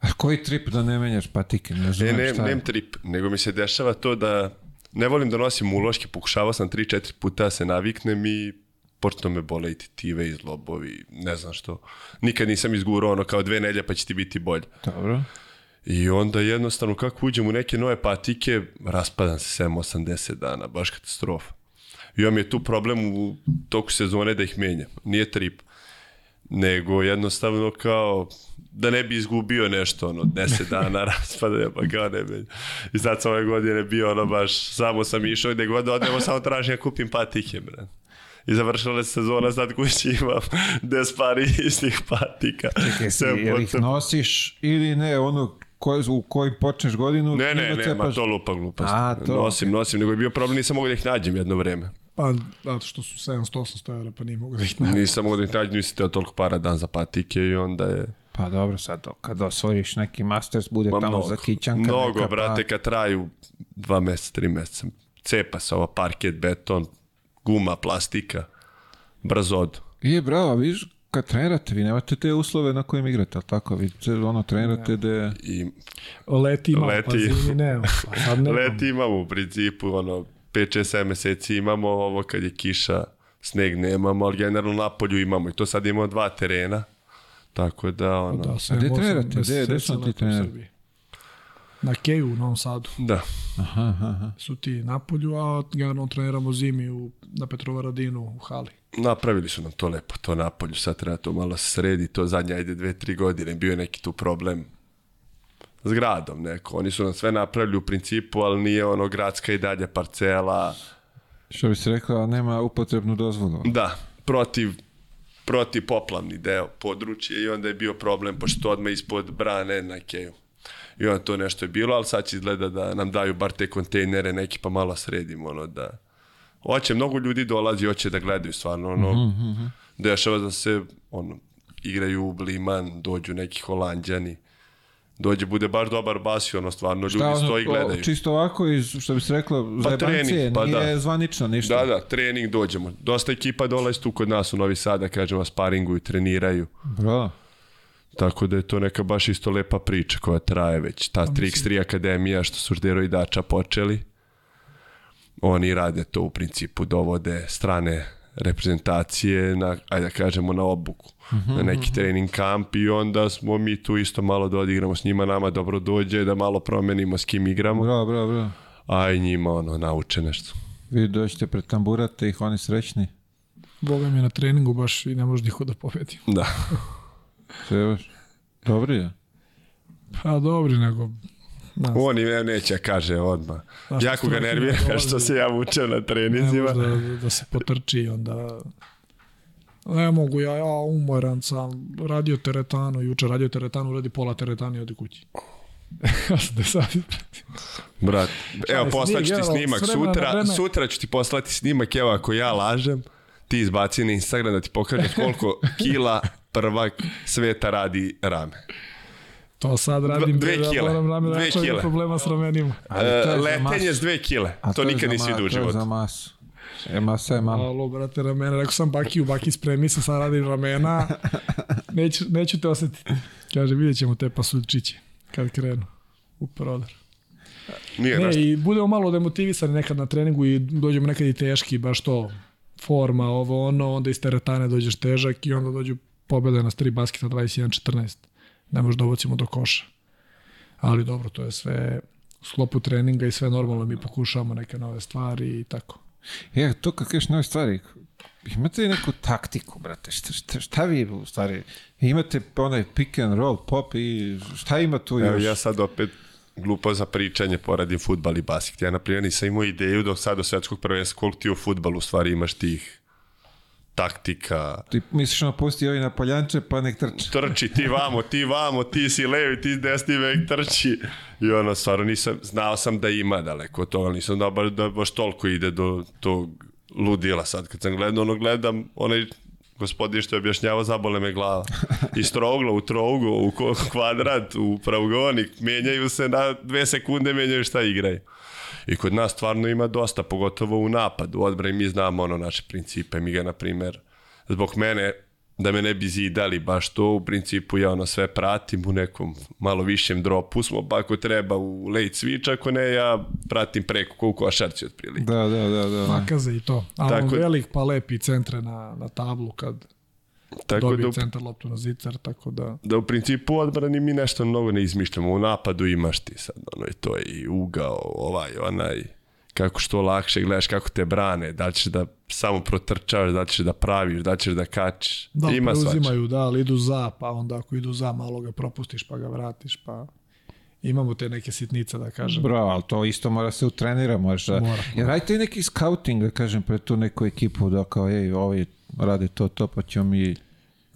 A koji trip da ne menjaš patike? Ne, ne, ne, šta nem trip, nego mi se dešava to da ne volim da nosim uloške, pokušavao sam 3-4 puta da se naviknem i počnu me bole i tetive i zlobovi, ne znam što. Nikad nisam izgurao ono kao dve nelje pa će ti biti bolje. Dobro. I onda jednostavno kako uđem u neke nove patike, raspadam se 7-80 dana, baš katastrofa imam je tu problem u toku sezone da ih menjam. Nije trip. Nego jednostavno kao da ne bi izgubio nešto ono 10 dana [laughs] raspada pa kao ne bi. I sad sam ove godine bio ono baš samo sam išao gde god da odemo samo tražim ja da kupim patike bre i završila se sezona, sad kući imam [laughs] des pari istih patika. Čekaj, si, jel ih nosiš ili ne, ono koj, u kojim počneš godinu? Ne, ne, ne, cepaš... ma to lupa glupost. A, to, nosim, nosim, nego je bio problem, nisam mogao da ih nađem jedno vreme. Pa, zato što su 700-800 evra, pa nije mogu da ih naći. [laughs] Nisam mogu da ih naći, nisi teo toliko para dan za patike i onda je... Pa dobro, sad to, kad osvojiš neki Masters, bude Ma, tamo mnogo, za kićanka. Mnogo, neka, pa- brate, pa... kad traju dva meseca, tri meseca, cepa se ova parket, beton, guma, plastika, brzo odu. Je, bravo, viš, kad trenirate, vi nemate te uslove na kojim igrate, ali tako? Vi ono trenirate da I... Leti imamo, leti... pa zimi nemamo. Pa [laughs] Leti imamo u principu, ono, 5, 6, 7 meseci imamo, ovo kad je kiša, sneg nemamo, ali generalno napolju imamo i to sad imamo dva terena. Tako da, pa ono... Da, sve gde trenirate? Gde, gde su ti trenirate? Na Keju, u Novom Sadu. Da. Aha, aha. Su ti napolju, a generalno treniramo zimi u, na Petrovaradinu u hali. Napravili su nam to lepo, to napolju, sad treba to malo sredi, to zadnje, ajde, dve, tri godine, bio je neki tu problem zgradom neko. Oni su nam sve napravili u principu, ali nije ono gradska i dalje parcela. Što bi se rekla, nema upotrebnu dozvolu. Da, protiv protiv poplavni deo područje i onda je bio problem, pošto odme ispod brane na keju. I onda to nešto je bilo, ali sad će izgleda da nam daju bar te kontejnere neki pa malo sredimo, ono da... Hoće, mnogo ljudi dolazi, hoće da gledaju stvarno, ono, mm -hmm. dešava da se, ono, igraju u Bliman, dođu neki holandjani, dođe, bude baš dobar basio, ono stvarno, Šta, ljudi stoji i gledaju. Čisto ovako, iz, što bi se rekla, pa, zajebancije, trening, pa nije da. zvanično ništa. Da, da, trening dođemo. Dosta ekipa dolazi tu kod nas u Novi Sad, da kažemo, i treniraju. Bra. Da. Tako da je to neka baš isto lepa priča koja traje već. Ta 3x3 pa akademija što su Ždero i Dača počeli, oni rade to u principu, dovode strane reprezentacije, na, ajde da kažemo, na obuku na mhm, neki mhm. trening kamp i onda smo mi tu isto malo da odigramo s njima, nama dobro dođe da malo promenimo s kim igramo. Bravo, bravo, bravo. A i njima ono, nauče nešto. Vi dođete pred tamburate ih oni srećni. Boga mi je na treningu baš i ne može niko da pobedi. [laughs] Da. Sve baš. Dobri je. Pa dobri, nego... Ne on i ne neće, kaže odmah. Jako ga nervira da što se ja vučem na trenizima. Ne može da, da se potrči onda ne mogu ja, ja umoran sam, radio teretanu, juče radio teretanu, radi pola teretani, od kući. da [laughs] Brat, evo poslaću ti snimak sutra, sutra ću ti poslati snimak, evo ako ja lažem, ti izbaci na Instagram da ti pokažem koliko [laughs] kila prvak sveta radi rame. To sad radim dve kile. Da rame dve da kile. problema s ramenima. E, letenje s dve kile. To, to nikad nisi vidio u životu. To je za masu. Ema se, ema. Alo, brate, ramena. Rekao sam baki u Baki spremi se, sad radim ramena. Neću, neću te osetiti. Kaže, vidjet ćemo te pasuljčiće kad krenu u prodar. Nije ne, nešto. i budemo malo demotivisani nekad na treningu i dođemo nekad i teški, baš to, forma, ovo, ono, onda iz teretane dođeš težak i onda dođu pobjede na tri basketa 21-14. Ne možeš da ubacimo do koša. Ali dobro, to je sve sklopu treninga i sve normalno mi pokušavamo neke nove stvari i tako. Ja, e, to kad kažeš nove stvari, imate li neku taktiku, brate? Šta, šta, šta vi u stvari? Imate onaj pick and roll, pop i šta ima tu još? Evo, ja sad opet glupo za pričanje poradim futbal i basket. Ja, na primjer, nisam imao ideju dok sad do svetskog prvenstva koliko ti u futbalu u stvari imaš tih taktika. Ti misliš na pusti ovi na paljanče pa nek trči. Trči, ti vamo, ti vamo, ti si levi, ti desni vek trči. I ono, stvarno nisam, znao sam da ima daleko to, ali nisam da, da baš toliko ide do tog ludila sad. Kad sam gledao, ono gledam, onaj gospodin što je objašnjavao, zabole me glava. Iz trougla u trougu, u kvadrat, u pravogonik, menjaju se na dve sekunde, menjaju šta igraju. I kod nas stvarno ima dosta, pogotovo u napadu. Odbrani mi znamo ono naše principe. Mi ga, na primer, zbog mene da me ne bi zidali baš to, u principu ja ono sve pratim u nekom malo višem dropu smo, pa ako treba u late switch, ako ne ja pratim preko koliko košarci otprilike. Da, da, da. da. Makaze i to, ali Tako... velik pa lepi centre na, na tablu kad tako dobije da, centar loptu na zicar, tako da... Da u principu u odbrani mi nešto mnogo ne izmišljamo, u napadu imaš ti sad, ono, i to je i ugao, ovaj, onaj, kako što lakše gledaš kako te brane, da ćeš da samo protrčavaš, da ćeš da praviš, da ćeš da kačiš, da, ima svača. Da, da, ali idu za, pa onda ako idu za, malo ga propustiš, pa ga vratiš, pa imamo te neke sitnice da kažem. Bro, ali to isto mora se utrenira, moraš da... Mora, Jer radite i neki scouting, da kažem, pre tu neku ekipu, da kao, ej, ovi rade to, to, pa ćemo mi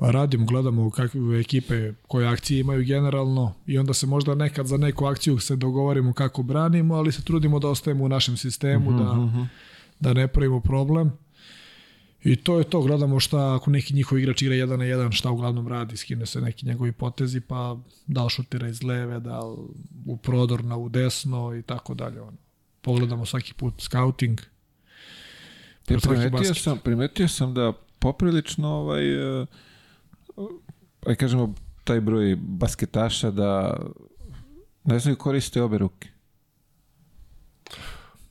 pa radimo, gledamo kakve ekipe koje akcije imaju generalno i onda se možda nekad za neku akciju se dogovorimo kako branimo, ali se trudimo da ostajemo u našem sistemu, mm -hmm. da, mhm. da ne pravimo problem. I to je to, gledamo šta ako neki njihov igrač igra jedan na jedan, šta uglavnom radi, skine se neki njegovi potezi, pa da li šutira iz leve, da li u prodor na u desno i tako dalje. Ono. Pogledamo svaki put scouting. E, primetio, sam, primetio sam da poprilično ovaj, uh aj kažemo, taj broj basketaša da ne znaju koriste obe ruke.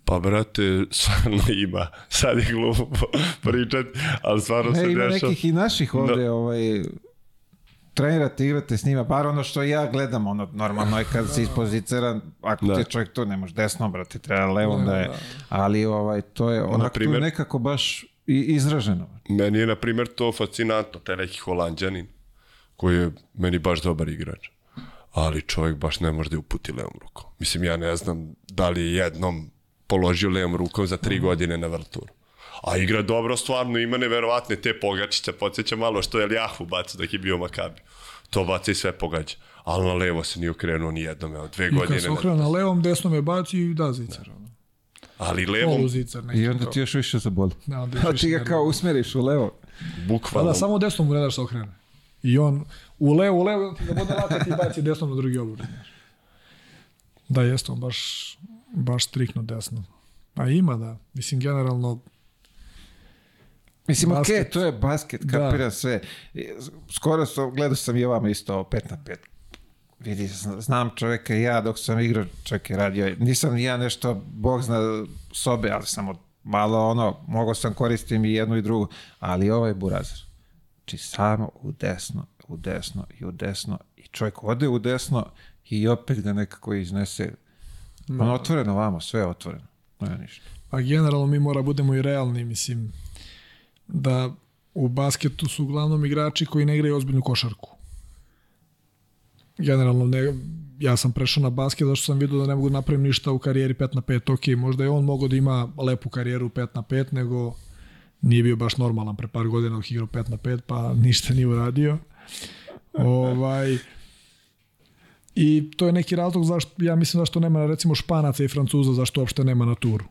Pa, brate, stvarno ima. Sad je glupo pričat, ali stvarno ne, se ima dešava. nekih i naših da. ovde, no. ovaj, trenirate, igrate s njima, bar ono što ja gledam, ono, normalno je kad si ispoziciran, ako da. ti čovjek to ne može desno, brate, treba levo da je, da. ali ovaj, to je onako tu nekako baš izraženo. Meni je, na primjer, to fascinantno, taj neki holandjanin, koji je meni baš dobar igrač. Ali čovjek baš ne može da uputi levom rukom. Mislim, ja ne znam da li je jednom položio levom rukom za tri godine na vrturu. A igra dobro, stvarno ima neverovatne te pogačice. Podsjeća malo što je Ljahu bacio dok je bio Makabi. To baca i sve pogađa. Ali na levo se nije okrenuo ni jednom, evo, dve I godine. I kad se okrenu na levom, desnom je baci i da zicar. Da ali levo Poluzica, I onda ti još više zaboli. Da, A ti ga kao usmeriš u levo. Bukvalno. Da, samo desno mu gledaš daš da okrene. I on u levo, u levo, da bude lata ti baci desno na drugi obruč. Da, jeste on baš, baš strikno desno. A ima, da. Mislim, generalno, Mislim, basket. ok, to je basket, da. kapira da. sve. Skoro so, gledao sam i vama isto 5 na 5 vidi, znam čoveka ja dok sam igrao, čak i radio, nisam ja nešto, bog zna sobe, ali samo malo ono, mogao sam koristiti i jednu i drugu, ali ovaj burazir, znači samo u desno, u desno i u desno i čovjek ode u desno i opet ga nekako iznese. No. Da. Ono otvoreno vamo, sve je otvoreno. Ne, ništa. Pa generalno mi mora budemo i realni, mislim, da u basketu su uglavnom igrači koji ne igraju ozbiljnu košarku generalno ne, ja sam prešao na basket zato što sam vidio da ne mogu da napravim ništa u karijeri 5 na 5, ok, možda je on mogao da ima lepu karijeru 5 na 5, nego nije bio baš normalan pre par godina dok igrao 5 na 5, pa ništa nije uradio. ovaj, I to je neki razlog zašto, ja mislim da što nema recimo Španaca i Francuza, zašto uopšte nema na turu.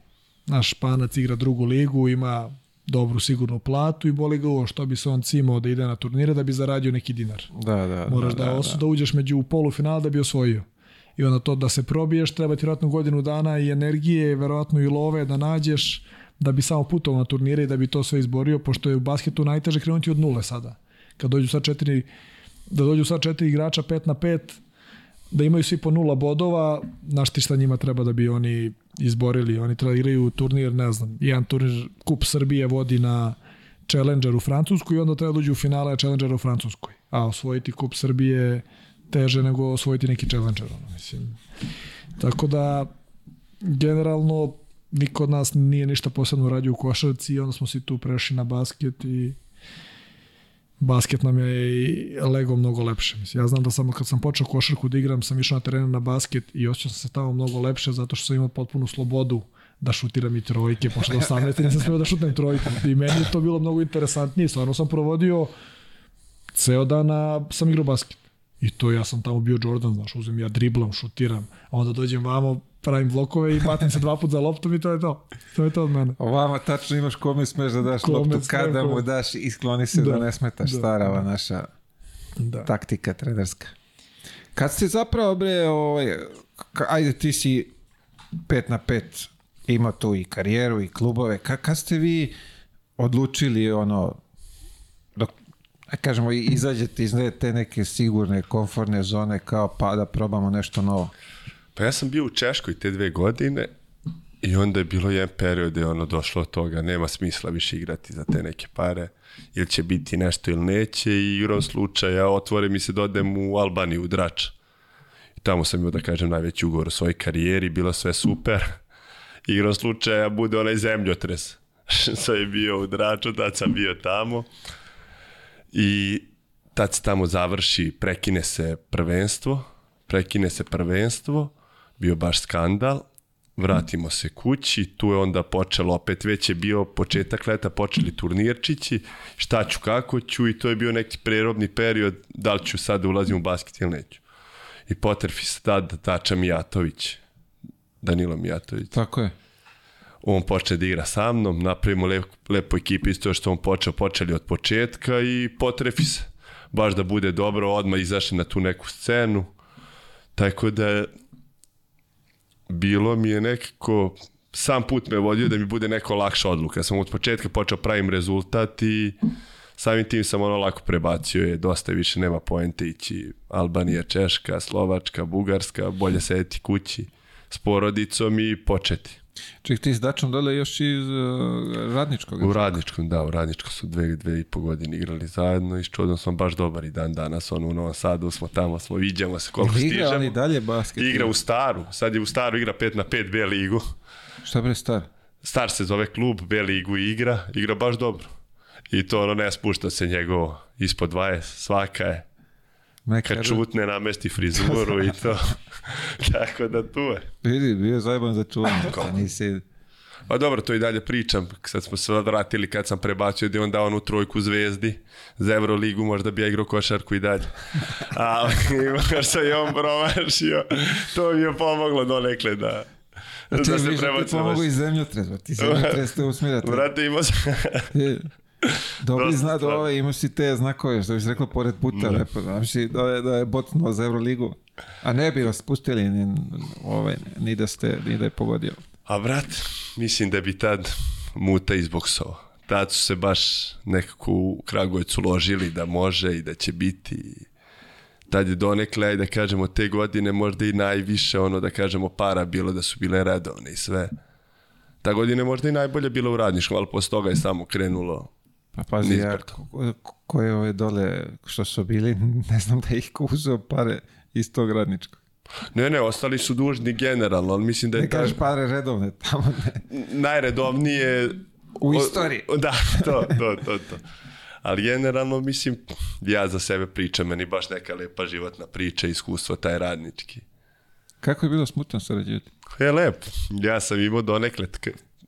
Naš Španac igra drugu ligu, ima dobru sigurnu platu i boli ga ovo što bi se on cimao da ide na turnire da bi zaradio neki dinar. Da, da. da Moraš da, da, da, da. uđeš među polufinal da bi osvojio. I onda to da se probiješ treba ti vjerojatno godinu dana i energije, verovatno i love da nađeš da bi samo putovao na turnire i da bi to sve izborio, pošto je u basketu najteže krenuti od nule sada. Kad dođu sad četiri, da dođu sad četiri igrača pet na pet, da imaju svi po nula bodova, znaš ti šta njima treba da bi oni izborili. Oni treba igraju turnir, ne znam, jedan turnir, Kup Srbije vodi na Challenger u Francuskoj i onda treba dođu da u finale Challenger u Francuskoj. A osvojiti Kup Srbije teže nego osvojiti neki Challenger. Ono, mislim. Tako da, generalno, niko od nas nije ništa posebno radio u košarci i onda smo svi tu prešli na basket i basket nam je i lego mnogo lepše. Mislim, ja znam da samo kad sam počeo košarku da igram, sam išao na teren na basket i osjećao sam se tamo mnogo lepše zato što sam imao potpunu slobodu da šutiram i trojke, pošto do 18 sam smeo da šutnem trojke. I meni je to bilo mnogo interesantnije. Stvarno sam provodio ceo dan, a sam igrao basket. I to ja sam tamo bio Jordan, znaš, uzem ja driblam, šutiram, a onda dođem vamo, pravim blokove i matim se dva put za loptom i to je to. To je to od mene. Ovamo tačno imaš kome smeš da daš kome loptu, kada da mu da. daš i skloni se da, da ne smetaš. Da, Stara ova da. naša da. taktika trenerska. Kad si zapravo bre, ovaj, ajde ti si 5 na 5 ima tu i karijeru i klubove. Ka, kad ste vi odlučili ono dok kažemo izađete iz te neke sigurne komforne zone kao pa da probamo nešto novo? Pa ja sam bio u Češkoj te dve godine i onda je bilo jedan period gde je ono došlo od toga, nema smisla više igrati za te neke pare, ili će biti nešto ili neće i igrom slučaja otvorim mi se dodem u Albaniju, u Drač. I tamo sam imao da kažem najveći ugovor u svojoj karijeri, bilo sve super. [laughs] igrom slučaja bude onaj zemljotres. [laughs] Sam je bio u Draču, tad sam bio tamo. I tad se tamo završi, prekine se prvenstvo, prekine se prvenstvo, bio baš skandal, vratimo se kući, tu je onda počelo, opet već je bio početak leta, počeli turnirčići, šta ću, kako ću i to je bio neki prerobni period, da li ću sad da ulazim u basket ili neću. I potrefi se tad da Tača Mijatović, Danilo Mijatović. Tako je. On počne da igra sa mnom, napravimo lep, lepo ekipu, isto što on počeo, počeli od početka i potrefi se. Baš da bude dobro, odmah izašli na tu neku scenu. Tako da bilo mi je nekako sam put me vodio da mi bude neka lakša odluka. Ja sam od početka počeo pravim rezultat i samim tim sam ono lako prebacio je, dosta više nema poente ići Albanija, Češka, Slovačka, Bugarska, bolje sedeti kući s porodicom i početi. Ček, ti s Dačom dole još iz uh, radničkog? U radničkom, da, u radničkom su dve, dve i po godine igrali zajedno i s čudom smo baš dobar i dan danas, ono u Novom Sadu smo tamo, smo viđamo se koliko stižemo. Igra ali dalje basket? Igra u staru, sad je u staru igra 5 na 5 B ligu. Šta bre star? Star se zove klub, B ligu igra, igra baš dobro. I to ono ne spušta se njegovo ispod 20, svaka je Neka Kad čutne namesti frizuru i to. [laughs] Tako da tu je. Vidi, bio je zajeban za čuvanje. Pa nisi... Pa dobro, to i dalje pričam. Sad smo se vratili kad sam prebacio da je on dao onu trojku zvezdi za Euroligu, možda bi ja igrao košarku i dalje. A [laughs] možda je on promašio. To mi je pomoglo donekle da... A da se prebacimo. Ti pomogao i zemljotres, ti zemljotres te usmirate. Vrate, imao sam... [laughs] Dobri zna da ove imaš i te znakove, što biš rekla pored puta, ne. Da. lepo, znači da je, da je botno za Euroligu. A ne bi vas pustili ni, ovaj, ni, da ste, ni da je pogodio. A brat, mislim da bi tad muta izboksao. Tad su se baš nekako u Kragujevcu ložili da može i da će biti. Tad je donekle, aj da kažemo, te godine možda i najviše ono da kažemo para bilo da su bile redovne i sve. Ta godina je možda i najbolje bila u radničkom, ali posle toga je samo krenulo A pazi, ja, koje ove dole što su bili, [laughs] ne znam da ih uzeo pare iz tog radničkog. Ne, ne, ostali su dužni generalno, ali mislim da je... Ne kažeš taj... pare redovne, tamo ne. Najredovnije... U istoriji. [laughs] Da, to, to, to, to. Ali generalno, mislim, ja za sebe pričam, meni baš neka lepa životna priča, iskustva, taj radnički. Kako je bilo smutno sarađivati? E, lepo. Ja sam imao donekle,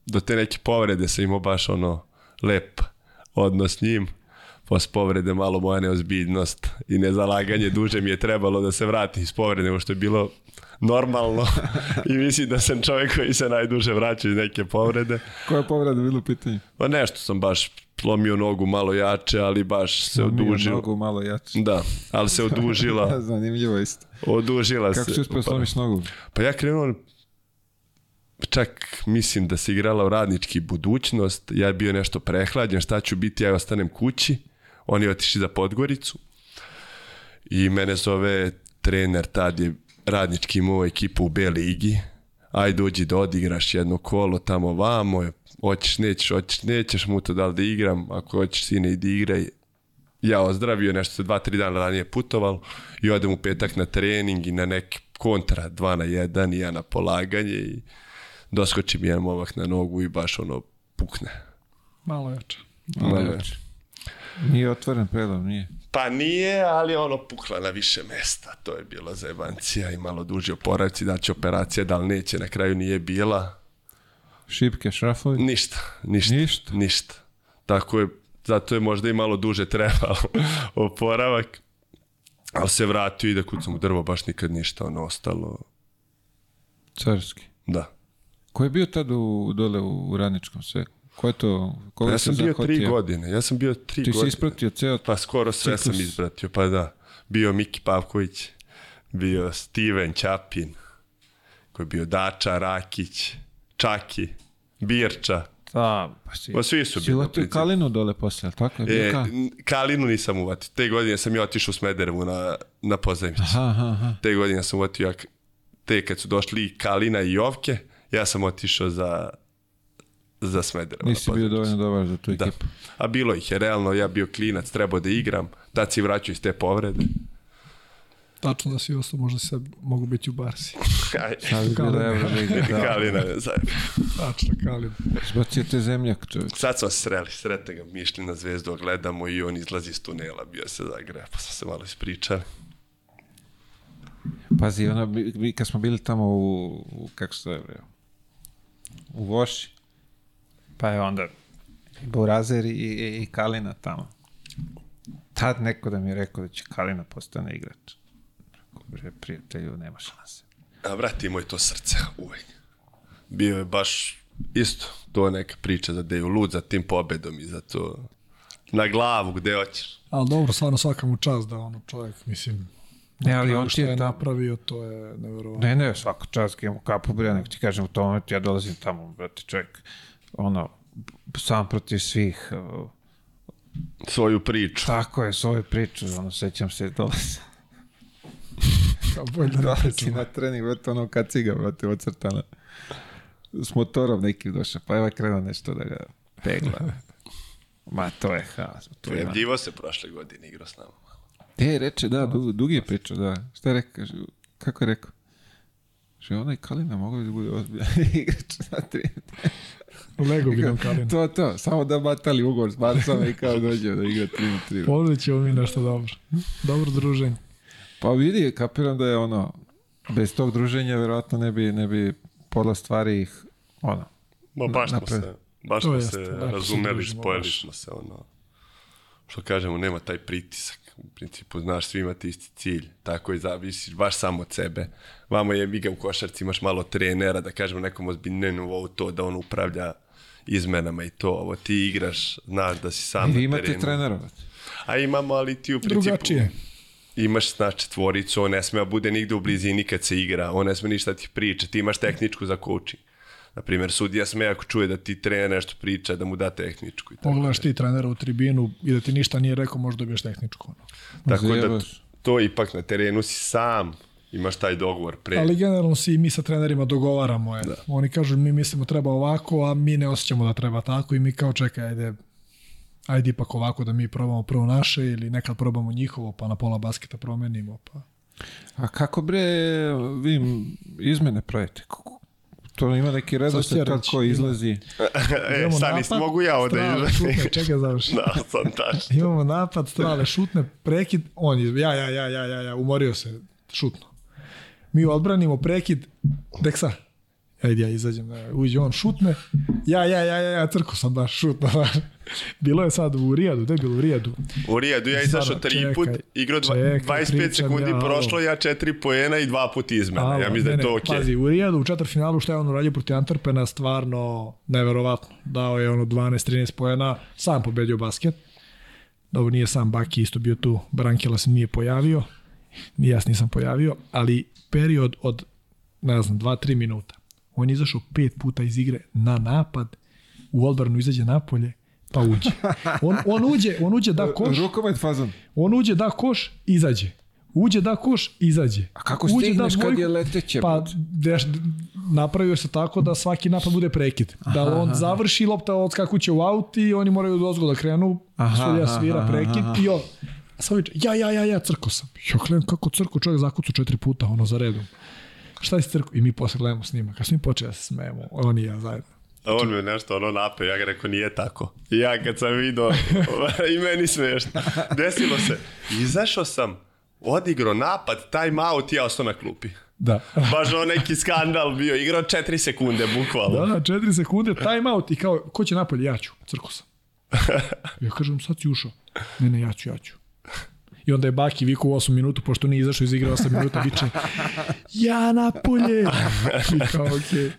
do te neke povrede sam imao baš ono, lepo odnos s njim. Posle povrede malo moja neozbiljnost i nezalaganje duže mi je trebalo da se vratim iz povrede, nego što je bilo normalno i mislim da sam čovjek koji se najduže vraća iz neke povrede. Koja povreda bilo pitanje? Pa nešto sam baš plomio nogu malo jače, ali baš se slomio odužila. nogu malo jače. Da, ali se odužila. [laughs] Zanimljivo isto. Odužila Kako se. Kako si uspio pa, da slomiš nogu? Pa ja krenuo čak mislim da se igrala u radnički budućnost, ja je bio nešto prehlađen, šta ću biti, ja ostanem kući, oni otišli za Podgoricu i mene zove trener, tad je radnički imao ekipu u B ligi, aj dođi da odigraš jedno kolo tamo vamo, hoćeš, nećeš, hoćeš, nećeš, muto da li da igram, ako hoćeš sine idi igraj. Ja ozdravio, nešto se dva, tri dana ranije putovalo i odem u petak na trening i na neki kontra, dva na jedan i ja na polaganje i doskoči mi jedan momak na nogu i baš ono pukne. Malo jače. Malo, jače. Nije otvoren predom, nije? Pa nije, ali ono pukla na više mesta. To je bila za i malo duži oporavci, da znači će operacija, da li neće, na kraju nije bila. Šipke, šrafovi? Ništa, ništa, ništa. ništa. Tako je, zato je možda i malo duže trebalo [laughs] oporavak. Ali se vratio i da kucam u drvo, baš nikad ništa ono ostalo. Carski? Da. Ko je bio tad u, dole u Radničkom sve? Ko je to? Ko pa ja sam bio zahvatio? tri godine. Ja sam bio tri godine. Ti si ispratio ceo... Pa skoro sve ciklus. sam ispratio, pa da. Bio Miki Pavković, bio Steven Ćapin, koji je bio Dača, Rakić, Čaki, Birča. Da, pa si, pa svi su si bili. Si Kalinu dole posle, tako je? E, ka? Kalinu nisam uvatio. Te godine sam ja otišao u Smederevu na, na pozajmicu. Aha, aha. Te godine sam uvatio ja, te kad su došli Kalina i Jovke, Ja sam otišao za za Smederevo. Nisi bio dovoljno dobar za tu da. ekipu. Da. A bilo ih je, realno, ja bio klinac, trebao da igram, da si vraćao iz te povrede. Tačno da si ostao, možda se mogu biti u Barsi. [laughs] Sad Kalina. Da. Kalina, da. Tačno, Kalina. Zbacio te zemljak, čovječ. Sad smo sreli, srete ga, mi na zvezdu, gledamo i on izlazi iz tunela, bio se zagreja, pa smo se malo ispričali. Pazi, ona, mi kad smo bili tamo u, u kako se zove, u Voši. Pa je onda i Burazer i, i, i Kalina tamo. Tad neko da mi je rekao da će Kalina postane igrač. Rekao, bre, prijatelju, nema šanse. A vrati moj to srce, uvek. Bio je baš isto, to je neka priča za Deju Lud, za tim pobedom i za to na glavu, gde hoćeš. Ali dobro, stvarno svaka mu čast da ono čovjek, mislim, Ne, ali dakle, on ti je... Šta napravio, to je nevjerovatno. Ne, ne, svaka čast ga kapu, bre, nek ti kažem u tom momentu, ja dolazim tamo, brate, čovjek, ono, sam protiv svih... Uh, svoju priču. Tako je, svoju priču, ono, sećam se, dolazim. da, [laughs] bolje da si na trening, brate, ono kaciga, brate, ocrtana. S motorom nekim došao, pa evo ovaj krenuo nešto da ga pegla. [laughs] Ma, to je haos. Prijavljivo se prošle godine igrao s nama. E, reče, da, du, dugi je priča, da. Šta je rekao? Kako je rekao? Že onaj Kalina mogao da bude ozbiljan [laughs] igrač na tri. Lego bi nam Kalina. To, to, samo da batali ugovor s Barcama i kao dođe da igra 3 na 3. Podleće mi nešto dobro. Dobro druženje. Pa vidi, kapiram da je ono, bez tog druženja verovatno ne bi, ne bi pola stvari ih, ono. Ma baš smo se, baš smo da, se razumeli, spojili smo se, ono, što kažemo, nema taj pritisak u principu znaš svi imate isti cilj, tako i zavisiš baš samo od sebe. Vamo je miga u košarci, imaš malo trenera, da kažemo nekom ozbiljnom nivou to da on upravlja izmenama i to, ovo ti igraš, znaš da si sam I na imate trenera. A imamo, ali ti u principu... Drugačije. Imaš, znači, četvoricu, on ne sme da bude nigde u blizini kad se igra, on ne sme ništa ti priča, ti imaš tehničku za coaching Na primjer, sudija sme ako čuje da ti trener nešto priča, da mu da tehničku. I tako Pogledaš ti trenera u tribinu i da ti ništa nije rekao, možda dobiješ tehničku. Tako da to ipak na terenu si sam, imaš taj dogovor pre. Ali generalno si i mi sa trenerima dogovaramo. Je. Da. Oni kažu mi mislimo treba ovako, a mi ne osjećamo da treba tako i mi kao čekaj, ajde, ajde ipak ovako da mi probamo prvo naše ili nekad probamo njihovo pa na pola basketa promenimo. Pa. A kako bre vi izmene pravite? To ima neki redosled kako izlazi. e, stani, napad, mogu ja ovde izlazi. Šutne, čekaj, [laughs] završi. da, sam da, tačno. Imamo napad, strale, šutne, prekid, on je, ja, ja, ja, ja, ja, ja, umorio se, šutno. Mi odbranimo prekid, deksa, ajde ja izađem, e, uđe on, šutne, ja, ja, ja, ja, ja, crko sam baš, šutno, baš. [laughs] bilo je sad u Rijadu, da je bilo u Rijadu. U Rijadu ja izašao tri put, igrao 25 sekundi ja, prošlo, ja četiri poena i dva put izmena. Alo, ja mislim da je to okej. Okay. Pazi, u Rijadu u četvrtfinalu šta je on uradio protiv Antwerpena stvarno neverovatno. Dao je ono 12-13 poena, sam pobedio basket. Dobro, nije sam Baki isto bio tu, Brankela se nije pojavio, ni ja se nisam pojavio, ali period od, ne znam, 2-3 minuta. On je izašao pet puta iz igre na napad, u odbranu izađe napolje, pa uđe. On, on uđe, on uđe da [laughs] koš. Rukomet fazan. On uđe da koš, izađe. Uđe da koš, izađe. A kako uđe da stigneš da kad je leteće? Pa deš, napravio se tako da svaki napad bude prekid. Da aha, da on aha. završi lopta odskakuće u aut i oni moraju od ozgo da krenu. Sudija svira prekid aha. i on samo ja, ja, ja, ja, crko sam. Ja gledam kako crko, čovjek zakucu četiri puta, ono, za redom. Šta je crko? I mi posle gledamo snima. Kad smo mi počeli da se smijemo, oni ja zajedno. On me nešto ono nape, ja ga rekao nije tako. ja kad sam vidio, [laughs] ovaj, i meni smiješno. Desilo se. Izašao sam, odigrao napad, time out, ja ostao na klupi. Da. [laughs] Baš on neki skandal bio, igrao 4 sekunde, bukvalno. Da, 4 da, sekunde, time out i kao, ko će napolje? Ja ću, crko sam. [laughs] Ja kažem, sad si ušao. Ne, ne, ja ću, ja ću. I onda je Baki vikao u 8 minutu, pošto nije izašao iz igre 8 minuta, viče, ja napolje! I kao, okej. Okay.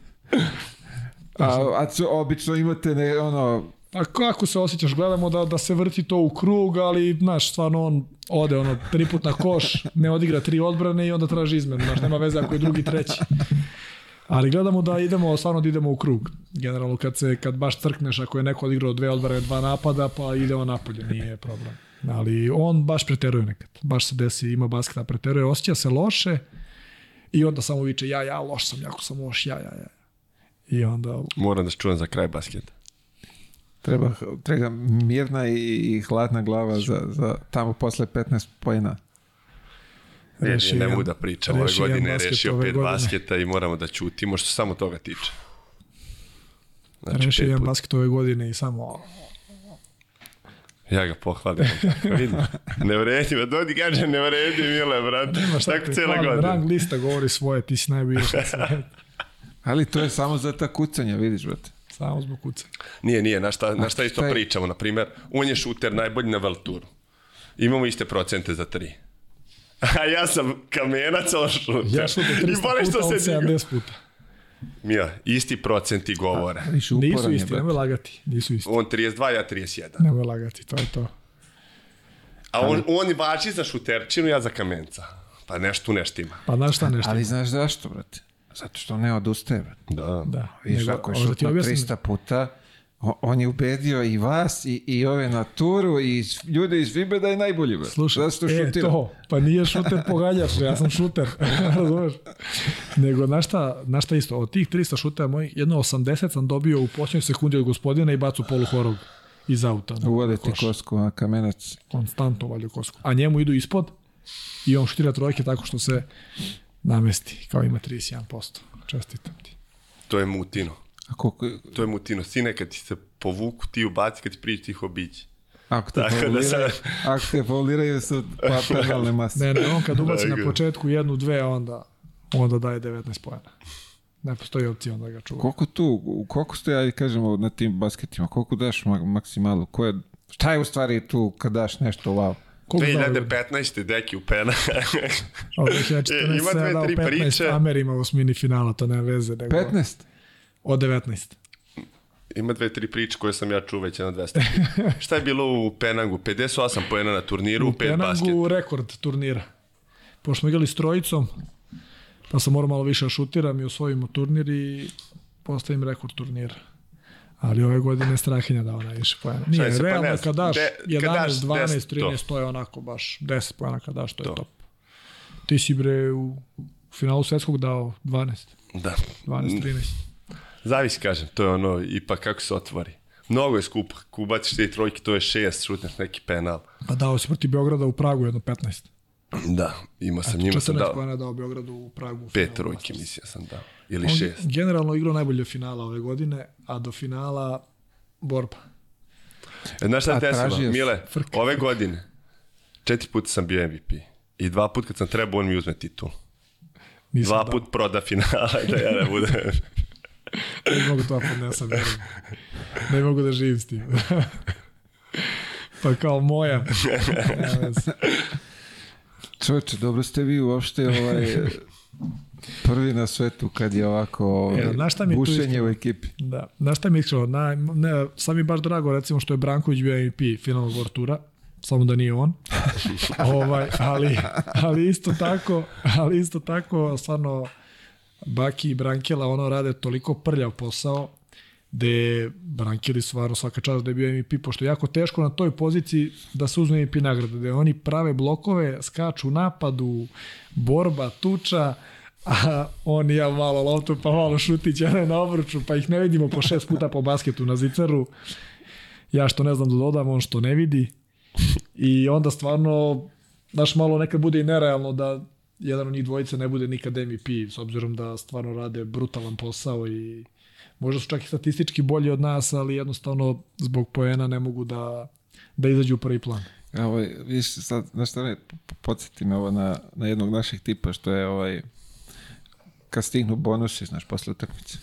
A, a co, obično imate ne, ono, a kako se osjećaš? Gledamo da, da se vrti to u krug, ali, znaš, stvarno on ode ono, tri put na koš, ne odigra tri odbrane i onda traži izmenu. Znaš, nema veze ako je drugi, treći. Ali gledamo da idemo, stvarno da idemo u krug. Generalno, kad, se, kad baš crkneš, ako je neko odigrao dve odbrane, dva napada, pa ide on napolje, nije problem. Ali on baš preteruje nekad. Baš se desi, ima basketa, da preteruje, osjeća se loše i onda samo viče ja, ja, loš sam, jako sam loš, ja, ja, ja. I onda... Moram da se čujem za kraj basket. Treba, treba mirna i, hladna glava za, za tamo posle 15 pojena. Reši, ne, ne mogu da pričam, ove godine je rešio pet godine. basketa i moramo da ćutimo što samo toga tiče. Znači, rešio jedan basket ove godine i samo... Ja ga pohvalim, [laughs] vidim. Ne vredi, da dodi kaže ne vredi, Mile, brate. Nema šta, tako cijela godina. Rang lista govori svoje, ti si najbolji što [laughs] Ali to je samo za ta kucanja, vidiš, brate. Samo zbog kucanja. Nije, nije, na šta, na šta isto je... pričamo. Naprimer, on je šuter najbolji na velturu. Imamo iste procente za tri. [laughs] A ja sam kamenac, on šuter. Ja šuter 300 puta, on 70 puta. Mija, isti procenti govore. A, nisu isti, nemoj lagati. Nisu isti. On 32, ja 31. Nemoj lagati, to je to. A on, on važi za šuterčinu, ja za kamenca. Pa nešto neštima. Pa znaš šta neštima. Ali znaš zašto, brate? Zato što ne odustaje. Da. da. Viš, ako je da šutno 300 puta, on je ubedio i vas i, i ove naturu i ljude iz Vibe da je najbolji. Be. Slušaj, što e, to, pa nije šuter pogaljaš, ja sam šuter, [laughs] razumeš? Nego, na šta, na šta isto, od tih 300 šutera moj, jedno 80 sam dobio u posljednjoj sekundi od gospodina i bacu polu horog iz auta. Uvode ti kosku, a kamenac. Konstantno valju kosku. A njemu idu ispod i on šutira trojke tako što se namesti, kao ima 31%. Čestitam ti. To je mutino. A koliko... To je mutino. Sine, kad ti se povuku, ti ubaci, kad ti priđe, ti ih obići. Ako te, da sad... ako te fauliraju su pa penalne mase. Ne, ne, on kad ubaci na početku jednu, dve, onda, onda daje 19 pojena. Ne postoji opcija onda da ga čuva. Koliko tu, koliko ste, ja kažemo, na tim basketima, koliko daš maksimalu? Ko je, šta je u stvari tu kad daš nešto, wow? Koga 2015. deki u pena. [laughs] o, 2014. Ima dve, tri 15 priče. Amer ima u smini finala, to nema veze. Nego 15? Od 19. Ima dve, tri priče koje sam ja čuo već na 200. [laughs] Šta je bilo u Penangu? 58 pojena na turniru, u 5 Penangu basket. U Penangu rekord turnira. Pošto smo igrali s trojicom, pa sam morao malo više da šutiram i osvojimo turnir i postavim rekord turnira. Ali ove godine Strahinja dao najviše pojena. Nije, se, realno pa ne, kad daš de, 11, kad daš 12, 10, 13, top. to je onako baš 10 pojena kad daš, to, to. je top. Ti si bre u finalu svetskog dao 12. Da. 12, 13. Zavisi kažem, to je ono, ipak kako se otvori. Mnogo je skup, kubaciš te i trojke, to je šest, šutneš neki penal. A pa dao si protiv Beograda u Pragu jedno 15. Da, imao sam njima sam dao. 14 pojena dao Beogradu u Pragu. 5 trojke mislim sam dao ili on šest. generalno igrao najbolje finala ove godine, a do finala borba. E, znaš šta te Mile, frk. ove godine četiri puta sam bio MVP i dva puta kad sam trebao on mi uzme titul. Nisam dva put proda finala [laughs] da ja ne budem. ne mogu to da podnesam, ne mogu da živim s tim. pa kao moja. [laughs] Čovječe, dobro ste vi uopšte ovaj, Prvi na svetu kad je ovako e, bušenje u ekipi. Da, na šta mi iskreno, na, ne, sam mi baš drago recimo što je Branković bio MVP finalnog World samo da nije on. [laughs] ovaj, ali, ali isto tako, ali isto tako, stvarno, Baki i Brankela ono rade toliko prljav posao da je Brankeli stvarno svaka čast da je bio MVP, pošto je jako teško na toj poziciji da se uzme MVP nagrada, da oni prave blokove, skaču napadu, borba, tuča, a on i ja malo loptu, pa malo šutić, jedan na obruču, pa ih ne vidimo po šest puta po basketu na zicaru. Ja što ne znam da dodam, on što ne vidi. I onda stvarno, znaš, malo nekad bude i nerealno da jedan od njih dvojice ne bude nikad MVP, s obzirom da stvarno rade brutalan posao i možda su čak i statistički bolji od nas, ali jednostavno zbog poena ne mogu da, da izađu u prvi plan. Evo, vidiš, sad, znaš šta ne, podsjeti me ovo na, na jednog naših tipa, što je ovaj, kad stignu bonusi, znaš, posle utakmice,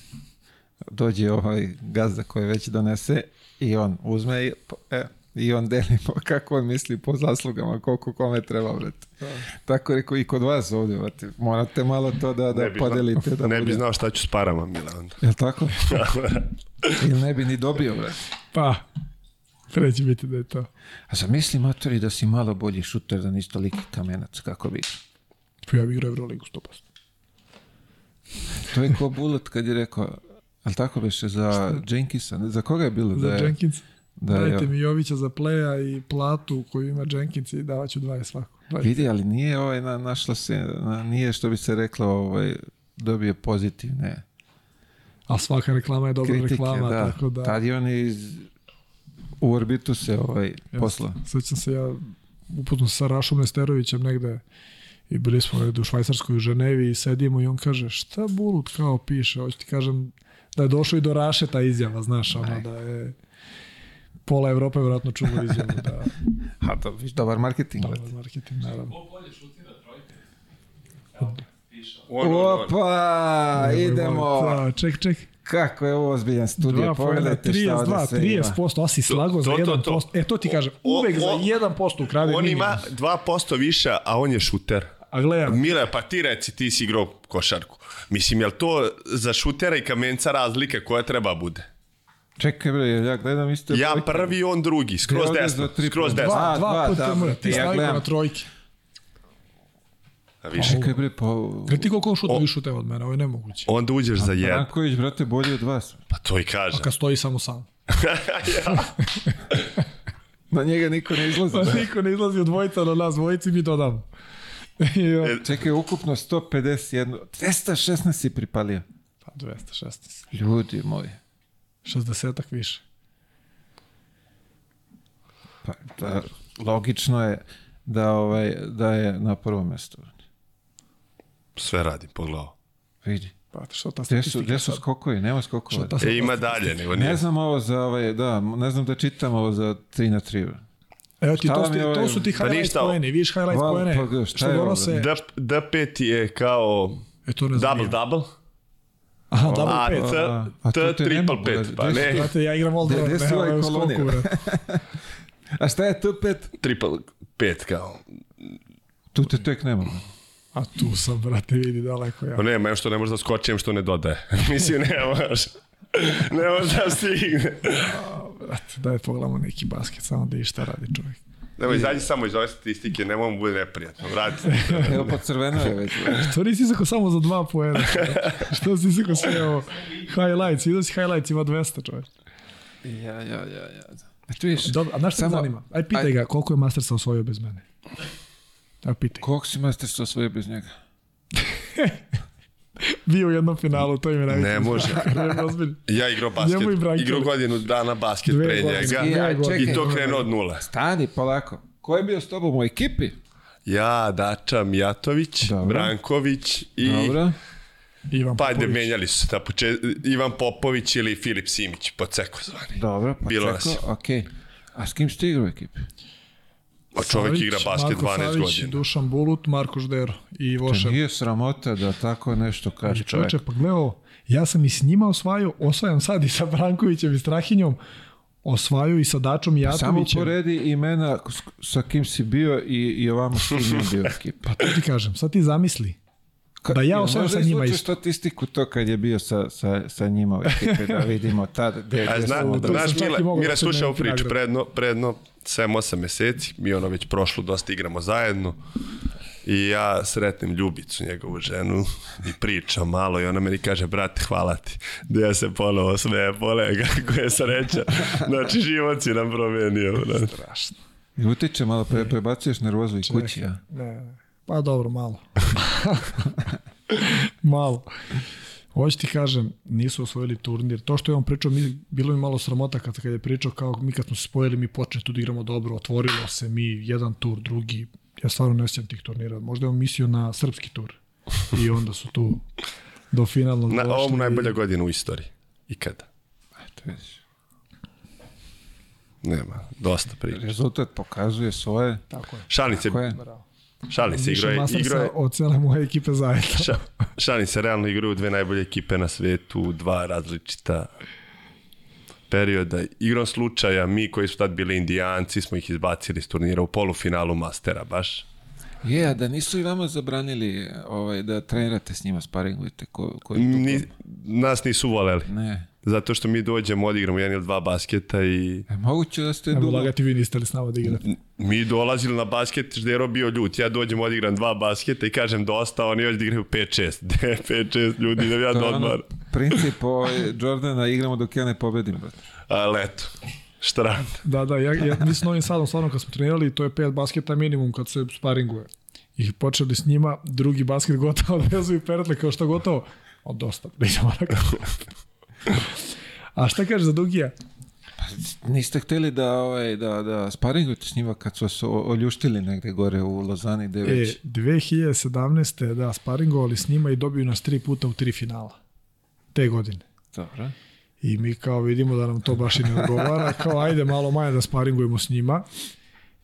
dođe ovaj gazda koji već donese i on uzme i, e, i on delimo kako on misli po zaslugama, koliko kome treba, brate. Da. Tako rekao i kod vas ovde, brate. Morate malo to da, da podelite. Da ne bi znao šta ću s parama, Milan. Jel tako? Ili ne bi ni dobio, brate. Pa, pre će biti da je to. A zamisli, Matori, da si malo bolji šuter, da nisi toliki kamenac, kako bi? Pa ja bi igrao Euroligu 100%. To je ko Bullet kad je rekao, ali tako beše, za Šta? Jenkinsa, za koga je bilo? Za da je, Jenkins. Da, Dajte mi Jovića za pleja i platu koju ima Jenkins i davaću 20 svako. Vidi, ali nije ovaj na, našla se, na, nije što bi se rekla, ovaj, dobije pozitivne. A svaka reklama je dobra kritike, reklama, da. tako da... Tad je on iz, u orbitu se ovaj, posla. Sećam se ja uputno sa Rašom Nesterovićem negde i bili smo u Švajcarskoj u Ženevi i sedimo i on kaže šta Bulut kao piše, hoću ti kažem da je došao i do Raše ta izjava, znaš, ono da je pola Evrope vjerojatno čulo [laughs] izjavu da... A to viš, dobar marketing. Dobar marketing, naravno. bolje šutira trojke. Evo, piše. Opa, idemo. Da, ček, ček. Kako je ovo ozbiljan studio, pogledajte šta ovdje 32, sve 30%, posto, a si slago to, za 1%. To, to, E, to ti kažem, uvek o, o, za 1% ukrade On minimum. ima 2% više, a on je šuter a gledam... Mile, pa ti reci, ti si igrao košarku. Mislim, je jel to za šutera i kamenca razlika koja treba bude? Čekaj bre, ja gledam isto... Ja brojke. prvi, on drugi, skroz desno, skroz desno. Dva, dva, dva puta, da, ti da, ja gledam na trojke. A više. Čekaj bre, pa... Gledaj ti koliko on šuta više šuteva od mene, ovo je nemoguće. Onda uđeš za jedan. Antanković, brate, bolje od vas. Pa to i kaže. A kad stoji samo sam. [laughs] ja. na njega niko ne izlazi. Pa [laughs] niko ne izlazi od dvojica, na nas dvojici mi to [laughs] jo. E, Čekaj, ukupno 151, 216 si pripalio. Pa 216. Ljudi moji. 60 više. Pa, da, logično je da, ovaj, da je na prvom mjestu. Sve radi po glavu. Vidi. Pa što ta gdje su, gdje su skokovi? Nema skokova. E, ima dalje. Nego nije. Ne znam ovo za ovaj, da, ne znam da čitam ovo za 3 na 3. Evo ti, to, ti, ovaj- to su ti highlight pa poene, vidiš highlight Val, poene. Pa, šta što je donose... D5 je kao e, to double-double. Aha, double a, pet. A, a, t, triple pet, pa ne. Znate, ja igram all the nema ovaj, ovaj skoku, bre. [laughs] a šta je T5? Triple pet, kao. Tu te tek nema, A tu sam, brate, vidi daleko ja. Pa nema, što ne može da skočim, što ne dodaje. [laughs] Mislim, ne možeš ne može da stigne. Brate, daj pogledamo neki basket, samo da i šta radi čovjek. Evo, izađi samo iz ove statistike, nemoj mu bude neprijatno, vrati [laughs] Evo, pa crveno je već. Što [laughs] nisi izako samo za dva poena? [laughs] Što nisi izako sve ovo? Highlights, vidio si highlights, ima 200 čovjek. Ja, ja, ja, ja. E, tu ješ, Dobro, a znaš što samo... me zanima? Aj, pitaj aj... ga, koliko je Mastersa osvojio bez mene? Aj, pitaj. Koliko si Mastersa osvojio bez njega? [laughs] Bio u jednom finalu, to im je najviše. Ne može. [laughs] ja igrao basket. Igrao godinu dana basket Dve pre njega. Ja, e, čekaj, I to krenuo od nula. Stani, polako. Ko je bio s tobom u ekipi? Ja, Dača Mijatović, Dobro. Branković i... Dobro. Ivan Popović. pa Popović. menjali su se ta poče... Ivan Popović ili Filip Simić, Poceko zvani. Dobro, Poceko, pa Bilo nas. ok. A s kim ste igrao u ekipi? Pa čovjek Savić, igra basket Marko 12 Savić, godina. Dušan Bulut, Marko Žder i Vošer. nije sramota da tako nešto kaže čovjek. Čovječe, pa gledao, ja sam i s njima osvajao, osvajam sad i sa Brankovićem i Strahinjom, osvajao i sa Dačom i pa Jatovićem. Samo poredi imena sa kim si bio i, i ovamo s [laughs] kim bio ekipa. pa to ti kažem, sad ti zamisli, da ja osvojim sa njima isto. statistiku to kad je bio sa, sa, sa njima u ekipe, da vidimo tad gde je samo da... Znaš, Mila, Mila slušao priču predno, predno 7-8 meseci, mi ono već prošlo, dosta igramo zajedno. I ja sretnem Ljubicu, njegovu ženu, i pričam malo i ona meni kaže, brate, hvala ti. Da ja se ponovo smeje, polega, [laughs] kako je sreća. Znači, život si nam promenio. Strašno. I utiče malo, pre, prebacuješ nervozu i kući, ja? Ne, ne. Pa dobro, malo. [laughs] malo. Hoće ti kažem, nisu osvojili turnir. To što je on pričao, mi, bilo mi malo sramota kad, kad je pričao, kao mi kad smo se spojili, mi počeli tu da igramo dobro, otvorilo se mi jedan tur, drugi. Ja stvarno ne sjećam tih turnira. Možda je on mislio na srpski tur. I onda su tu do finalnog na, Ovo mu najbolja godina u istoriji. Ikada. Ajde, Nema, dosta priča. Rezultat pokazuje svoje. Tako je. Šalim Tako je. Bravo. Šalim se, igro je... je... od cele moje ekipe zajedno. Ša, šalim se, realno igraju dve najbolje ekipe na svetu, dva različita perioda. Igrom slučaja, mi koji su tad bili indijanci, smo ih izbacili iz turnira u polufinalu Mastera, baš. Je, yeah, da nisu i vama zabranili ovaj, da trenirate s njima, sparingujete? Ko, koji Ni, nas nisu voleli. Ne zato što mi dođemo, odigramo jedan ili dva basketa i... E, moguće da ste... Evo, dugo... lagati vi niste li s nama da igrate. Mi dolazili na basket, Ždero bio ljut. Ja dođem, odigram dva basketa i kažem dosta, oni još igraju 5-6. 5-6 [laughs] ljudi, da ja da odmar. princip o Jordana igramo dok ja ne pobedim. Ali Leto. štran. Da, da, ja, ja mislim da novim sadom stvarno kad smo trenirali, to je pet basketa minimum kad se sparinguje. I počeli s njima, drugi basket gotovo, [laughs] i peretle kao što gotovo. O, dosta, ne da idemo na A šta kaže za Dugija? Pa, Niste hteli da, ovaj, da, da sparingujete s njima kad su se oljuštili negde gore u Lozani gde e, već... E, 2017. da, sparingovali s njima i dobiju nas tri puta u tri finala. Te godine. Dobro. I mi kao vidimo da nam to baš i ne odgovara. Kao ajde malo manje da sparingujemo s njima.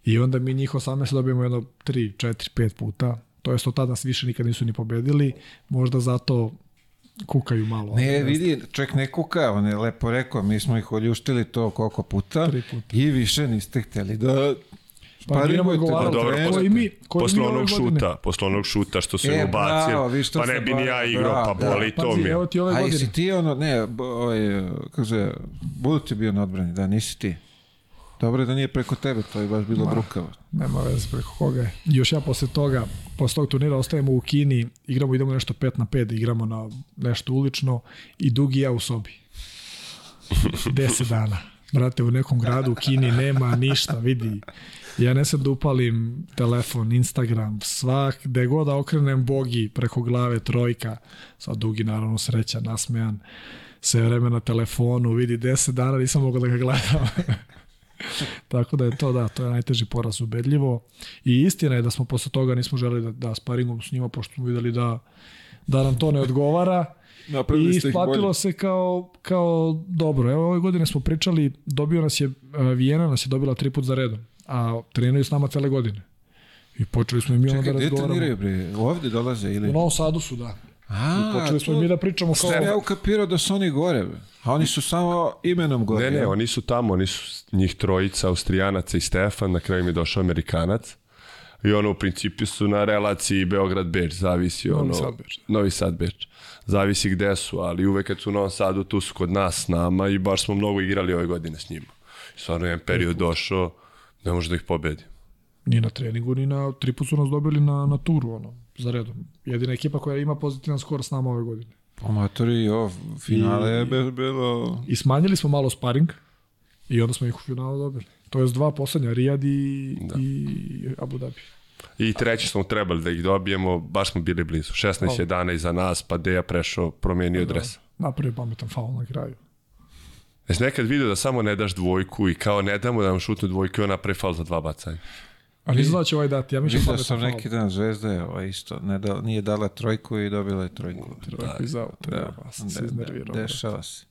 I onda mi njih 18 dobijemo jedno 3, 4, 5 puta. To jest to tada nas više nikad nisu ni pobedili. Možda zato kukaju malo. Ne, vidi, čovjek ne kuka, on je lepo rekao, mi smo ih oljuštili to koliko puta Tri puta. i više niste htjeli da pa Parimujte, pa dobro, koji mi, koji posle mi onog šuta, posle onog šuta što su e, ubacio, pa ne bi ni ja igrao, pa da. boli da, to pazi, mi. Evo ti ove A godine. jesi ti ono, ne, ovaj, kako se, budu ti bio na odbrani, da, nisi ti. Dobro je da nije preko tebe, to je baš bilo Ma, brukavo. Nema veze preko koga je. Još ja posle toga, posle tog turnira ostajemo u Kini, igramo, idemo nešto 5 na 5, igramo na nešto ulično i Dugi ja u sobi. 10 [laughs] dana. Brate, u nekom gradu u Kini nema ništa, vidi. Ja ne sad da upalim telefon, Instagram, svak, gde god da okrenem bogi preko glave trojka. Sad Dugi naravno sreća, nasmejan. Sve vreme na telefonu, vidi 10 dana, nisam mogao da ga gledam. [laughs] [laughs] Tako da je to, da, to je najteži poraz ubedljivo. I istina je da smo posle toga nismo želeli da, da sparingom s njima, pošto smo videli da, da nam to ne odgovara. I isplatilo se kao, kao dobro. Evo, ove godine smo pričali, dobio nas je, e, Vijena nas je dobila tri put za redom, a treniraju s nama cele godine. I počeli smo i mi Čekaj, onda da razgovaramo. Čekaj, gde treniraju, bre? Ovde dolaze ili? U Novom Sadu su, da. A, I počeli smo mi da pričamo kao... Sam ja ukapirao da su oni gore, a oni su samo imenom gore. Ne, ne, oni su tamo, oni su njih trojica, Austrijanaca i Stefan, na kraju mi je došao Amerikanac. I ono, u principu su na relaciji Beograd-Beč, zavisi ono... Novi Sad-Beč. Da. Novi Sad-Beč. Zavisi gde su, ali uvek kad su u Novom Sadu, tu su kod nas, s nama i baš smo mnogo igrali ove godine s njima. I stvarno jedan period došao, ne može da ih pobedi. Ni na treningu, ni na... Tri put su nas dobili na, na turu, ono za redom. Jedina ekipa koja ima pozitivan skor s nama ove godine. Amatori, pa jo, finale I, je bilo... I smanjili smo malo sparing i onda smo ih u finalu dobili. To je dva poslednja, Rijad i, da. i Abu Dhabi. I treći smo trebali da ih dobijemo, baš smo bili blizu. 16-11 za nas, pa Deja prešao, promenio da, da, da. dres. Napravio pametan faul na kraju. Jesi nekad vidio da samo ne daš dvojku i kao ne damo da nam šutnu dvojku i ona prefal za dva bacanja? Ali nisam će ovaj dati, ja mislim da sam neki dan Zvezda je ovaj isto, ne da, nije dala trojku i dobila je trojku. Trojku za auta, da, da, sam se iznervirao. dešava se.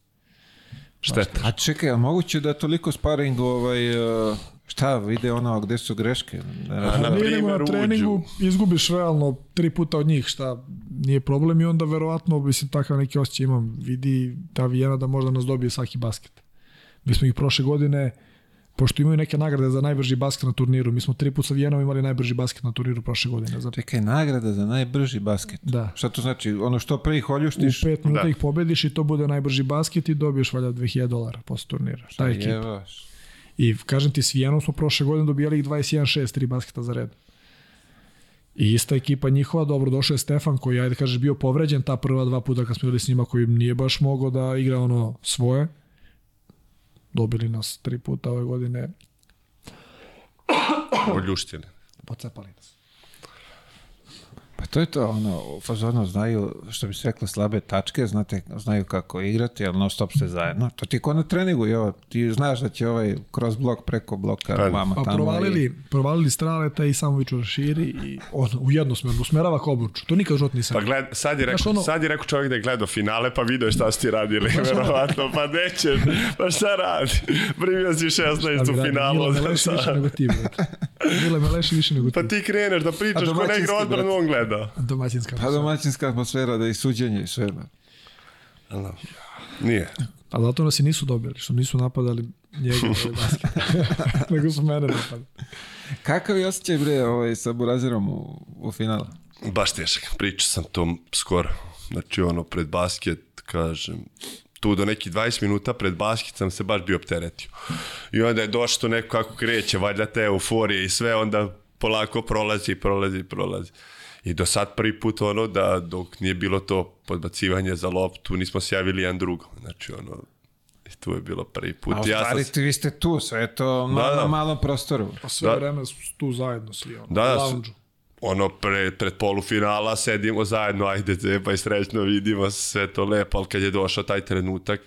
Šteta. A čekaj, a moguće da toliko sparingu ovaj... E, šta, vide ono gde su greške? Ne, na, primjer, na treningu uđu. izgubiš realno tri puta od njih, šta nije problem i onda verovatno, mislim, takav neki osjećaj imam, vidi ta Vijena da možda nas dobije svaki basket. Mi smo ih prošle godine pošto imaju neke nagrade za najbrži basket na turniru. Mi smo tri puta sa Vijenom imali najbrži basket na turniru prošle godine. Za... Čekaj, nagrada za najbrži basket? Da. Šta to znači? Ono što pre ih oljuštiš? U pet minuta da. ih pobediš i to bude najbrži basket i dobiješ valjda 2000 dolara posle turnira. Šta je ekipa? I kažem ti, s Vijenom smo prošle godine dobijali ih 21-6, tri basketa za red. I ista ekipa njihova, dobro, došao je Stefan koji, ajde kažeš, bio povređen ta prva dva puta kad smo bili s njima, koji nije baš mogao da igra ono svoje dobili nas tri puta ove godine. Oljuštine. Pocepali nas. Pa to je to, ono, fazonno znaju, što bi se reklo, slabe tačke, znate, znaju kako igrati, ali non stop se zajedno. To ti ko na treningu, jo, ti znaš da će ovaj cross blok, preko bloka, Pravi. vama pa, tamo. Provalili, i... provalili straleta i samo viču raširi i on u jedno smeru, usmerava k obruču. To nikad žot nisam. Pa gled, sad, je rekao, ono... sad je rekao čovjek da je gledao finale, pa vidio šta su ti radili, pa verovatno, pa neće, pa šta radi? Primio si 16 u finalu. Mile Meleši više nego ti, brate. Mile Meleši više nego pa ti. Pa ti kreneš da pričaš ko ne igra odbranu, on gleda da. Domaćinska pa atmosfera. Pa domaćinska atmosfera, da i suđenje i sve. Da. Nije. A pa zato nas i nisu dobili, što nisu napadali njega [laughs] basket. [laughs] Nego su mene napadali. Kakav je osjećaj bre ovaj, sa Burazirom u, u finalu? Baš tešak. Pričao sam to skoro. Znači ono, pred basket, kažem, tu do neki 20 minuta pred basket sam se baš bio opteretio. I onda je došlo neko kako kreće, valjda te euforije i sve, onda polako prolazi, prolazi, prolazi. I do sad prvi put ono da dok nije bilo to podbacivanje za loptu, nismo se javili jedan drugom. Znači ono, tu je bilo prvi put. A u stvari ja sam... vi ste tu, sve je to da, malo, da, da. na malom prostoru. A pa sve da. vreme su tu zajedno svi, ono, da, u lounge ono, pre, pred polufinala sedimo zajedno, ajde, zepa i srećno vidimo, sve to lepo, ali kad je došao taj trenutak,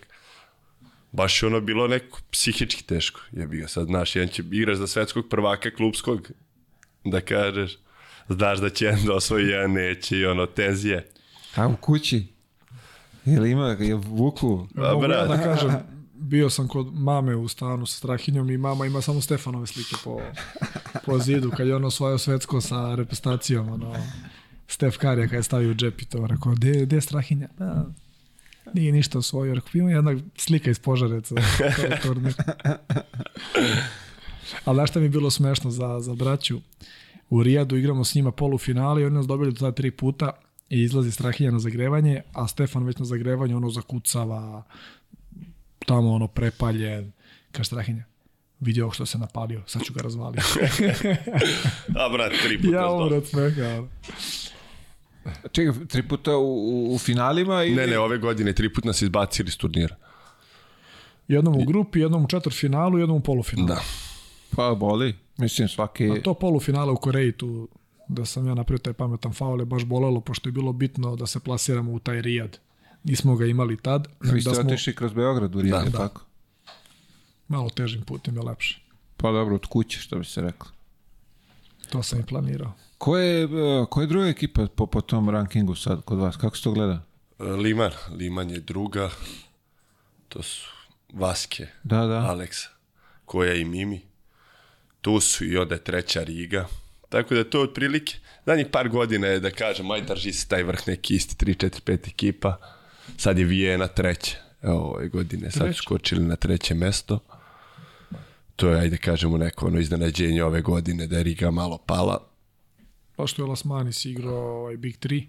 baš je ono bilo neko psihički teško. Je bio sad, znaš, jedan će igraš za svetskog prvaka klubskog, da kažeš, znaš da će jedan da osvoji, jedan neće i ono, tenzije. A u kući? Jel ima, je vuku? Da, Mogu ja da kažem, [laughs] bio sam kod mame u stanu sa Strahinjom i mama ima samo Stefanove slike po, po zidu, kad je ono osvojio svetsko sa reprezentacijom, ono, Stef Karija kad je stavio u džep i to, rekao, gde je Strahinja? Da, nije ništa osvojio, rekao, ima jedna slika iz Požareca. [laughs] Ali znaš mi je bilo smešno za, za braću? u Rijadu, igramo s njima polufinale i oni nas dobili do tada tri puta i izlazi Strahinja na zagrevanje, a Stefan već na zagrevanje ono zakucava, tamo ono prepaljen, kaže Strahinja, vidio ovo što se napalio, sad ću ga razvaliti. da, [laughs] brat, tri puta. Ja, brat, smeka. Čekaj, tri puta u, u finalima? Ili... Ne, ne, ove godine tri puta nas izbacili iz turnira. Jednom u grupi, jednom u četvrtfinalu, jednom u polufinalu. Da. Pa boli. Mislim, svaki... A to polufinale u Koreji tu, da sam ja napravio taj pametan faul, je baš bolelo, pošto je bilo bitno da se plasiramo u taj Rijad. Nismo ga imali tad. Da, vi da ste da smo... otišli kroz Beograd u Rijad, da, da. tako? Malo težim putem je lepše. Pa dobro, od kuće, što bi se reklo. To sam i planirao. Ko je, ko je druga ekipa po, po tom rankingu sad kod vas? Kako se to gleda? E, Liman. Liman je druga. To su Vaske, da, da. Aleksa, koja i Mimi tu su i ode treća riga. Tako da to je otprilike, zadnjih par godina je da kažem, aj drži se taj vrh neki isti, 3, 4, 5 ekipa. Sad je Vijena treća. Evo, ove godine sad Treći. skočili na treće mesto. To je, ajde kažemo, neko ono iznenađenje ove godine da je Riga malo pala. Pa što je Lasmanis igrao ovaj Big 3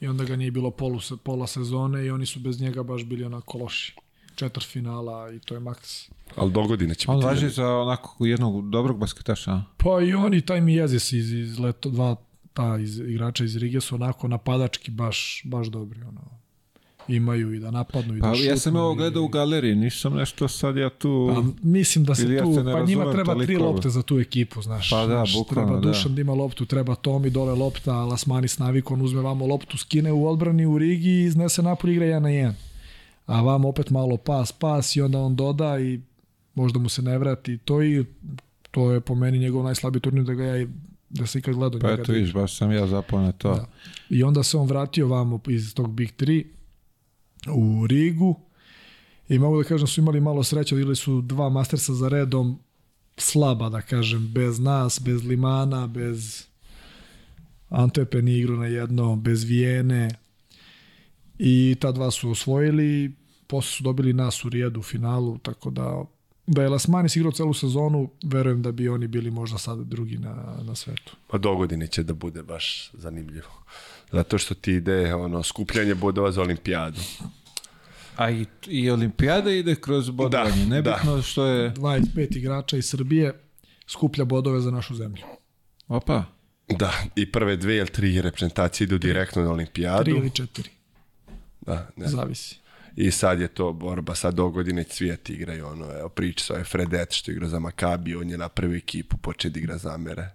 i onda ga nije bilo polu, pola sezone i oni su bez njega baš bili onako loši četvrt finala i to je maks. Ali godine će biti. Važi za onako jednog dobrog basketaša. Pa i oni, taj mi jezis iz, iz leto, dva ta iz, igrača iz Rige su onako napadački baš, baš dobri. Ono imaju i da napadnu i pa, da šutnu. Ja sam ovo gledao i... u galeriji, nisam nešto sad ja tu... Pa, mislim da se tu, se pa njima treba tri lopte za tu ekipu, znaš. Pa da, znaš, bukvalno, Treba da. Dušan da. ima loptu, treba Tomi, dole lopta, Lasmani s Navikon uzme vamo loptu, skine u odbrani u Rigi i iznese napolje igra 1 na 1 a vam opet malo pas, pas i onda on doda i možda mu se ne vrati to i to je po meni njegov najslabiji turnir da ga ja da se ikad gledao pa njega. Pa eto da viš, baš sam ja zapao na to. Da. I onda se on vratio vamo iz tog Big 3 u Rigu i mogu da kažem da su imali malo sreće, ili su dva mastersa za redom slaba da kažem, bez nas, bez Limana, bez Antwerpen igru na jedno, bez Vijene, i ta dva su osvojili, posle su dobili nas u Rijedu u finalu, tako da da je Lasmanis igrao celu sezonu, verujem da bi oni bili možda sada drugi na, na svetu. Pa do godine će da bude baš zanimljivo. Zato što ti ide ono, skupljanje bodova za olimpijadu. A i, i olimpijada ide kroz bodovanje. Da, Nebitno da. što je... 25 igrača iz Srbije skuplja bodove za našu zemlju. Opa. Da, i prve dve ili tri reprezentacije idu direktno na olimpijadu. Tri ili četiri. Da, ne. Zavisi. I sad je to borba, sad dogodine cvijet i ono, evo priča sa Fredet što igra za Makabi, on je napravio ekipu, poče da igra zamere.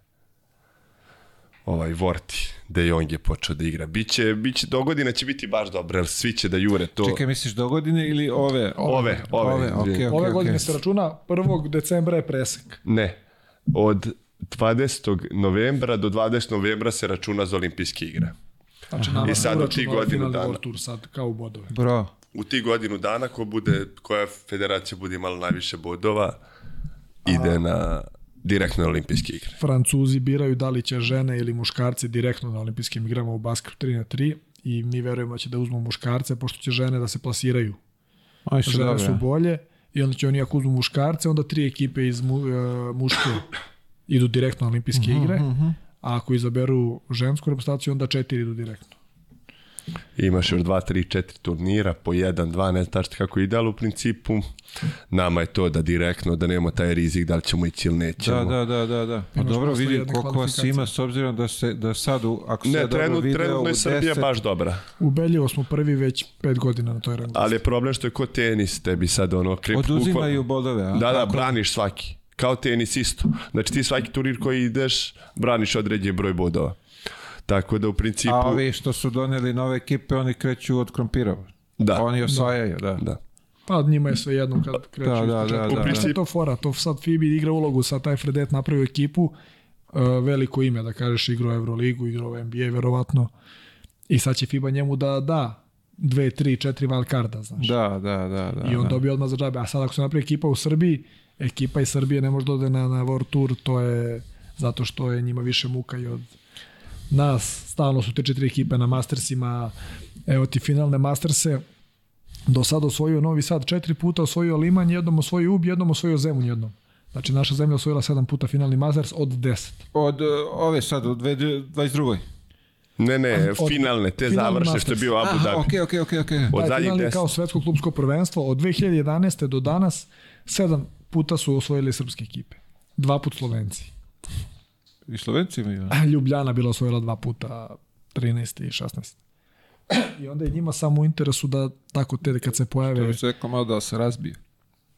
Ovaj Vorti, De Jong je počeo da igra. Biće, biće, do godina će biti baš dobro, jer svi će da jure to. Čekaj, misliš do godine ili ove? Ove, ove. Ove, okay, okay, ove godine okay. se računa, 1. decembra je presek. Ne, od 20. novembra do 20. novembra se računa za olimpijske igre. Znači, nama I sad u ti godinu dana. World sad kao u bodove. Bro. U ti godinu dana ko bude, koja federacija bude imala najviše bodova, ide A... na direktno na olimpijske igre. Francuzi biraju da li će žene ili muškarci direktno na olimpijskim igrama u basket 3 na 3 i mi verujemo da će da uzmu muškarce pošto će žene da se plasiraju. Aj, žene dobra. su bolje i onda će oni ako uzmu muškarce, onda tri ekipe iz mu, uh, muške idu direktno na olimpijske uh mhm, -huh, igre. Uh mhm. -huh a ako izaberu žensku reprezentaciju, onda četiri idu direktno. Imaš još 2, 3, 4 turnira, po 1, 2, ne znaš kako ide, ali u principu nama je to da direktno, da nemamo taj rizik, da li ćemo ići ili nećemo. Da, da, da, da. da. Pa dobro vidi koliko vas ima, s obzirom da, se, da sad, u, ako ne, se ja trenut, dobro video, trenutno je Srbija deset... baš dobra. U smo prvi već 5 godina na toj ranglisti. Ali je problem što je ko tenis, tebi sad ono... Krip, Oduzimaju bodove. A? Da, da, braniš svaki kao tenis isto. Znači ti svaki turnir koji ideš braniš određen broj bodova. Tako da u principu... A ovi što su doneli nove ekipe, oni kreću od krompirova. Da. Oni osvajaju, da. da. da. Pa njima je sve jedno kad da, kreću. Da, da, da, da, da. To fora, to sad Fibi igra ulogu, sad taj Fredet napravio ekipu, e, veliko ime, da kažeš, igrao Euroligu, igrao NBA, verovatno. I sad će FIBA njemu da da dve, tri, četiri valkarda, znaš. Da, da, da. da I on da. dobio odmah za džabe. A sad ako se napravi ekipa u Srbiji, ekipa iz Srbije ne može da ode na, na World Tour, to je zato što je njima više muka i od nas. Stalno su te četiri ekipe na Mastersima, evo ti finalne Masterse, do sada osvojio Novi Sad četiri puta, osvojio Liman, jednom osvojio UB, jednom osvojio Zemun jednom. Znači, naša zemlja osvojila sedam puta finalni Masters od deset. Od e, ove sad, od 22. Ne, ne, od, finalne, te finalni završe masters. što je bio Abu Dhabi. Aha, okay, okay, okay, okay. Od da, finalni deset. kao svetsko klubsko prvenstvo od 2011. do danas sedam puta su osvojili srpske ekipe. Dva put Slovenci. I Slovenci imaju? A da. [laughs] Ljubljana bila osvojila dva puta, 13. i 16. I onda je njima samo u interesu da tako te kad se pojave... Što bi se malo da se razbije.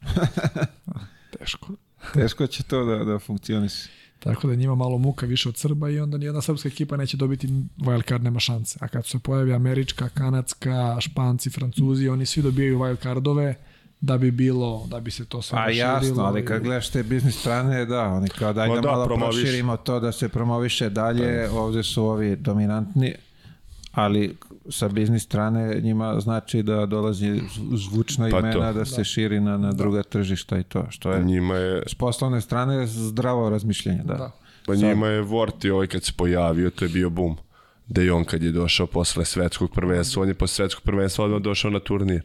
[laughs] Teško. Teško će to da, da funkcioniše. Tako da njima malo muka više od Srba i onda nijedna srpska ekipa neće dobiti wild card, nema šanse. A kad se pojavi američka, kanadska, španci, francuzi, oni svi dobijaju wild wildcardove da bi bilo, da bi se to sve A jasno, ali kad gledaš te biznis strane, da, oni kao daj da, da malo promoviš. proširimo to da se promoviše dalje, da. ovde su ovi dominantni, ali sa biznis strane njima znači da dolazi zvučna pa imena to. da se da. širi na, na da. druga tržišta i to, što je, njima je... s poslovne strane zdravo razmišljenje, da. da. Pa njima je Vorti ovaj kad se pojavio, to je bio bum. Da i on kad je došao posle svetskog prvenstva, on je posle svetskog prvenstva odmah došao na turnir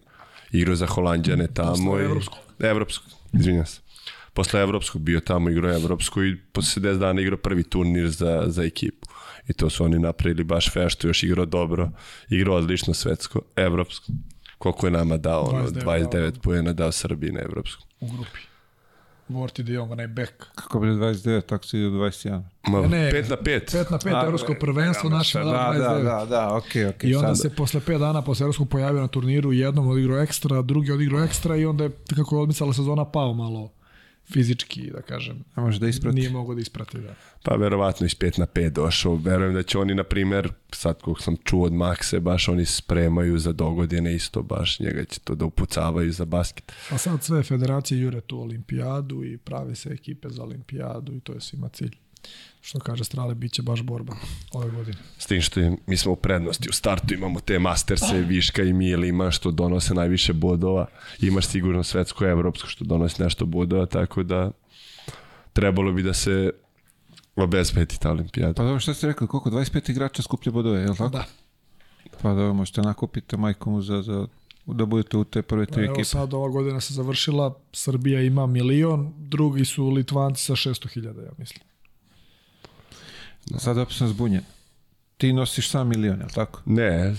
igrao za Holandjane tamo. Posle Evropskog. Evropskog, izvinjam se. Posle Evropskog bio tamo, igrao Evropsko i posle 10 dana igrao prvi turnir za, za ekipu. I to su oni napravili baš feštu, još igrao dobro, igrao odlično svetsko, evropsko. Koliko je nama dao, ono, 29, 29 pojena dao Srbiji na evropsku. U grupi. Vorti da imamo onaj back. Kako bi 29, tako si 21. Ma, ne, 5 na 5. 5 na 5, evropsko e, prvenstvo, ja, da, našim da da, da, da, da, da, da, ok, ok. I onda sad. se posle 5 dana posle evropskog pojavio na turniru, jednom odigrao ekstra, drugi odigrao ekstra i onda je, kako je odmicala sezona, pao malo fizički, da kažem. A može da isprati. Nije mogao da isprati, da. Pa verovatno iz 5 na 5 došao. Verujem da će oni, na primer, sad kog sam čuo od Makse, baš oni spremaju za dogodine isto, baš njega će to da upucavaju za basket. A sad sve federacije jure tu olimpijadu i prave se ekipe za olimpijadu i to je svima cilj što kaže Strale, bit će baš borba ove godine. S tim što je, mi smo u prednosti, u startu imamo te masterse, Viška i Mijelima što donose najviše bodova, imaš sigurno svetsko, evropsko što donosi nešto bodova, tako da trebalo bi da se obezbedi ta olimpijada. Pa dobro, šta ste rekli, koliko? 25 igrača skuplje bodove, je li tako? Da. Pa dobro, da, možete nakupiti majkomu za, za da budete u te prve tri ekipe. Evo sad ova godina se završila, Srbija ima milion, drugi su Litvanci sa 600.000, ja mislim. Da. Sad opet sam zbunjen. Ti nosiš sam milion, je li tako? Ne,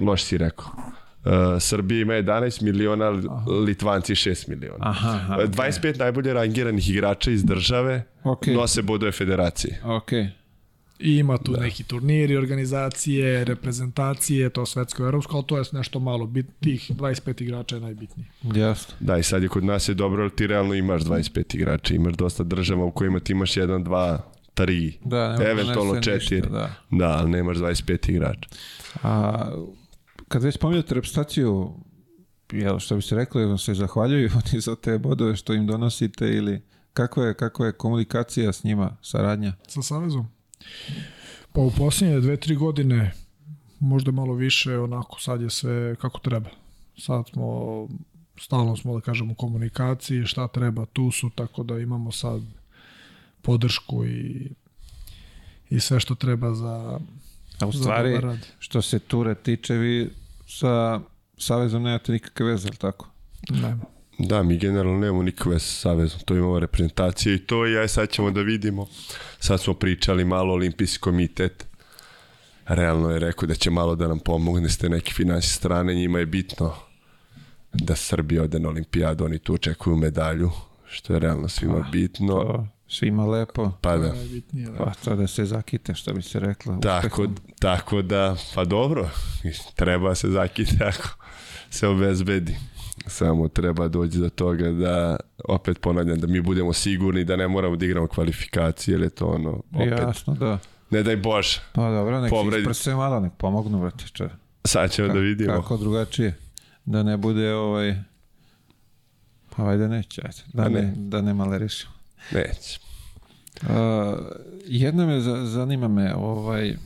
loš si rekao. Uh, e, Srbija ima 11 miliona, aha. Litvanci 6 miliona. Aha, aha, 25 e, okay. najbolje rangiranih igrača iz države okay. nose bodove federacije. Okay. I ima tu da. neki turniri, organizacije, reprezentacije, to svetsko evropsko, ali to je nešto malo bit, tih 25 igrača je najbitnije. Jasno. Da, i sad je kod nas je dobro, ali ti realno imaš 25 igrača, imaš dosta država u kojima ti imaš jedan, dva 3, da, eventualno četiri. Ništa, da. da, ali nemaš 25 igrača. A, kad već pominjate repstaciju, jel, što bi se rekli, se zahvaljuju [laughs] oni za te bodove što im donosite ili kako je, kako je komunikacija s njima, saradnja? Sa Savezom? Pa u posljednje dve, tri godine, možda malo više, onako sad je sve kako treba. Sad smo, stalno smo da kažemo u komunikaciji, šta treba, tu su, tako da imamo sad podršku i, i sve što treba za A u stvari, što se tura tiče, vi sa Savezom nemate nikakve veze, ali tako? Nema. Da, mi generalno nemamo nikakve veze sa Savezom, to imamo reprezentacije i to i aj sad ćemo da vidimo. Sad smo pričali malo olimpijski komitet, realno je rekao da će malo da nam pomogne ste neke finanske strane, njima je bitno da Srbija ode na olimpijadu, oni tu očekuju medalju, što je realno svima ah, bitno. Svima lepo. Pa da. da. Pa to da se zakite, što bi se rekla. Tako, tako da, pa dobro, treba se zakite ako se obezbedi. Samo treba doći do toga da, opet ponavljam, da mi budemo sigurni da ne moramo da igramo kvalifikacije, jer je to ono, opet... Jasno, da. Ne daj Bože. Pa dobro, nek Povredi. se malo, nek pomognu, vrati če. Sad ćemo da Ka, da vidimo. Kako drugačije, da ne bude ovaj... Pa vajda neće, ajde. Da, ne. ne, da ne malerišimo. Neće. Uh, jedna me zanima me ovaj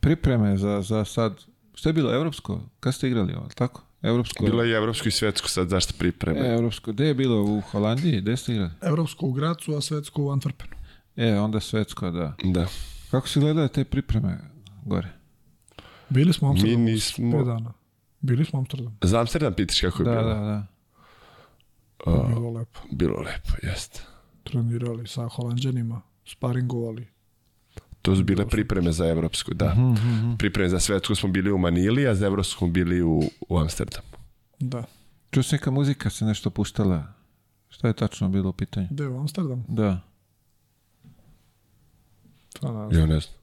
pripreme za, za sad što je bilo evropsko? Kad ste igrali ovo, tako? Evropsko. Bilo je evropsko i svetsko sad zašto pripreme. E, evropsko. Gde je bilo u Holandiji? Gde ste igrali? Evropsko u Gracu, a svetsko u Antwerpenu. E, onda svetsko, da. Da. Kako se gledale te pripreme gore? Bili smo u Amsterdamu. Mi nismo... Bili smo u Amsterdamu. Za Amsterdam pitaš kako je da, bilo? Da, da, da. A, bilo lepo. Bilo lepo, jeste. Trenirali sa holanđanima, sparingovali. To su bile pripreme za evropsku, da. Mm -hmm. Pripreme za svetsku smo bili u Manili, a za evropsku smo bili u, u Amsterdamu. Da. Čuo sam neka muzika se nešto puštala. Šta je tačno bilo u pitanju? Da, u Amsterdamu? Da. Pa, ne znam. Ja ne znam.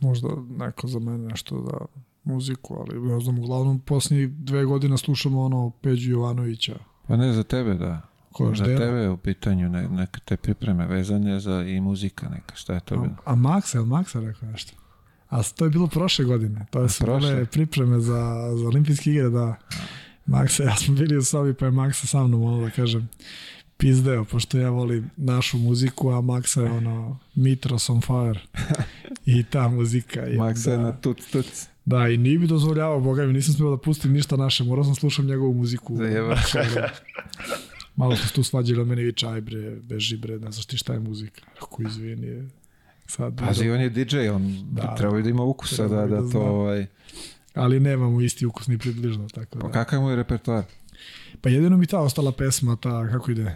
Možda neko za mene nešto da muziku, ali ne znam, uglavnom posljednjih dve godine slušamo ono Peđu Jovanovića. Pa ne, za tebe da. Ko za tebe je u pitanju ne, neka te pripreme vezanje za i muzika neka, šta je to bilo? A, a Maksa, je Maksa rekao nešto? A to je bilo prošle godine, to su bile pripreme za, za olimpijske igre, da. A. Maksa, ja smo bili u sobi, pa je Maksa sa mnom, ono da kažem, pizdeo, pošto ja volim našu muziku, a Maxa je ono Mitros on fire [laughs] i ta muzika. Je Maksa da, je na tuc tuc. Da, i nije mi dozvoljavao, boga mi, nisam smio da pustim ništa naše, morao sam slušam njegovu muziku. Zajeba. Malo su tu svađali od mene viče, aj bre, beži bre, ne znaš ti šta je muzika. Ako izvini je. Sad, Pazi, da... on je DJ, on da, treba da ima da, ukusa, da, da, da to znam. ovaj... Ali nemamo isti ukus ni približno, tako pa da. Pa kakav mu je repertoar? Pa jedino mi ta ostala pesma, ta, kako ide?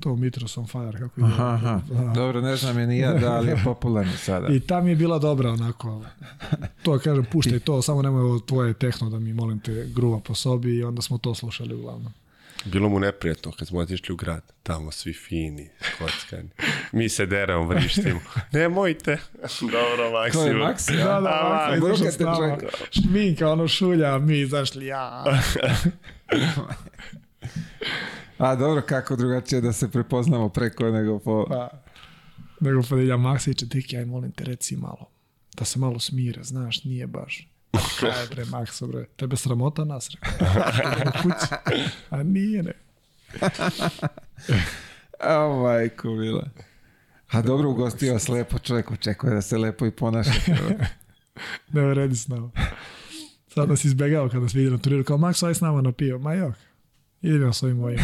to Mitros on Fire. Kako je, aha. Da. Dobro, ne znam je ni ja da, li je popularno sada. I tam je bila dobra onako. To kažem, puštaj to, samo nemoj ovo tvoje tehno da mi, molim te, gruva po sobi i onda smo to slušali uglavnom. Bilo mu neprijatno kad smo otišli u grad, tamo svi fini, kockani. Mi se deramo, vrištimo. [laughs] Nemojte. Dobro, Maksi. Ko je Maksi? Da, da, da Maksi. Došao s nama. Šminka, ono šulja, mi izašli, ja. [laughs] A dobro, kako drugačije da se prepoznamo preko nego po... Pa, nego pa Ilja Maksić, deki, aj molim te reci malo. Da se malo smire, znaš, nije baš. [laughs] Kaj bre, Makso bre, tebe sramota nas [laughs] kući. A nije ne. A [laughs] oh, majko, mila. A dobro ugostio vas lepo čovjek, očekuje da se lepo i ponaša. ne, redi s nama. Sad nas izbegao kad nas vidio na turiru, kao Makso, aj s nama napio. Ma jok. Idem s ovim mojim.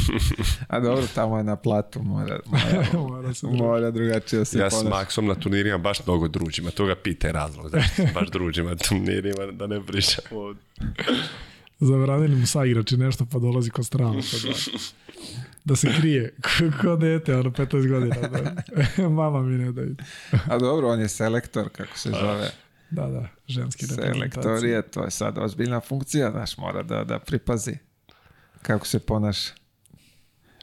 [laughs] A dobro, tamo je na platu, mora, [laughs] mora, mora, se mora drugačije da se Ja s Maksom na turnirima baš mnogo družim, a toga pita razlog, zašto da baš družim na turnirima, da ne pričam ovdje. [laughs] Zabranili mu sa igrači nešto, pa dolazi kod strana. Pa da, da se krije, kako dete, ono 15 godina. Da. Mama mi ne da vidi. a dobro, on je selektor, kako se zove. Da, da, ženski reprezentacija. Selektor je, to je sad ozbiljna funkcija, znaš, mora da, da pripazi. Kako se ponaša.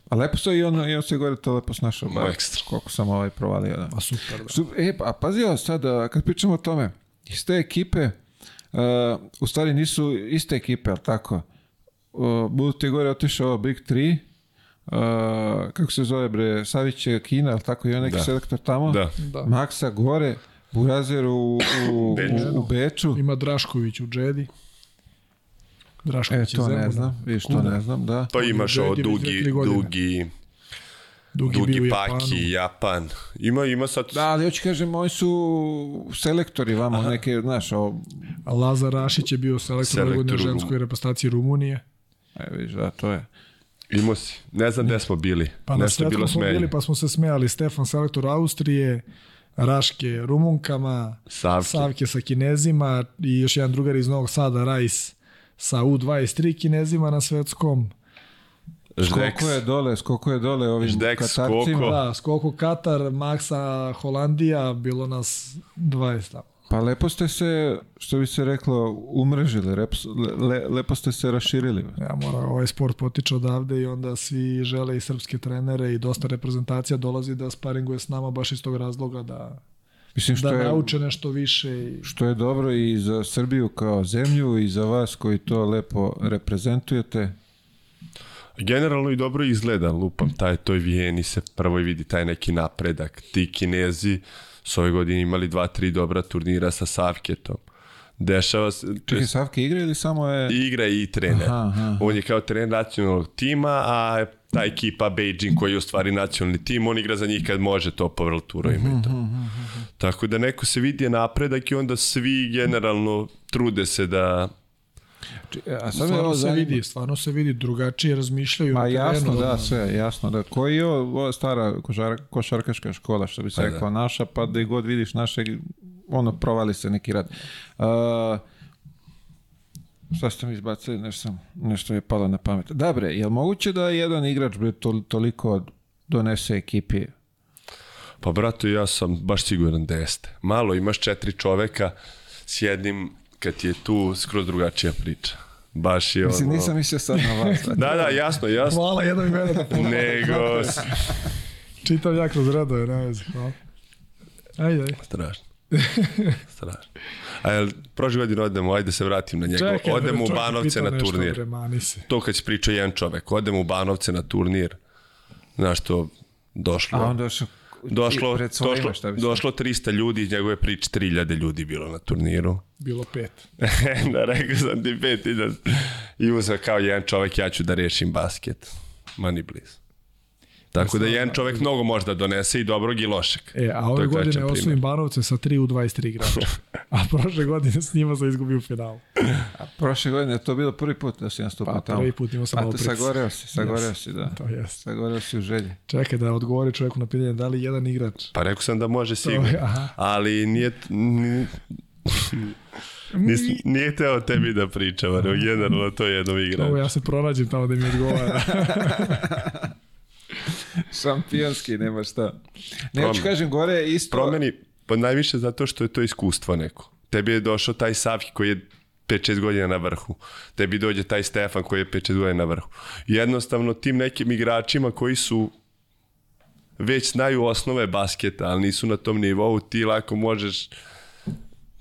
A lepo se i on, i on se gore to lepo snašao. Bar, ekstra. Koliko sam ovaj provalio. Da. A super, da. Super, e, pa, a pazi ovo sad, kad pričamo o tome, iz te ekipe, uh, u stvari nisu iste ekipe, ali tako? Uh, budu ti gore otišao Big 3, uh, kako se zove bre, Savić je Kina, ali tako i on neki da. selektor tamo, da. da. Maksa gore, Burazer u, u, Beču. u, u Beču. Ima Drašković u Džedi. Drašković e, to ne znam, vidiš, to ne znam, da. Pa imaš ovo dugi, dugi, Dugi, Dugi Paki, Japan. Ima, ima sad... Da, ali hoću kažem, oni su selektori vamo, Aha. neke, znaš, ovo... Lazar Rašić je bio selektor, selektor godine ženskoj reprezentaciji Rumunije. E, vidiš, da, to je. Imo si. Ne znam gde smo bili. Pa Nešto na bilo smo bili, pa smo se smejali. Stefan, selektor Austrije, Raške Rumunkama, Savke. Savke sa Kinezima i još jedan drugar iz Novog Sada, Rajs sa U23 kinezima na svetskom. Ždeks. Skoko je dole, skoko je dole ovim Ždeks, Katarcima. Skoko. Da, skoko Katar, Maksa, Holandija, bilo nas 20 tamo. Pa lepo ste se, što bi se reklo, umrežili, reps, le, lepo ste se raširili. Ja mora, ovaj sport potiče odavde i onda svi žele i srpske trenere i dosta reprezentacija dolazi da sparinguje s nama baš iz tog razloga da Mislim da što da je, nauče nešto više. I... Što je dobro i za Srbiju kao zemlju i za vas koji to lepo reprezentujete. Generalno i dobro izgleda, lupam, taj toj Vijeni se prvo vidi taj neki napredak. Ti Kinezi su ove godine imali dva, tri dobra turnira sa Savketom dešava se... Čekaj, Savke igra ili samo je... Igra i trener. Aha, aha. On je kao trener nacionalnog tima, a ta ekipa Beijing koji je u stvari nacionalni tim, on igra za njih kad može to po World Touru ima i to. Tako da neko se vidi napredak i onda svi generalno trude se da znači, e, A sad stvarno se vidi, stvarno se vidi, drugačije razmišljaju pa, na jasno, da, sve, jasno, da. Koji je ova stara košar, košarkaška škola, što bi se pa rekao, da. naša, pa da i god vidiš naše, ono, provali se neki rad. Uh, Šta ste mi izbacili, nešto, sam, nešto je palo na pamet. Da bre, je li moguće da jedan igrač bre, to, toliko donese ekipi? Pa brate, ja sam baš siguran da jeste. Malo imaš četiri čoveka s jednim, kad je tu skroz drugačija priča. Baš je Mislim, ono... nisam mislio sad na vas. [laughs] da, da, jasno, jasno. Hvala, jedno imena da Nego... Čitam ja kroz radove, ne vezi, hvala. Ajde, ajde. Strašno. [laughs] Strašno. A jel, prošle godine odemo, ajde se vratim na njega, Čekaj, odemo u Banovce na turnir. Bre, to kad će pričao jedan čovek, odemo u Banovce na turnir. Znaš što, došlo. A on došao Došlo, došlo, šta bi došlo 300 ljudi, iz njegove priče 3000 ljudi bilo na turniru. [laughs] Bilo pet. [laughs] da, rekao sam ti pet. I, da, imao sam kao jedan čovek, ja ću da rešim basket. Ma please. Tako da jedan čovek da. mnogo može da donese i dobrog i lošeg. E, a ove godine osvojim Banovce sa 3 u 23 igrača. [laughs] A prošle godine s njima sam izgubio finalu. A prošle godine je to bilo prvi put da si nastupao pa, prvi put imao sam malo pritis. Sagoreo si, sagoreo yes. si, da. To jest. Sagoreo si u želji. Čekaj da odgovori čovjeku na pitanje da li jedan igrač. Pa rekao sam da može sigurno. Ali nije... nije [laughs] Nis, nije teo tebi da pričam, ali [laughs] generalno to je jednom igrač. Ovo ja se pronađem tamo da mi odgovara. [laughs] Šampionski, nema šta. Ne, hoću kažem, gore je isto... Promeni, pa najviše zato što je to iskustvo neko. Tebi je došao taj Savki koji je 5-6 godina na vrhu. Tebi dođe taj Stefan koji je 5-6 godina na vrhu. Jednostavno, tim nekim igračima koji su već znaju osnove basketa, ali nisu na tom nivou, ti lako možeš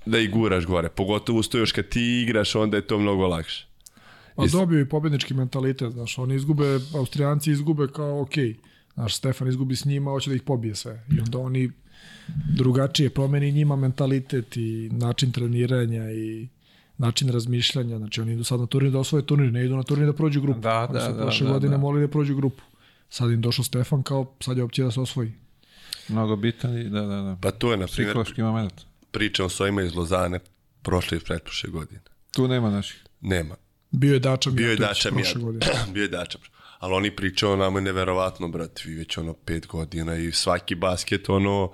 da i guraš gore. Pogotovo usto još kad ti igraš, onda je to mnogo lakše. Pa Is... dobio i pobednički mentalitet, znaš, oni izgube, Austrijanci izgube kao, ok, znaš, Stefan izgubi s njima, hoće da ih pobije sve. I onda oni drugačije promeni njima mentalitet i način treniranja i način razmišljanja. Znači, oni idu sad na turnir da osvoje turnir, ne idu na turnir da prođu grupu. Da, oni da, su da, prošle da, godine da. molili da prođu grupu. Sad im došao Stefan kao, sad je opcija da se osvoji. Mnogo bitan i da, da, da. Pa to je, na primjer, moment. priča o svojima iz Lozane prošle i pretprošle godine. Tu nema naših. Nema. Bio je Dača Bio je Dača [clears throat] Bio je Dača. Ali oni pričaju nam nama neverovatno, brat, vi već ono pet godina i svaki basket, ono,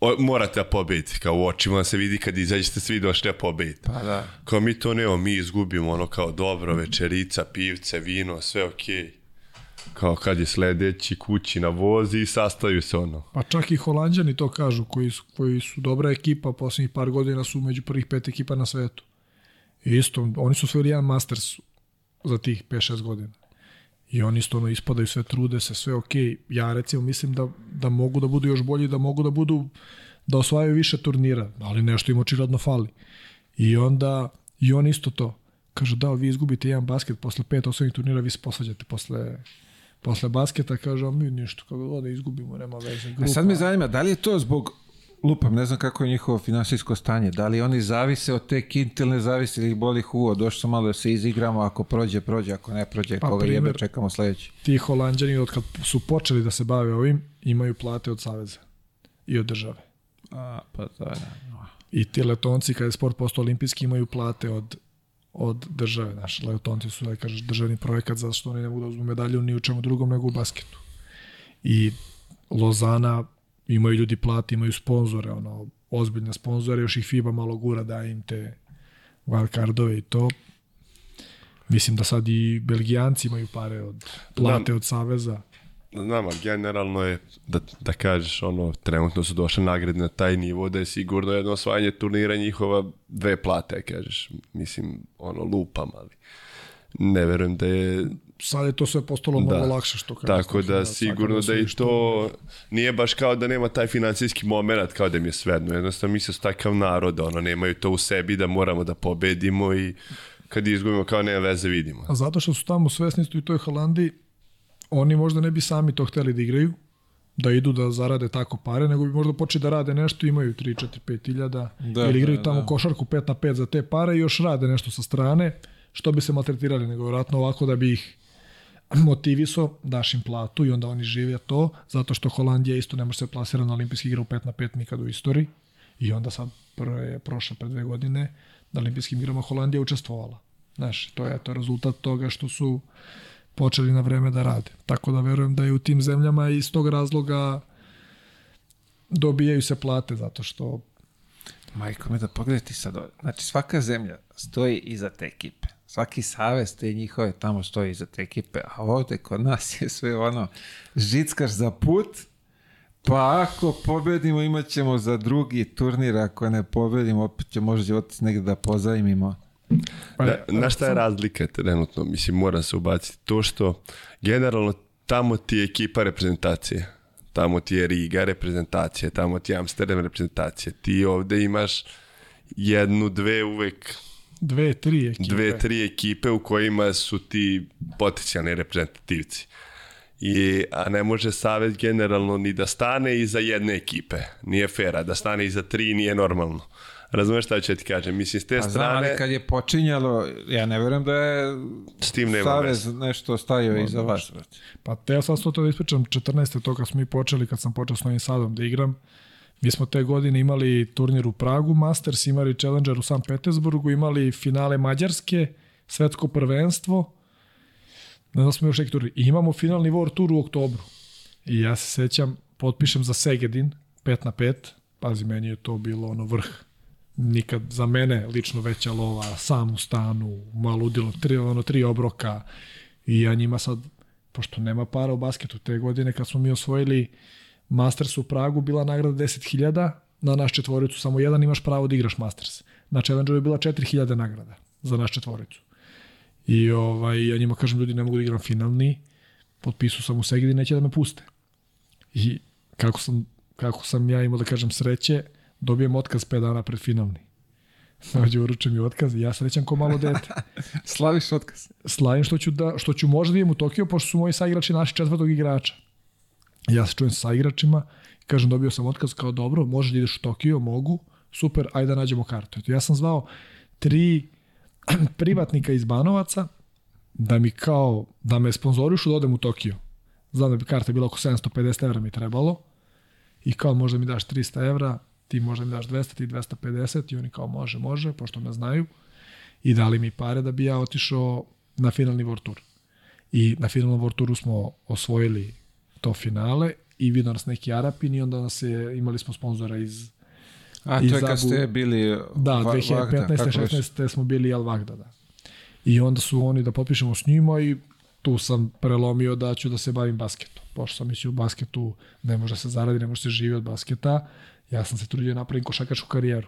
o, morate da pobedite, kao u očima da se vidi kad izađete svi došli da pobedite. Pa da. Kao mi to nemo, mi izgubimo ono kao dobro, večerica, pivce, vino, sve okej. Okay. Kao kad je sledeći kući na vozi i sastaju se ono. Pa čak i holanđani to kažu, koji su, koji su dobra ekipa, poslednjih par godina su među prvih pet ekipa na svetu. I isto, oni su osvojili jedan Masters za tih 5-6 godina. I oni isto ono ispadaju, sve trude se, sve ok. Ja recimo mislim da, da mogu da budu još bolji, da mogu da budu, da osvajaju više turnira, ali nešto im očigledno fali. I onda, i on isto to. Kaže, da, vi izgubite jedan basket posle pet osnovnih turnira, vi se posvađate posle posle basketa, kaže, mi ništa, kako god da izgubimo, nema veze. E, grupa. A sad me zanima, da li je to zbog lupam, ne znam kako je njihovo finansijsko stanje. Da li oni zavise od te Kintel, ne zavise ili boli huo, došli sam malo da se izigramo, ako prođe, prođe, ako ne prođe, pa, koga primer, jebe, čekamo sledeći. Ti holandjani od kad su počeli da se bave ovim, imaju plate od Saveza i od države. A, pa da, da. I ti letonci, kada je sport postao olimpijski, imaju plate od od države. Naš Leotonti su, da kažeš, državni projekat zato što oni ne mogu da uzmu medalju ni u čemu drugom nego u basketu. I Lozana imaju ljudi plati, imaju sponzore, ono, ozbiljne sponzore, još ih FIBA malo gura da im te wildcardove i to. Mislim da sad i Belgijanci imaju pare od plate od Saveza. Znam, generalno je, da, da kažeš, ono, trenutno su došle nagrade na taj nivo da je sigurno jedno osvajanje turnira njihova dve plate, kažeš. Mislim, ono, lupam, ali ne verujem da je sad je to sve postalo da. mnogo lakše što kažem. Tako da, da sigurno da i to nije baš kao da nema taj financijski moment kao da mi je svedno. Jednostavno mi se takav narod, ono, nemaju to u sebi da moramo da pobedimo i kad izgubimo kao nema veze vidimo. A zato što su tamo svesni i u toj Holandiji, oni možda ne bi sami to hteli da igraju, da idu da zarade tako pare, nego bi možda počeli da rade nešto, imaju 3, 4, 5 hiljada, da, ili igraju da, tamo da. košarku 5 na 5 za te pare i još rade nešto sa strane, što bi se maltretirali, nego vratno ovako da bi ih motiviso, daš im platu i onda oni žive to, zato što Holandija isto ne može se plasirati na olimpijski igra u 5 na 5 nikad u istoriji i onda sad pre, prošle pre dve godine na olimpijskim igrama Holandija učestvovala. Znaš, to je to rezultat toga što su počeli na vreme da rade. Tako da verujem da je u tim zemljama iz tog razloga dobijaju se plate zato što Majko me da pogledaj ti sad. Znači svaka zemlja stoji iza te ekipe svaki savez te njihove tamo stoji iza te ekipe, a ovde kod nas je sve ono, žickaš za put, pa ako pobedimo imat ćemo za drugi turnir, ako ne pobedimo opet će možda život negde da pozajmimo. Pa, na, da, na šta je razlika trenutno? Mislim, mora se ubaciti. To što generalno tamo ti je ekipa reprezentacije. Tamo ti je Riga reprezentacije, tamo ti je Amsterdam reprezentacije. Ti ovde imaš jednu, dve uvek dve, tri ekipe. Dve, tri ekipe u kojima su ti potencijalni reprezentativci. I, a ne može Savet generalno ni da stane iza jedne ekipe. Nije fera. Da stane iza tri nije normalno. Razumeš šta ću ti kažem? Mislim, s te a strane... Znam, ali kad je počinjalo, ja ne verujem da je s tim nema Savez nešto stavio Možda. iza vas. Pa te ja sad to da ispričam, 14. to kad smo mi počeli, kad sam počeo s Novim Sadom da igram, Mi smo te godine imali turnir u Pragu, Masters, imali Challenger u San Petersburgu, imali finale Mađarske, svetsko prvenstvo, ne znam da smo još neki turnir. I imamo finalni World Tour u oktobru. I ja se sećam, potpišem za Segedin, 5 na 5, pazi, meni je to bilo ono vrh. Nikad za mene lično veća lova, sam u stanu, malo ludilo, tri, ono, tri obroka. I ja njima sad, pošto nema para u basketu, te godine kad smo mi osvojili uh, Masters u Pragu bila nagrada 10.000, na naš četvoricu samo jedan imaš pravo da igraš Masters. Na znači, Challengeru je bila 4.000 nagrada za naš četvoricu. I ovaj, ja njima kažem, ljudi, ne mogu da igram finalni, potpisao sam u Segedi, neće da me puste. I kako sam, kako sam ja imao da kažem sreće, dobijem otkaz 5 dana pred finalni. [laughs] Dođe uruče mi otkaz i ja srećan ko malo dete. [laughs] Slaviš otkaz? Slavim što ću, da, što ću možda da u Tokio, pošto su moji saigrači naši četvrtog igrača ja se čujem sa igračima, kažem dobio sam otkaz kao dobro, možeš da ideš u Tokio, mogu, super, ajde da nađemo kartu. ja sam zvao tri [clears throat] privatnika iz Banovaca da mi kao, da me sponzorišu da odem u Tokio. Znam da bi karta bila oko 750 evra mi trebalo i kao možda mi daš 300 evra, ti možda mi daš 200, ti 250 i oni kao može, može, pošto me znaju i dali mi pare da bi ja otišao na finalni World Tour. I na finalnom World Touru smo osvojili to finale i vidio nas neki Arapin i onda nas je, imali smo sponzora iz A, iz to je kad ste bili Da, 2015. 16. smo bili Al da. I onda su oni da potpišemo s njima i tu sam prelomio da ću da se bavim basketom. Pošto sam ići u basketu, ne može se zaradi, ne može se živi od basketa. Ja sam se trudio da napravim košakačku karijeru.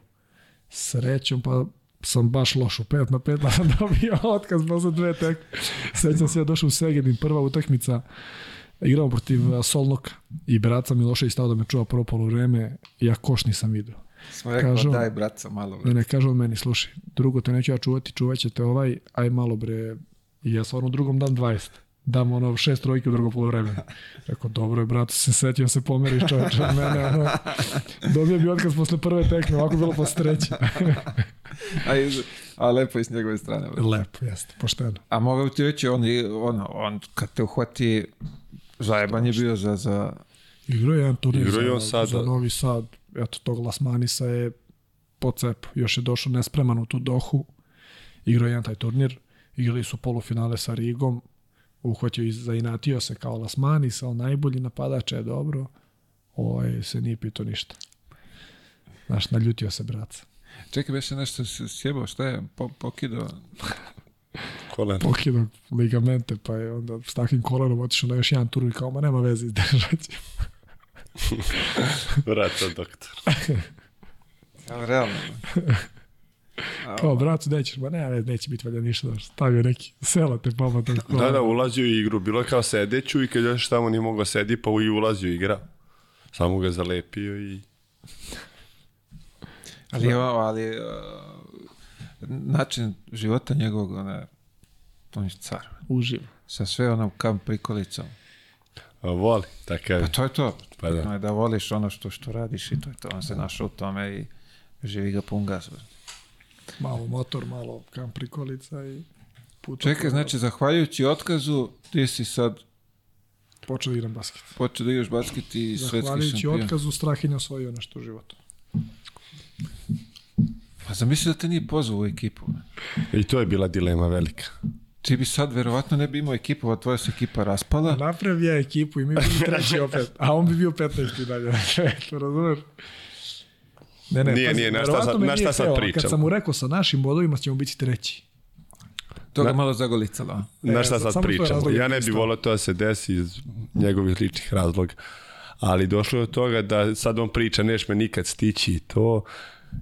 Srećom, pa sam baš loš u 5 na 5 sam dobio otkaz posle dve tek. Sećam se ja došao u Segedin, prva utakmica igramo protiv uh, Solnoka i braca Miloša i stao da me čuva prvo vreme, ja koš nisam vidio. Smo rekao, kažu, daj braca malo. Bre. Ne, ne, kaže on meni, slušaj, drugo te neću ja čuvati, čuvat te ovaj, aj malo bre, i ja stvarno drugom dam 20 dam ono šest trojke u drugo polovremenu. Rekao, dobro je, brate, se setio se pomeriš čovječe od mene. Ono, dobio bi otkaz posle prve tekme, ovako bilo posle treće. [laughs] a, iz, a lepo iz njegove strane. Brate. Lepo, jeste, pošteno. A mogu ti reći, on, on, on kad te uhvati, Zajeban je bio za... za... Igrao je Antonio Igro je on za, sada. za Novi Sad. Eto, tog Lasmanisa je po cepu. Još je došao nespreman u tu dohu. Igro je jedan taj turnir. Igrali su polufinale sa Rigom. Uhvatio i zainatio se kao Lasmanis, ali najbolji napadač je dobro. Ovaj se nije pitao ništa. Znaš, naljutio se brat. Čekaj, već je nešto sjebao, šta je po, pokidao? [laughs] Kolen. Pokidao ligamente, pa je onda s takvim kolenom otišao na još jedan tur i kao, ma nema veze, izdržat će. [laughs] Vraća doktor. [laughs] Ali realno. Da. [laughs] Kao, bracu, nećeš, ma ne, ne, neće biti valjda ništa, stavio neki sela te pama Da, da, ulazio u igru, bilo je kao sedeću i kad još tamo nije mogao sedi, pa i ulazio igra. Samo ga zalepio i... Ali, ali, ali način života njegovog, ona, on je car. Uživo. Sa sve onom kamp prikolicom. A voli, takav. Da pa to je to. Pa da. da voliš ono što, što radiš i to je to. On se da. našao u tome i živi ga pun gas. Malo motor, malo kamp prikolica i... Puto Čekaj, znači, zahvaljujući otkazu, ti si sad počeo da igram basket. Počeo da igraš basket i svetski šampion. Zahvaljujući otkazu, Strahinja osvojio nešto u životu. A zamisli da te nije pozvao u ekipu. I to je bila dilema velika. Ti bi sad verovatno ne bi imao ekipu, a tvoja se ekipa raspala. Napravi ja ekipu i mi bi [laughs] treći opet, a on bi bio 15. dalje na svetu, razumeš? Ne, ne, nije, pazi, nije, na šta sad, na šta sad pričam. Kad sam mu rekao sa našim bodovima ćemo biti treći. To ga malo zagolicalo. Na e, šta sad, sad pričam. Ja ne bih volio to da se desi iz njegovih ličnih razloga. Ali došlo je do toga da sad on priča, neš me nikad stići i to.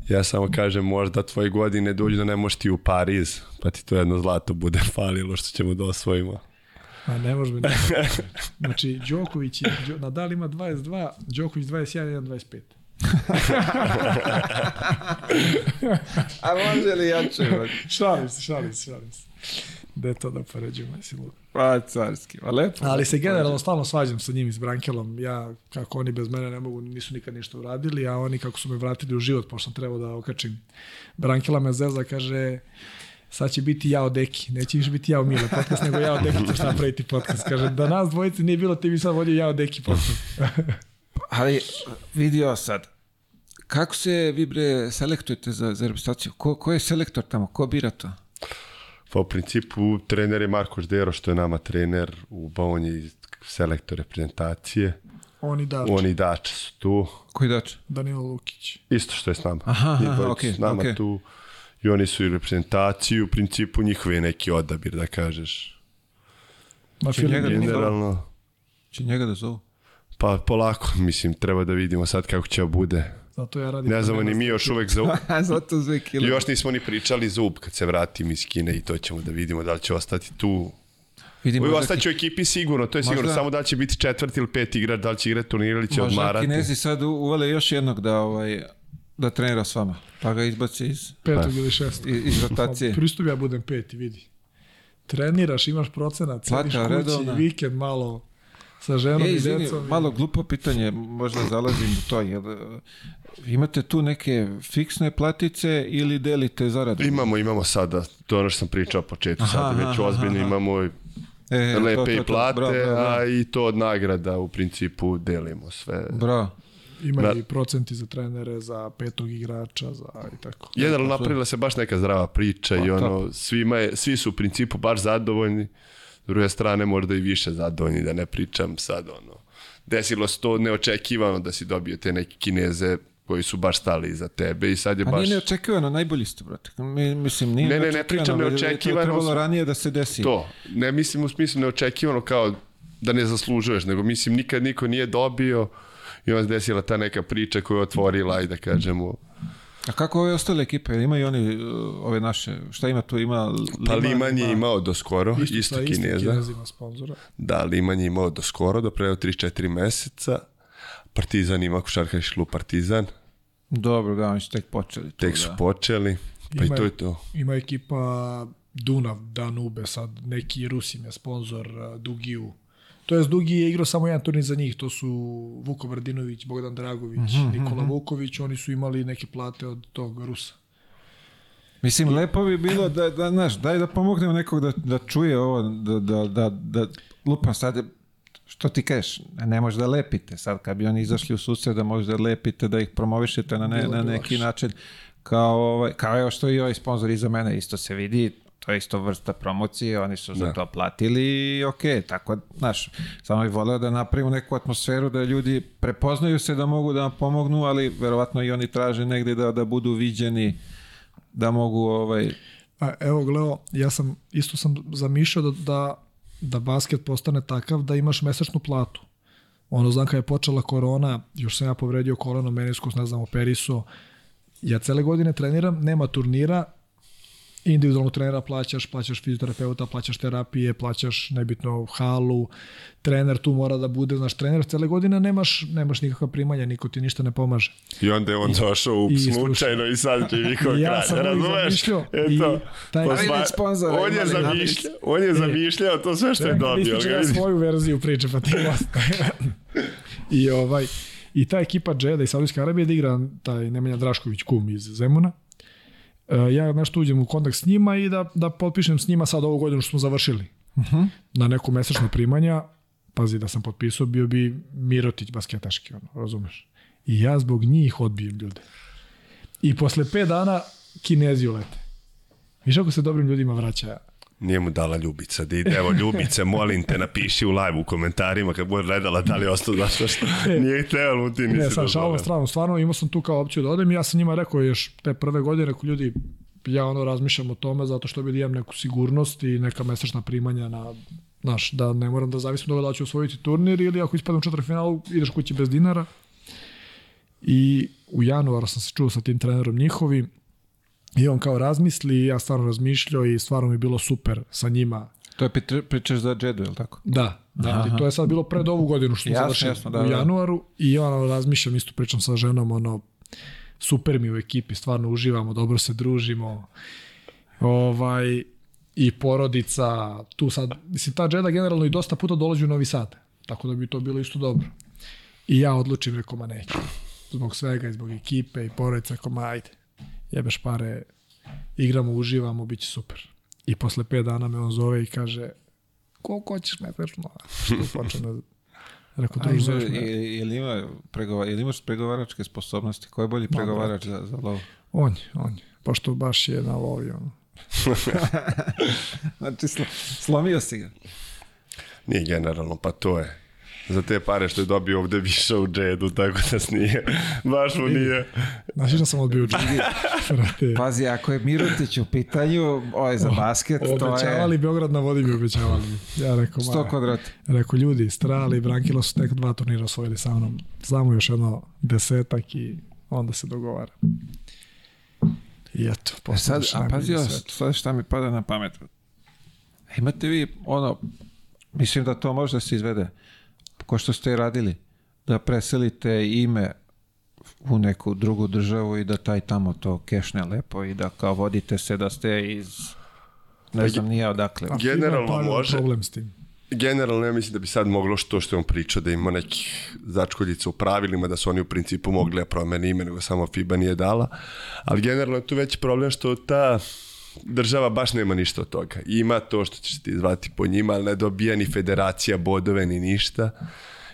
Ja samo kažem, možda tvoje godine dođu da ne možeš ti u Pariz, pa ti to jedno zlato bude [laughs] falilo što ćemo da osvojimo. A ne može biti. [laughs] Znači, Đoković, je, Nadal ima 22, Đoković 21, 1, 25. A može li jače? Šalim se, šalim se, šalim se da je to da poređujem, jesi lud. Pa, carski, pa lepo. Da Ali se generalno stalno svađam sa njim i s Brankelom. Ja, kako oni bez mene ne mogu, nisu nikad ništa uradili, a oni kako su me vratili u život, pošto sam trebao da okačim. Brankela me zeza, kaže, sad će biti ja od Eki, neće više biti ja od Mile podcast, nego ja od Eki ćeš napraviti podcast. Kaže, da nas dvojice nije bilo, ti bi sad vodio ja od Eki podcast. [laughs] Ali, vidio sad, kako se vi bre selektujete za, za reprezentaciju? Ko, ko je selektor tamo? Ko bira to? Pa u principu trener je Marko Ždero što je nama trener, u on je selektor reprezentacije. Oni dače. Oni dače su tu. Koji dače? Danilo Lukić. Isto što je s nama. Aha, aha okay, s nama okay. tu. I oni su i reprezentaciju, u principu njihov je neki odabir, da kažeš. Ma, će, njega da generalno... će njega da zovu? Pa polako, mislim, treba da vidimo sad kako će da bude. Zato ja radim... Ne znamo ni mi još uvek za... [laughs] Zato sve kilo. Još nismo ni pričali zub kad se vratim iz Kine i to ćemo da vidimo da li će ostati tu. Vidimo Uj, ostaće u ekipi sigurno, to je sigurno. Možda, Samo da će biti četvrti ili peti igrač, da li će igrati turnir ili će možda odmarati. Možda Kinezi sad uvale još jednog da ovaj, da trenira s vama, pa ga izbaci iz... Petog pa. ili šestog. Iz, iz rotacije. Pa, pristup ja budem peti, vidi. Treniraš, imaš procenat, pa sediš da, kući, redovna. vikend malo sa ženom e, izvini, i decom. Malo glupo pitanje, možda zalazim u to, jer eh, imate tu neke fiksne platice ili delite zaradu? Imamo, imamo sada, to je ono što sam pričao početku, sada već ozbiljno imamo i e, lepe to, to, to, i plate, bra, bra, bra. a i to od nagrada u principu delimo sve. Bravo. Ima na... i procenti za trenere, za petog igrača, za i tako. Jedan napravila se baš neka zdrava priča pa, i ono, svima je, svi su u principu baš zadovoljni s druge strane možda i više zadovoljni, da ne pričam sad ono. Desilo se to neočekivano da si dobio te neke kineze koji su baš stali za tebe i sad je baš... A nije neočekivano, najbolji ste, brate. Mi, Mislim, nije ne, ne, ne pričam neočekivano. Je trebalo ranije da se desi. To, ne mislim u smislu neočekivano kao da ne zaslužuješ, nego mislim nikad niko nije dobio i onda se desila ta neka priča koja je otvorila i da kažemo A kako ove ostale ekipe? Imaju oni uh, ove naše? Šta ima tu? Ima Liman, pa Liman je imao do skoro, isto, isto pa Kineza. Kineza da, Liman je imao do skoro, do preo 3-4 meseca. Partizan ima košarkaški klub Partizan. Dobro, da, oni su tek počeli. To, tek su da. počeli, pa ima, i to je to. Ima ekipa Dunav, Danube, sad neki Rusim je sponsor uh, Dugiju To je Dugi je igrao samo jedan turnir za njih, to su Vuko Vrdinović, Bogdan Dragović, mm -hmm, Nikola mhm. Vuković, oni su imali neke plate od tog Rusa. Mislim, lepo bi bilo da, da znaš, daj da pomognemo nekog da, da čuje ovo, da, da, da, da lupam sad, što ti kažeš, ne može da lepite sad, kad bi oni izašli u susred, da može da lepite, da ih promovišete na, ne, bilo na neki bilo način, kao, ovaj, kao evo što i ovaj sponsor iza mene, isto se vidi, to je isto vrsta promocije, oni su za da. to platili i okej, tako, znaš, samo bih voleo da napravimo neku atmosferu da ljudi prepoznaju se da mogu da vam pomognu, ali verovatno i oni traže negde da, da budu viđeni, da mogu ovaj... Pa, evo, Gleo, ja sam, isto sam zamišljao da, da, da basket postane takav da imaš mesečnu platu. Ono, znam kada je počela korona, još sam ja povredio koleno, meniskus, ne znam, operiso, ja cele godine treniram, nema turnira, individualno trenera plaćaš, plaćaš fizioterapeuta, plaćaš terapije, plaćaš nebitno halu, trener tu mora da bude, znaš, trener cele godine nemaš, nemaš nikakva primanja, niko ti ništa ne pomaže. I onda je on I, došao u i slučajno i sad ti njihov [laughs] ja kraj, sam razumeš? Eto, taj posma, sponzor, on, je zamišlja, on je e, zamišljao to sve što je dobio. Ja svoju verziju priče, pa ti [laughs] I ovaj, i ta ekipa Džeda i Saudijske Arabije da igra taj Nemanja Drašković kum iz Zemuna E, ja nešto uđem u kontakt s njima i da, da potpišem s njima sad ovu godinu što smo završili. Uh mhm. -huh. Na neko mesečno primanja, pazi da sam potpisao, bio bi Mirotić basketaški, ono, razumeš? I ja zbog njih odbijem ljude. I posle 5 dana Kinezi ulete. Viš ako se dobrim ljudima vraća Nije mu dala Ljubica. Da ide, evo, Ljubice, molim te, napiši u live u komentarima kad bude gledala da li ostao zašto što e. nije htjela mu ti nisi Ne, sad šalom stranu, stvarno imao sam tu kao opciju da odem i ja sam njima rekao još te prve godine, ako ljudi, ja ono razmišljam o tome zato što bi da imam neku sigurnost i neka mesečna primanja na naš, da ne moram da zavisim toga da ću osvojiti turnir ili ako ispadam u četvrfinalu, ideš kući bez dinara. I u januaru sam se čuo sa tim trenerom njihovim I on kao razmisli, ja stvarno razmišljao i stvarno mi je bilo super sa njima. To je pričaš za Jedu, je li tako? Da, da. I to je sad bilo pred ovu godinu što smo završili da, u da, da. januaru i ono razmišljam, isto pričam sa ženom, ono, super mi u ekipi, stvarno uživamo, dobro se družimo. Ovaj, i porodica, tu sad, mislim, ta Jeda generalno i dosta puta dolazi u Novi Sad, tako da bi to bilo isto dobro. I ja odlučim, rekao, ma neću. Zbog svega i zbog ekipe i porodice, rekao, ajde jebeš pare, igramo, uživamo, bit će super. I posle 5 dana me on zove i kaže, koliko hoćeš mesečno? Što počne da Rekao, druž, zoveš me. Jel, ima pregova, jel imaš pregovaračke sposobnosti? Ko je bolji Ma, pregovarač za, za lov? On je, on je. Pošto baš je na lovi, ono. [laughs] znači, slomio si ga. Nije generalno, pa to je za te pare što je dobio ovde više u džedu, tako da nije, baš mu nije. Znaš da sam odbio džedu. [laughs] Pazi, ako je Mirotić u pitanju, ovo ovaj, za basket, o, to je... Obećavali Beograd na vodi mi obećavali. Ja rekao, 100 kvadrat. Rekao, ljudi, Strali i Brankilo su tek dva turnira osvojili sa mnom. Znamo još jedno desetak i onda se dogovara. I eto, e sad, a pazi, sad šta mi pada na pamet. E, imate vi ono, mislim da to može da se izvede ko što ste radili, da preselite ime u neku drugu državu i da taj tamo to kešne lepo i da kao vodite se da ste iz ne znam nije odakle. Generalno može. Problem s tim. Generalno ja mislim da bi sad moglo što što on priča da ima nekih začkoljica u pravilima, da su oni u principu mogli da promene ime, nego samo FIBA nije dala. Ali generalno je tu veći problem što ta država baš nema ništa od toga. Ima to što će ti zvati po njima, ali ne dobija ni federacija bodove ni ništa.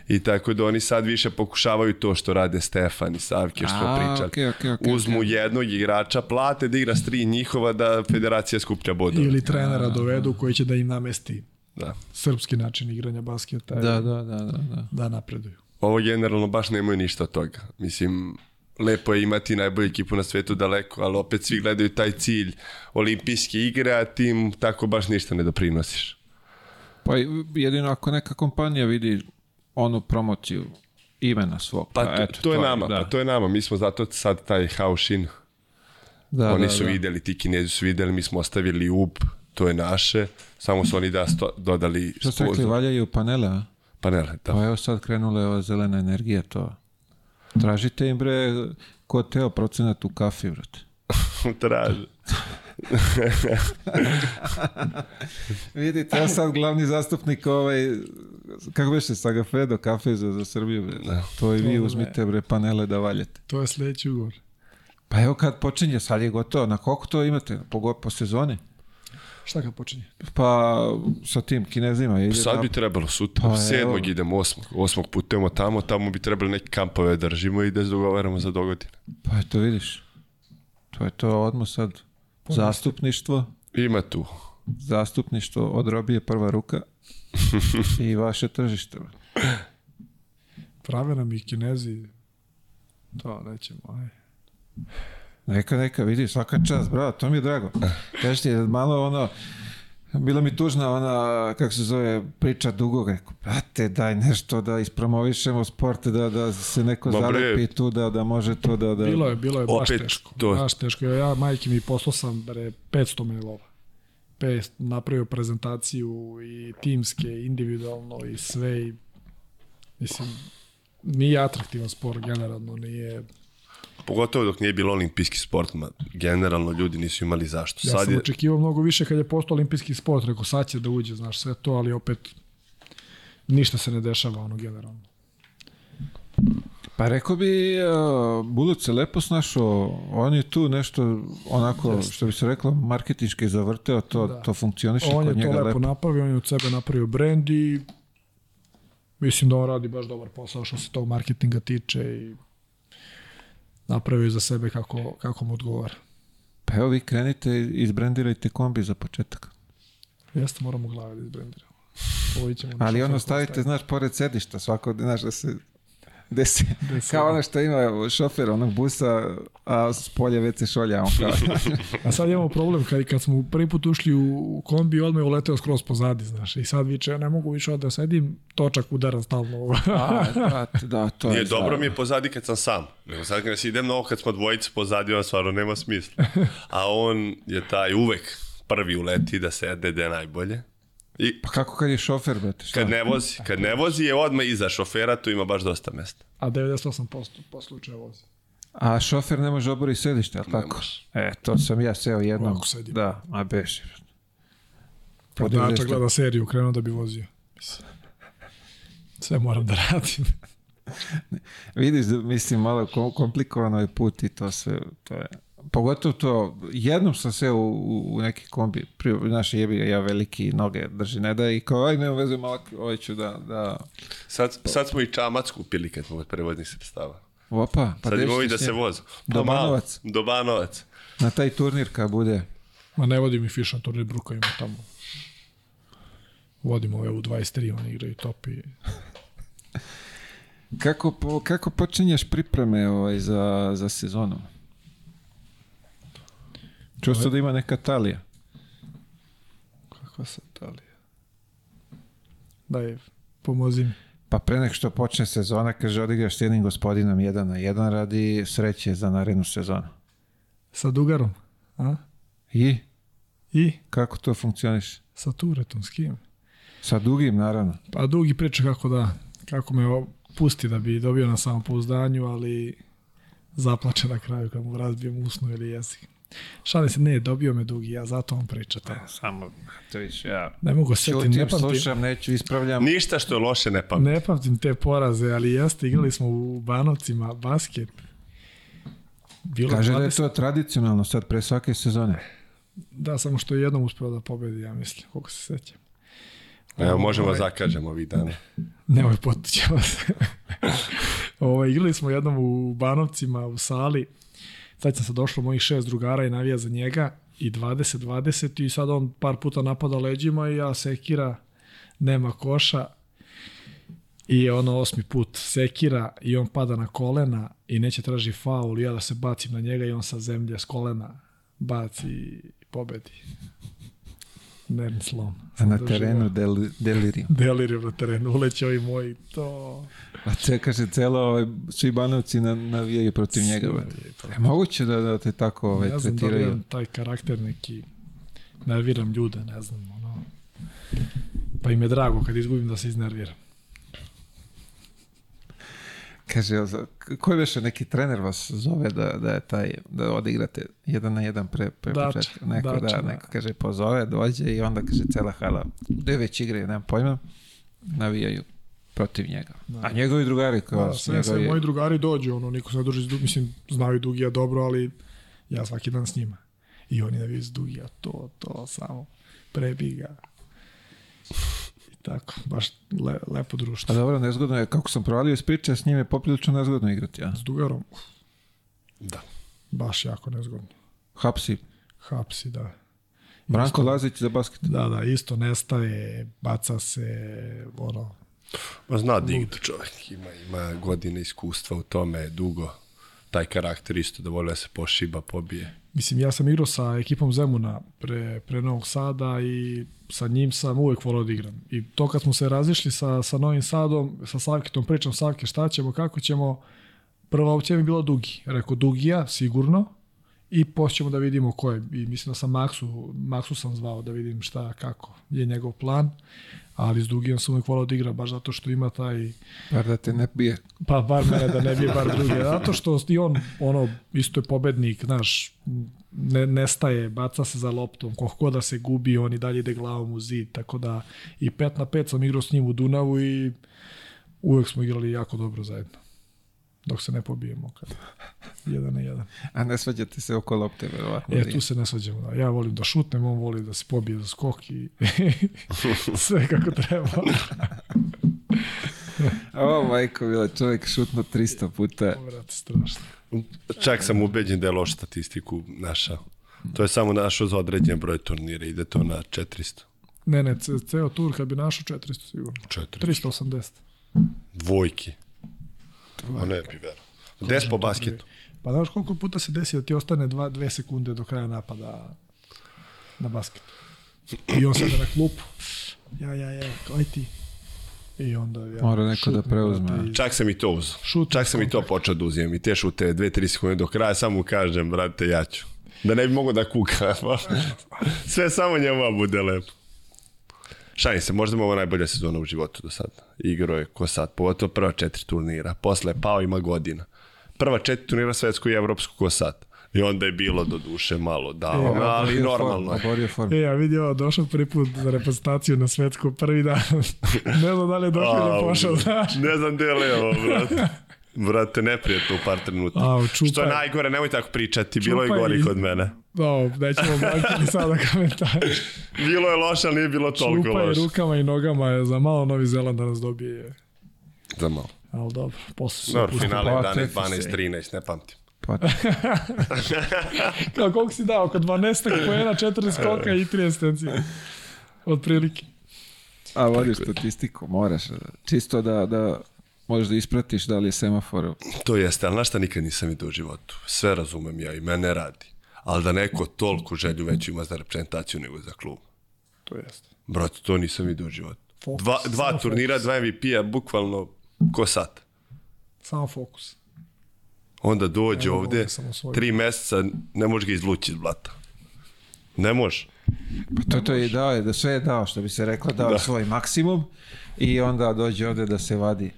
I tako da oni sad više pokušavaju to što rade Stefan i Savke što smo pričali. Okay, okay, okay, Uzmu jednog igrača, plate da igra s tri njihova da federacija skuplja bodove. Ili trenera a, da, da, dovedu da. koji će da im namesti da. srpski način igranja basketa. Da, da, da, da, da. da napreduju. Ovo generalno baš nemaju ništa od toga. Mislim, lepo je imati najbolju ekipu na svetu daleko, ali opet svi gledaju taj cilj olimpijske igre, a tim tako baš ništa ne doprinosiš. Pa jedino ako neka kompanija vidi onu promociju imena svog. Pa, pa eto, to, je nama, da. pa to je nama, mi smo zato sad taj Haoshin. Da, oni da, su da. videli, ti kinezi su videli, mi smo ostavili UB, to je naše, samo su oni da sto, dodali... Što ste rekli, valjaju panele, a? Panele, da. Pa evo sad krenula je ova zelena energija, to Tražite im bre ko teo procenat u kafi, brate. [laughs] Traže. [laughs] Vidite, ja sam glavni zastupnik ovaj, kako beše, Sagafedo, kafe za, za Srbiju, bre. Da. To i vi uzmite, bre, panele da valjate. To je sledeći ugovor. Pa evo kad počinje, sad je gotovo. Na koliko to imate? Po, po sezoni? Šta kad počinje? Pa sa tim kinezima. Pa ide Sad bi trebalo, sutra, pa, sedmog evo. idemo, osmog, osmog putujemo tamo, tamo bi trebali neke kampove da držimo i da se dogovaramo za dogodine. Pa to vidiš, to je to odmah sad. Zastupništvo. Ima tu. Zastupništvo od robije prva ruka [laughs] i vaše tržište. Prave nam i kinezi, to nećemo, aj. Neka, neka, vidi, svaka čast, bravo, to mi je drago. Kažeš ti, malo ono, bila mi tužna ona, kako se zove, priča dugo, rekao, brate, daj nešto da ispromovišemo sport, da, da se neko ba, zalepi tu, da, da može to da... da... Bilo je, bilo je baš teško, to... baš teško. Ja majke mi poslao sam, bre, 500 menilova. Pest, napravio prezentaciju i timske, individualno i sve i, mislim, nije atraktivan sport generalno, nije Pogotovo dok nije bilo olimpijski sport, ma, generalno ljudi nisu imali zašto. Ja sad sam je... očekivao mnogo više kad je postao olimpijski sport, rekao sad će da uđe, znaš, sve to, ali opet ništa se ne dešava, ono, generalno. Pa rekao bi, uh, e, Buluc se lepo snašao, on je tu nešto onako, Jeste. što bi se reklo, marketinčki zavrteo, to, da. to funkcioniše kod njega lepo. On je to lepo, lepo napravio, on je od sebe napravio brend i mislim da on radi baš dobar posao što se tog marketinga tiče i napravio za sebe kako, kako mu odgovara. Pa evo vi krenite, izbrendirajte kombi za početak. Jeste, moramo u glavi da izbrendiramo. Ali ono stavite, stavite, znaš, pored sedišta, svako, znaš, da se gde se, kao ono što ima šofer onog busa, a s polje već šolja on kao. [laughs] a sad imamo problem, kad, kad smo prvi put ušli u kombi, odmah je uleteo skroz pozadi, znaš, i sad viče, ne mogu više da sedim, točak udara stalno. a, da, da, to Nije, je dobro mi je pozadi kad sam sam. Nego sad kad se idem na ovo, kad smo dvojice pozadi, on stvarno nema smisla. [laughs] A on je taj uvek prvi uleti da sede gde najbolje I, pa kako kad je šofer, brate? Šta? Kad ne vozi, kad ne vozi je odmah iza šofera, tu ima baš dosta mesta. A 98% po slučaju vozi. A šofer ne može obori sedište, ali tako? E, to sam ja seo jednom. Ovako sedim. Da, a beži. Prodavača gleda seriju, krenuo da bi vozio. Sve moram da radim. [laughs] Vidiš da, mislim malo komplikovano ovaj je put i to sve, to je pogotovo to, jednom sam se u, u neki kombi, pri, naše jebi ja veliki noge drži, ne da i kao, aj nema veze, malo, ovaj ću da, da... Sad, sad smo i čamac kupili kad smo od prevoznih sredstava. Opa, pa sad imamo i da se voz. Dobanovac. Dobanovac. Na taj turnir kad bude. Ma ne vodim i fišan turnir, Bruka ima tamo. Vodimo ove u 23, e oni igraju top i... kako, po, kako počinješ pripreme ovaj, za, za sezonu? Čuo sam ovaj- da ima neka Talija. Kakva sam Talija? Daj, pomozi mi. Pa pre nek što počne sezona, kaže, odigraš s jednim gospodinom jedan na jedan radi sreće za narednu sezonu. Sa Dugarom, a? I? I? Kako to funkcioniš? Sa Turetom, s kim? Sa Dugim, naravno. Pa Dugi priča kako da, kako me pusti da bi dobio na samopouzdanju, ali zaplače na kraju kad mu razbijem usnu ili jezik. Šalim se, ne, dobio me dugi, ja zato vam pričam to. Pa, samo, to viš, ja... Ne mogu se ti, ne pamtim. Slušam, neću, ispravljam. Ništa što je loše ne pamtim. Ne pamtim te poraze, ali jeste, igrali smo u Banovcima basket. Bilo Kaže 20... da je to tradicionalno sad, pre svake sezone. Da, samo što je jednom uspeo da pobedi, ja mislim, koliko se sećam. Evo, možemo ovaj, zakažemo ovih dana. [laughs] Nemoj, potućemo se. [laughs] Ovo, ovaj, igrali smo jednom u Banovcima, u sali, Sad sam se došlo mojih šest drugara i navija za njega i 20-20 i sad on par puta napada leđima i ja sekira, nema koša i ono osmi put sekira i on pada na kolena i neće traži faul i ja da se bacim na njega i on sa zemlje s kolena baci i pobedi nervni slom. A na terenu del, delirium. [laughs] Delirium na terenu, uleće ovi moji, to... A te kaže, celo, ovaj, svi banovci navijaju protiv svi njega. Protiv. Je moguće da, da te tako ovaj, ne znam tretiraju? Da li taj karakter neki, nerviram ljude, ne znam, ono... Pa im je drago kad izgubim da se iznerviram. Kaže, koji veše neki trener vas zove da, da, je taj, da odigrate jedan na jedan pre, pre početka? Neko, da, dača, da, neko kaže, pozove, dođe i onda kaže, cela hala, gde već igre, nemam pojma, navijaju protiv njega. Da. A njegovi drugari kao... Da, sve, njegovi... sve, moji drugari dođu, ono, niko se ne druži, mislim, znaju Dugija dobro, ali ja svaki dan s njima. I oni navijaju iz Dugija, to, to, samo prebiga tako, baš le, lepo društvo. A dobro, nezgodno je, kako sam provalio iz priče, s njim je poprilično nezgodno igrati, ja? S Dugarom? Da. Baš jako nezgodno. Hapsi? Hapsi, da. Branko Lazić za basket? Da, da, isto nestaje, baca se, ono... Ma zna da čovjek, ima, ima godine iskustva u tome, dugo taj karakter isto, da voli da se pošiba, pobije. Mislim, ja sam igrao sa ekipom Zemuna pre, pre Novog Sada i sa njim sam uvek volao da igram. I to kad smo se razišli sa, sa Novim Sadom, sa Savketom, pričam Savke šta ćemo, kako ćemo, prva opcija mi bila Dugi. Rekao, Dugija, sigurno, i poćemo da vidimo ko je. I mislim da sam Maksu, Maksu sam zvao da vidim šta, kako je njegov plan ali s Dugijem sam uvijek volao da igra, baš zato što ima taj... Bar da te ne bije. Pa bar mene da ne bije, bar druge. Zato što i on, ono, isto je pobednik, znaš, ne, nestaje, baca se za loptom, koliko god da se gubi, on i dalje ide glavom u zid, tako da i 5 na 5 sam igrao s njim u Dunavu i uvek smo igrali jako dobro zajedno dok se ne pobijemo kad jedan na jedan. A ne svađate se oko lopte, verovatno? E, da tu se ne svađamo, da. Ja volim da šutnem, on voli da se pobije za da skok i [laughs] sve kako treba. [laughs] o, majko, bila čovjek šutno 300 puta. Vrat, strašno. Čak sam ubeđen da je loša statistiku naša. To je samo našo za određen broj turnira, ide to na 400. Ne, ne, ceo tur kad bi našao 400 sigurno. 400. 380. Dvojki. A je Pivera. Des po basketu. Pa znaš koliko puta se desi da ti ostane dva, dve sekunde do kraja napada na basket. I on sada na klupu. Ja, ja, ja, aj ti. I onda ja, Mora neko da preuzme. I... Čak sam i to uz. Šut, Čak sam i to počeo da uzijem. I te šute dve, tri sekunde do kraja, samo kažem, brate, ja ću. Da ne bi mogo da kuka. [laughs] Sve samo njemu bude lepo. Šalim se, možda mu ovo najbolja sezona u životu do sada. Igro je ko sad, pogotovo prva četiri turnira. Posle je pao ima godina. Prva četiri turnira svetsku i evropsku ko sad. I onda je bilo do duše malo da, e, ali normalno form, E, ja vidio, došao prvi put za reprezentaciju na svetsku prvi dan. [laughs] ne znam da li je došao ili pošao. Da. Ne znam gde je levo, brate. [laughs] vrate, neprijatno u par trenuta. A, Što je najgore, nemoj tako pričati, bilo je gori i... kod mene. Da, nećemo bratiti [laughs] sada komentare. bilo je loše, ali nije bilo toliko loše. Čupa je rukama i nogama, je za malo Novi Zeland da nas dobije. Za malo. Ali dobro, posle su... Dobro, finale 11, 12, 13, ne pamtim. Pa. [laughs] Kao, koliko si dao? Oko 12 pojena, 4 skoka i 3 asistencije. Od prilike. A vodiš statistiku, moraš. Eh, čisto da, da možeš da ispratiš da li je semafor. To jeste, ali šta nikad nisam vidio u životu. Sve razumem ja i mene radi. Ali da neko toliko želju veću ima za reprezentaciju nego za klub. To jeste. Brate, to nisam vidio u životu. Fokus, dva dva turnira, fokus. dva MVP-a, bukvalno ko sat. Samo fokus. Onda dođe ne, ovde, tri meseca, ne može ga izlući iz blata. Ne može. Pa to, to je dao, da sve je dao, što bi se reklo, dao da. svoj maksimum i onda dođe ovde da se vadi.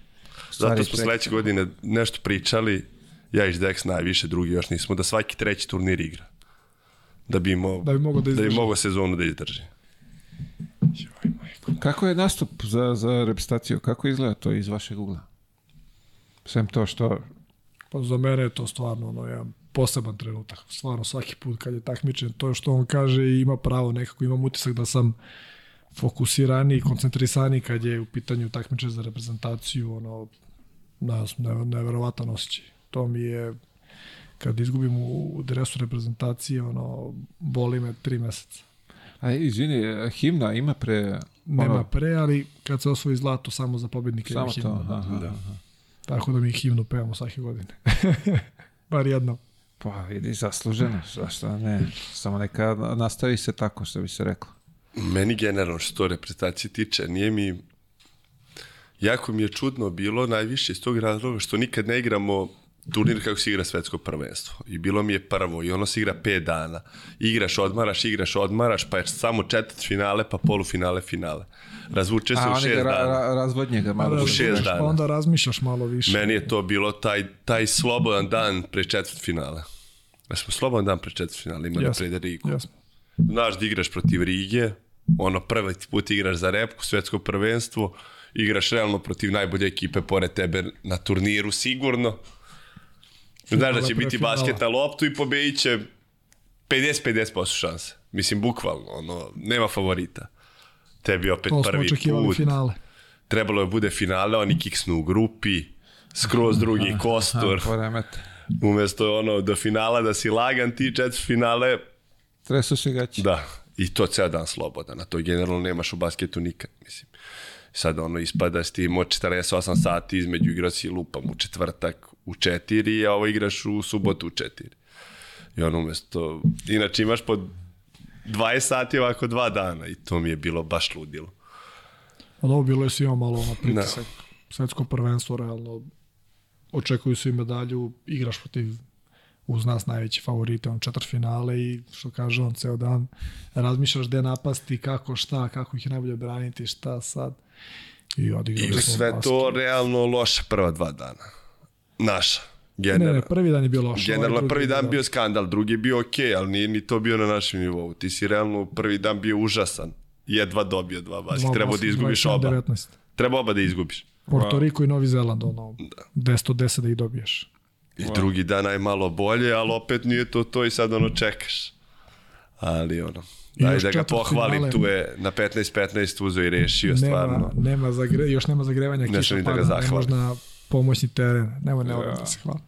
Zato smo sledeće godine nešto pričali, ja i Dex najviše, drugi još nismo, da svaki treći turnir igra. Da bi, mo, da bi mogo da, izdrži. da bi mogo sezonu da izdrži. Joj, majko. Kako je nastup za, za repstaciju? Kako izgleda to iz vašeg ugla? Sem to što... Pa za mene je to stvarno ono, jedan poseban trenutak. Stvarno svaki put kad je takmičen, to je što on kaže i ima pravo nekako, imam utisak da sam uh, fokusirani i koncentrisani kad je u pitanju takmiče za reprezentaciju, ono, ne, ne, neverovatan osjećaj. To mi je, kad izgubim u dresu reprezentacije, ono, boli me tri meseca. A izvini, himna ima pre... Ono... Nema pre, ali kad se osvoji zlato samo za pobednike samo himna. To, da. aha, da. Aha. Tako da mi himnu pevamo svake godine. [laughs] Bar jednom. Pa vidi, zasluženo, zašto ne? Samo neka nastavi se tako, što bi se reklo. Meni generalno što reprezentacije tiče, nije mi jako mi je čudno bilo najviše iz tog razloga što nikad ne igramo turnir kako se igra svetsko prvenstvo. I bilo mi je prvo i ono se igra 5 dana. Igraš, odmaraš, igraš, odmaraš, pa je samo četvrt finale, pa polufinale, finale. Razvuče se A, u 6 dana. Ra razvodnje ga malo. U 6 pa dana. Pa onda razmišljaš malo više. Meni je to bilo taj, taj slobodan dan pre četvrt finale. Ja smo slobodan dan pre četvrt finale imali da pre Deriku. Jasno znaš da igraš protiv Rige, ono prvi put igraš za repku, svetsko prvenstvo, igraš realno protiv najbolje ekipe pored tebe na turniru sigurno. Znaš da će biti basket na loptu i pobedit će 50-50% šanse. Mislim, bukvalno, ono, nema favorita. Tebi opet to prvi put. finale. Trebalo je da bude finale, oni kiksnu u grupi, skroz drugi [laughs] kostur. Umesto ono, do finala da si lagan, ti četiri finale Stresu se gaći. Da, i to ceo dan sloboda, na to generalno nemaš u basketu nikad, mislim. Sad ono ispada s tim od 48 sati između igra si lupam u četvrtak u četiri, a ovo igraš u subotu u četiri. I ono umesto, inače imaš po 20 sati ovako dva dana i to mi je bilo baš ludilo. Ali ovo bilo je svima malo ono pritisak. Da. Svetsko prvenstvo, realno, očekuju svi medalju, igraš protiv uz nas najveći favorit, on četvrtfinale i što kaže on ceo dan razmišljaš gde napasti, kako šta, kako ih najbolje braniti, šta sad. I odigrali I sve to to realno loše prva dva dana. Naša. Generalno. Ne, ne, prvi dan je bio loš. Ovaj generalno, prvi dan bio skandal, drugi je bio okej, okay, ali nije ni to bio na našem nivou. Ti si realno prvi dan bio užasan. Jedva dobio dva basi. Trebao da izgubiš 19. oba. Treba oba da izgubiš. Porto Riko i Novi Zeland, ono, da. 10 10 da ih dobiješ. I drugi dan aj malo bolje, ali opet nije to to i sad ono čekaš. Ali ono, daj da ga pohvalim, finale. tu je na 15-15 uzo i rešio nema, stvarno. Nema zagre, još nema zagrevanja, kiša pada, da pa ga zahvalim. ne možda pomoćni teren, nema, nema da ja. da se hvala.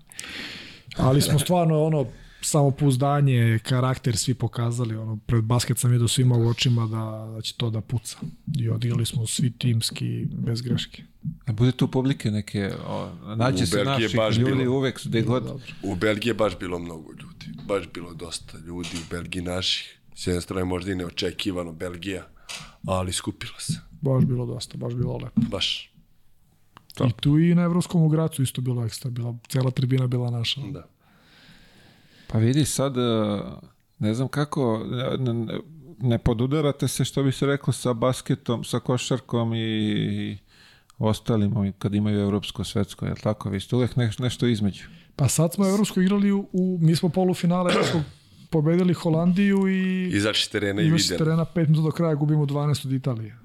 Ali smo stvarno ono, samopouzdanje, karakter svi pokazali, ono, pred basket sam vidio svima u očima da, da će to da puca. I odigrali smo svi timski, bez greške. A da bude tu publike neke, o, nađe u se Belgije naših ljudi bilo, uvek gde god. U Belgiji baš bilo mnogo ljudi, baš bilo dosta ljudi u Belgiji naših. S jedne strane možda i neočekivano Belgija, ali skupilo se. Baš bilo dosta, baš bilo lepo. Baš. Top. I tu i na Evropskom ugracu isto bilo ekstra, bila, cela tribina bila naša. Da. Pa vidi sad, e, ne znam kako, ne, ne podudarate se što bi se reklo sa basketom, sa košarkom i, i ostalim kad imaju evropsko, svetsko, je tako? Vi ste uvek neš, nešto između. Pa sad smo evropsko igrali u, u mi smo polufinale evropskog da pobedili Holandiju i izašli terena i videli. terena 5 minuta do kraja gubimo 12 od Italije.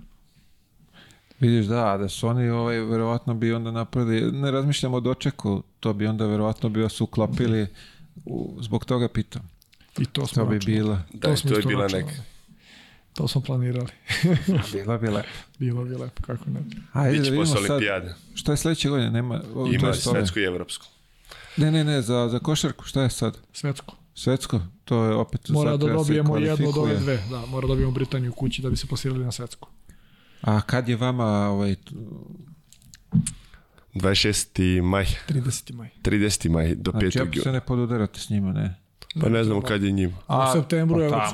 Vidiš da, da su oni ovaj, verovatno bi onda napravili, ne razmišljamo o dočeku, to bi onda verovatno bi vas uklapili U, zbog toga pitam. I to smo to bi bila. Da, to, to je bila neka. To smo planirali. [laughs] bila bi lepo. Bila bi lepo, kako ne. Ajde, A, Biće posle olimpijade. Šta je sledeće godine? Nema, Ima svetsko i evropsko. Ne, ne, ne, za, za košarku, šta je sad? Svetsko. Svetsko, to je opet... Mora da dobijemo jedno od ove dve, da, mora da dobijemo Britaniju kući da bi se plasirali na svetsko. A kad je vama ovaj, 26. maj. 30. maj. 30. maj do 5. Znači, juna. Znači, se ne podudarate s njima, ne? Pa ne znamo kad je njima. A, u septembru pa je pa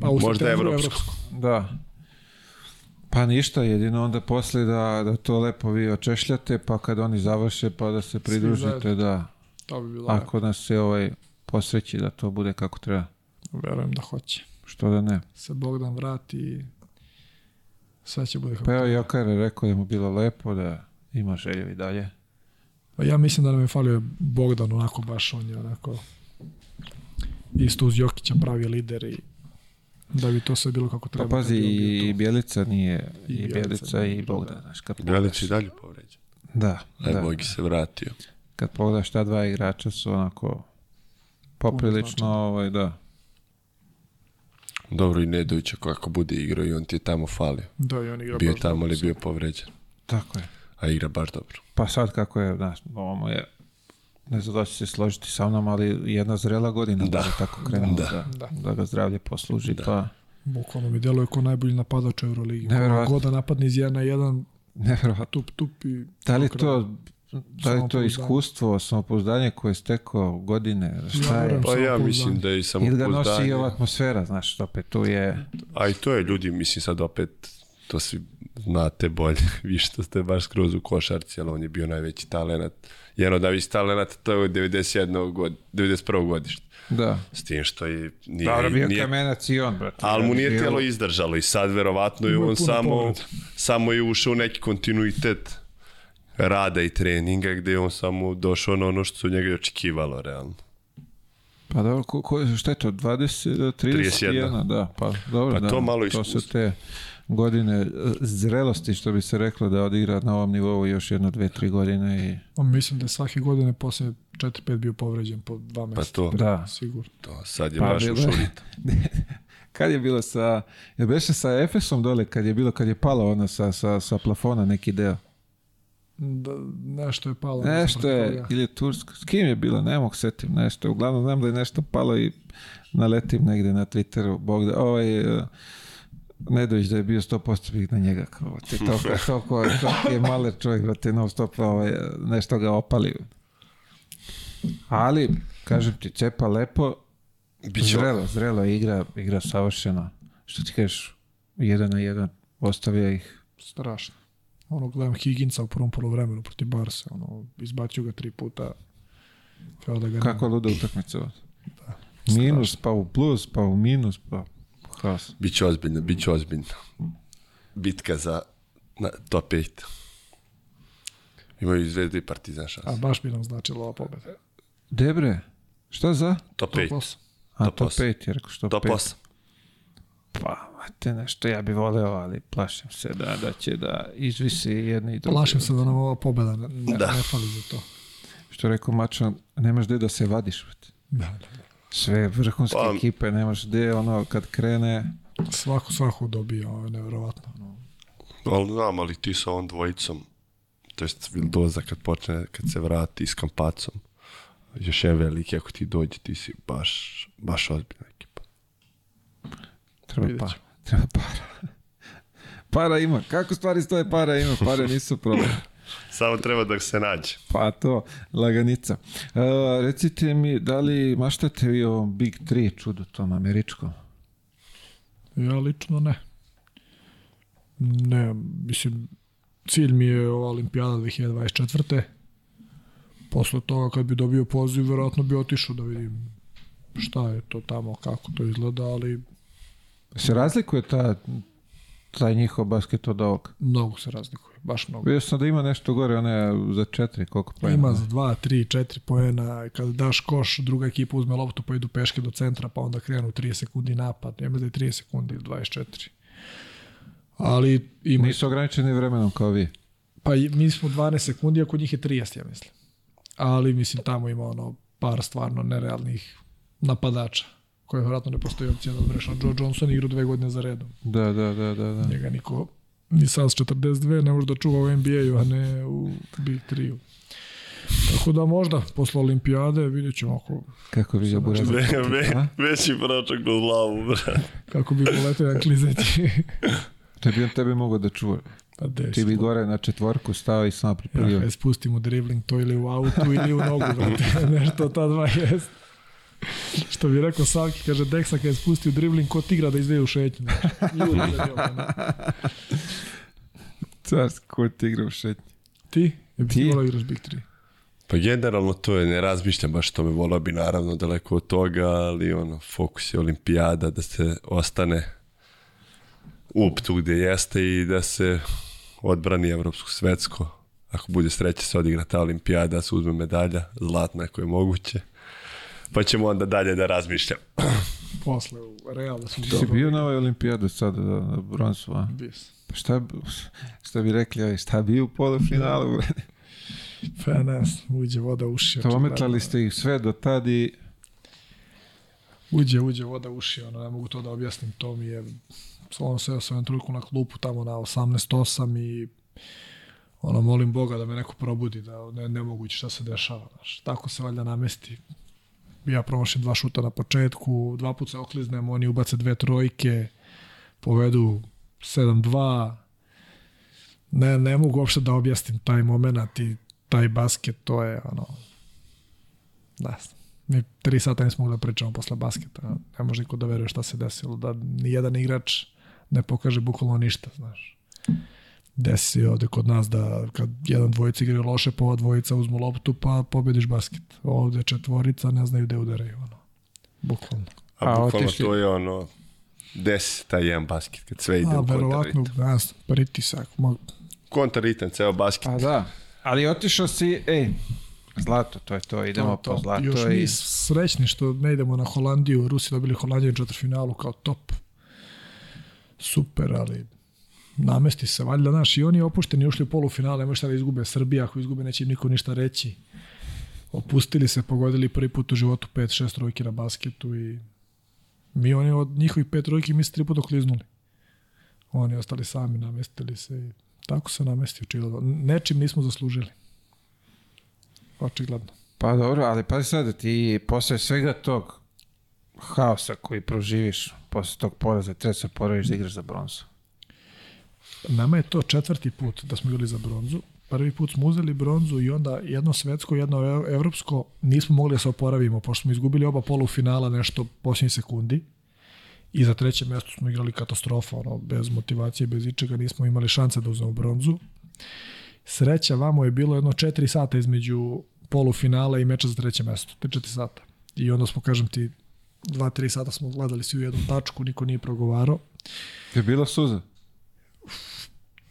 pa u Možda evropsko. evropsko. Da. Pa ništa, jedino onda posle da, da to lepo vi očešljate, pa kad oni završe, pa da se pridružite, da. To bi bilo. Ako lepo. nas se ovaj posreći da to bude kako treba. Verujem da hoće. Što da ne. Se Bogdan vrati i sve će bude kako Pa evo, Jokar je rekao da mu bilo lepo, da Ima i dalje. Pa ja mislim da nam je falio Bogdan onako baš on je onako isto uz Jokića pravi lider i da bi to sve bilo kako pa treba. Pa pazi, i Bjelica nije, i, i Bjelica, i Bogdan. Da. Znaš, kad Bjelic i dalje povređen. Da. Aj, da. se vratio. Kad pogledaš ta dva igrača su onako poprilično, ovaj, da. Dobro, i Nedovića kako bude igrao i on ti je tamo falio. Da, i on igrao. Bio tamo li bio povređen. Tako je a igra baš dobro. Pa sad kako je, znaš, ovo je ne znam da će se složiti sa mnom, ali jedna zrela godina da, da tako krenuo da. da. Da, da. ga zdravlje posluži. Da. Pa... Bukvalno mi djeluje kao najbolji napadač Euroligi. Goda napadni iz 1 na 1, Nevjerovatno. Tup, tup i... Da li to, da li to iskustvo, samopouzdanje koje je stekao godine, šta je? Pa ja mislim da je i samopouzdanje. Ili ga nosi i ova atmosfera, znaš, opet tu je... A i to je ljudi, mislim sad opet, to svi znate bolje, [laughs] vi što ste baš skroz u košarci, ali on je bio najveći talent. Jedan od najvećih talenata to je 91. God, 91. godište. Da. S tim što da, je... Nije, Dobro, bio nije, kamenac i on, brate. Ali mu nije tijelo izdržalo i sad verovatno je on samo, povrata. samo je ušao u neki kontinuitet rada i treninga gde je on samo došao na ono što su njega očekivalo, realno. Pa dobro, ko, ko, šta je to, 20, 31, 31. da, pa dobro, pa da, to, malo to su te godine e, zrelosti, što bi se reklo da odigra na ovom nivou još jedno, dve, tri godine. I... O, pa mislim da je svake godine posle 4-5 bio povređen po dva mjeseca. Pa to, da. sigurno. To, sad je pa baš bilo... [laughs] kad je bilo sa, je beše sa Efesom dole, kad je bilo, kad je palo ona sa, sa, sa plafona neki deo. Da, nešto je palo. Nešto je, ili Tursko, s kim je bilo, ne mogu setim nešto. Uglavnom znam da je nešto palo i naletim negde na Twitteru. Bog da, ovaj, e, Nedović da je bio 100% bih na njega. Kao, te toliko, [laughs] toliko, toliko je maler čovjek, da te non stop ovaj, nešto ga opali. Ali, kažem ti, cepa lepo, Biće... zrelo, zrelo igra, igra savršena. Što ti kažeš, jedan na jedan, ostavio ih. Strašno. Ono, gledam Higginsa u prvom polovremenu protiv Barsa, ono, izbacio ga tri puta. Kao da ga Kako luda utakmica. Da, Minus, pa u plus, pa u minus, pa Klas. Biće ozbiljno, biće ozbiljno. Bitka za na, top 5. Imaju Zvezda i Partizan šanse. A baš bi nam značila ova pobeda. Debre, šta za? Top 5. A top, top 5, jer što top 5. Pa, mate, nešto ja bih voleo, ali plašim se da, da će da izvisi jedni i drugi. Plašim se da nam ova pobeda ne, da. ne fali za to. Što rekao Mačan, nemaš gde da se vadiš. Vete. Da, da. Sve vrhunske pa, ekipe, nemaš gde, ono, kad krene... Svako, svako dobija, ovo je nevjerovatno. No. Ali znam, ali ti sa on dvojicom, to jest Vildoza kad počne, kad se vrati s Kampacom, još je veliki, ako ti dođe, ti si baš, baš ozbiljna ekipa. Treba, pa, treba para. [laughs] para ima. Kako stvari stoje para ima? Pare nisu problem. Samo treba da se nađe. Pa to, laganica. E, recite mi, da li maštate vi o Big 3 čudu tom američkom? Ja lično ne. Ne, mislim, cilj mi je ova olimpijada 2024. Posle toga kad bi dobio poziv, verovatno bi otišao da vidim šta je to tamo, kako to izgleda, ali... Se razlikuje ta, taj njihov basket od ovog? Mnogo se razlikuje baš mnogo. Vidio sam da ima nešto gore, one za četiri, koliko pojena? Ima za dva, tri, četiri pojena. Kada daš koš, druga ekipa uzme loptu, pa idu peške do centra, pa onda krenu 30 sekundi napad. Nema da je 30 sekundi 24. Ali ima... Nisu ograničeni vremenom kao vi. Pa mi smo 12 sekundi, a kod njih je 30, ja mislim. Ali mislim tamo ima ono par stvarno nerealnih napadača koje vjerojatno ne postoji opcija da odbreš. Joe Johnson igra dve godine za redom. Da, da, da, da. da. Njega niko ni SAS 42 ne može da čuva u NBA-u, a ne u B3-u. Tako da možda, posle olimpijade, vidjet ćemo ako... Kako bi ga bude... Ve, ve, veći pračak do glavu, brate. Kako bi poletio na klizeći. ne bi on tebe mogao da čuva. Pa desu. Ti bi gore na četvorku stao i sam pripravio. Ja, e, spustim u dribling to ili u autu ili u nogu, brate. [laughs] Nešto ta dva jeste. [laughs] Što bi rekao Savki, kaže Deksa kada je spustio dribling, ko tigra da izveju šetnju. Ljudi da je ovo. ko tigra u šetnju. Ti? Je bi ti volao da igraš Big 3? Pa generalno to je, ne razmišljam baš što me volao bi naravno daleko od toga, ali ono, fokus je olimpijada, da se ostane up tu gde jeste i da se odbrani evropsko svetsko. Ako bude sreće se odigra ta olimpijada, se uzme medalja, zlatna ako je moguće pa ćemo onda dalje da razmišljam. [clears throat] Posle, u Realu sam Ti si bio na ovoj olimpijadi sada, da, na Bronsova? Bio Pa šta, šta bi rekli, aj, šta bi u polufinalu? Da. pa ne, uđe voda u uši. Tometlali ste ih sve do tad i... Uđe, uđe voda uši, ono, ne mogu to da objasnim, to mi je... Ono, seo sam jednu truku na klupu tamo na 18.8 i ono, molim Boga da me neko probudi, da ne, nemoguće šta se dešava, znaš. Tako se valjda namesti ja promašim dva šuta na početku, dva puta se okliznem, oni ubace dve trojke, povedu 7-2. Ne, ne mogu uopšte da objasnim taj moment i taj basket, to je ono... Da, mi tri sata nismo mogli da pričamo posle basketa. Ne može niko da veruje šta se desilo, da nijedan igrač ne pokaže bukvalno ništa, znaš desi ovde kod nas da kad jedan dvojica igraju loše, pa ova dvojica uzmu loptu pa pobediš basket. Ovde četvorica ne znaju gde udaraju. Ono. Bukvalno. A, A bukvalno otišli... to je ono 10 taj jedan basket kad sve ide A, u verovatno, nas, pritisak. Mog... Kontraritam, ceo basket. A da, ali otišao si, ej, Zlato, to je to, idemo to, to. po zlato. Još i... srećni što ne idemo na Holandiju, Rusi dobili Holandiju u četvrfinalu kao top. Super, ali namesti se, valjda, znaš, i oni opušteni ušli u polufinale, nema šta da izgube Srbija, ako izgube neće im niko ništa reći. Opustili se, pogodili prvi put u životu 5-6 trojki na basketu i mi oni od njihovih pet trojki mi se tri put okliznuli. Oni ostali sami, namestili se i tako se namestio Čilo. Nečim nismo zaslužili. Očigledno. Pa dobro, ali pa sad da ti posle svega tog haosa koji proživiš posle tog poraza, treba se poraviš da igraš za bronzu. Nama je to četvrti put da smo bili za bronzu. Prvi put smo uzeli bronzu i onda jedno svetsko, jedno evropsko, nismo mogli da se oporavimo, pošto smo izgubili oba polufinala nešto posljednji sekundi. I za treće mesto smo igrali katastrofa, ono, bez motivacije, bez ičega, nismo imali šanse da uzmemo bronzu. Sreća vamo je bilo jedno 4 sata između polufinala i meča za treće mesto, 3-4 sata. I onda smo, kažem ti, 2-3 sata smo gledali svi u jednu tačku, niko nije progovarao. Je bila suza?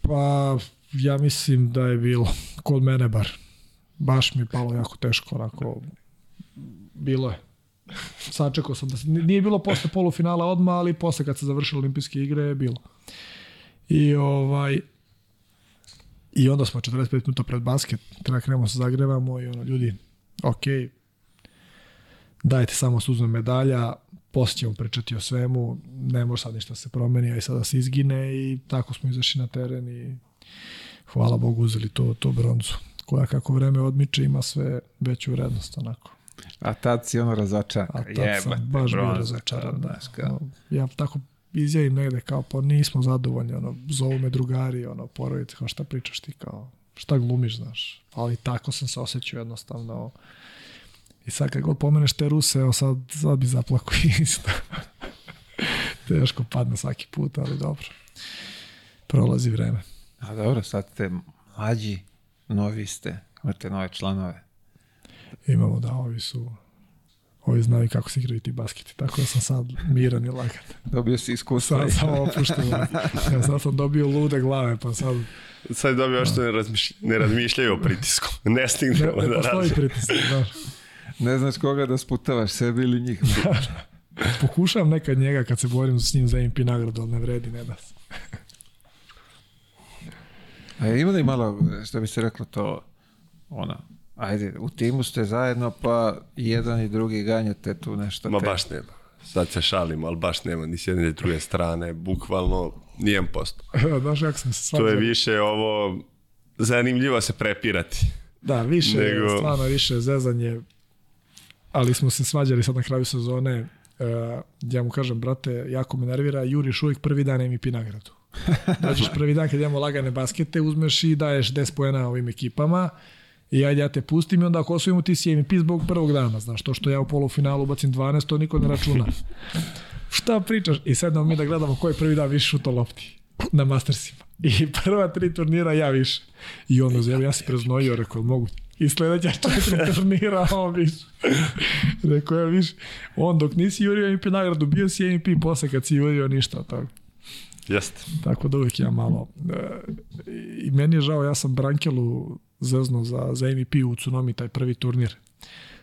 Pa, ja mislim da je bilo, kod mene bar. Baš mi je palo jako teško, onako, bilo je. [laughs] Sačekao sam da se, nije bilo posle polufinala odmah, ali posle kad se završile olimpijske igre je bilo. I ovaj, i onda smo 45 minuta pred basket, treba krenemo se zagrevamo i ono, ljudi, ok, dajte samo da suzme medalja, post ćemo pričati o svemu, ne može sad ništa da se promeni, a i sada se izgine i tako smo izašli na teren i hvala Bogu uzeli to, to bronzu koja kako vreme odmiče ima sve veću vrednost onako. A tad si ono razočaran. A tad Jebate, sam baš bio razočaran, da. ja tako izjavim negde kao pa nismo zadovoljni, ono, zovu me drugari, ono, porodice, kao šta pričaš ti, kao šta glumiš, znaš. Ali tako sam se osjećao jednostavno, I sad kad god pomeneš te Ruse, evo sad, sad bi zaplako [laughs] isto. Teško padne svaki put, ali dobro. Prolazi vreme. A dobro, sad ste mlađi, novi ste, imate nove članove. Imamo, da, ovi su ovi znaju kako se igraju ti basketi, tako da sam sad miran i lagan. Dobio si iskustva. Sad sam opušten. Ja sad sam dobio lude glave, pa sad... Sad dobio no. što ne, razmišlj, ne razmišljaju o pritisku. Ne stigne ne, ne da razmišljaju. Ne postoji pritisak, da. Ne znaš koga da sputavaš, sebi ili njih. Da, da. Pokušavam nekad njega kad se borim s njim za MP nagradu, ali ne vredi, ne da se. ima da i malo, što bi se reklo to, ona, ajde, u timu ste zajedno, pa jedan i drugi ganjate tu nešto. Ma te... baš nema. Sad se šalimo, ali baš nema ni s jedne ni druge strane, bukvalno nijem posto. [laughs] Da, znaš kako sam se To je više ovo, zanimljivo se prepirati. Da, više, Nego... stvarno više zezanje, ali smo se svađali sad na kraju sezone. Uh, ja mu kažem, brate, jako me nervira, juriš uvijek prvi dan MVP nagradu. Dođeš [laughs] znači, prvi dan kad imamo lagane baskete, uzmeš i daješ 10 pojena ovim ekipama i ajde ja te pustim i onda ako osvojimo ti si MVP zbog prvog dana, znaš, to što ja u polufinalu ubacim 12, to niko ne računa. [laughs] Šta pričaš? I sad mi da gledamo koji prvi dan više šuto lopti na Mastersima. I prva tri turnira ja više. I onda, e, ja, ja da. se preznojio, rekao, moguće i sledeća četiri [laughs] turnira on više. Rekao ja više, on dok nisi jurio MVP nagradu, bio si MVP posle kad si jurio ništa Tako. Jeste. Tako da uvijek ja malo. E, I meni je žao, ja sam Brankelu zezno za, za MVP u Tsunami, taj prvi turnir.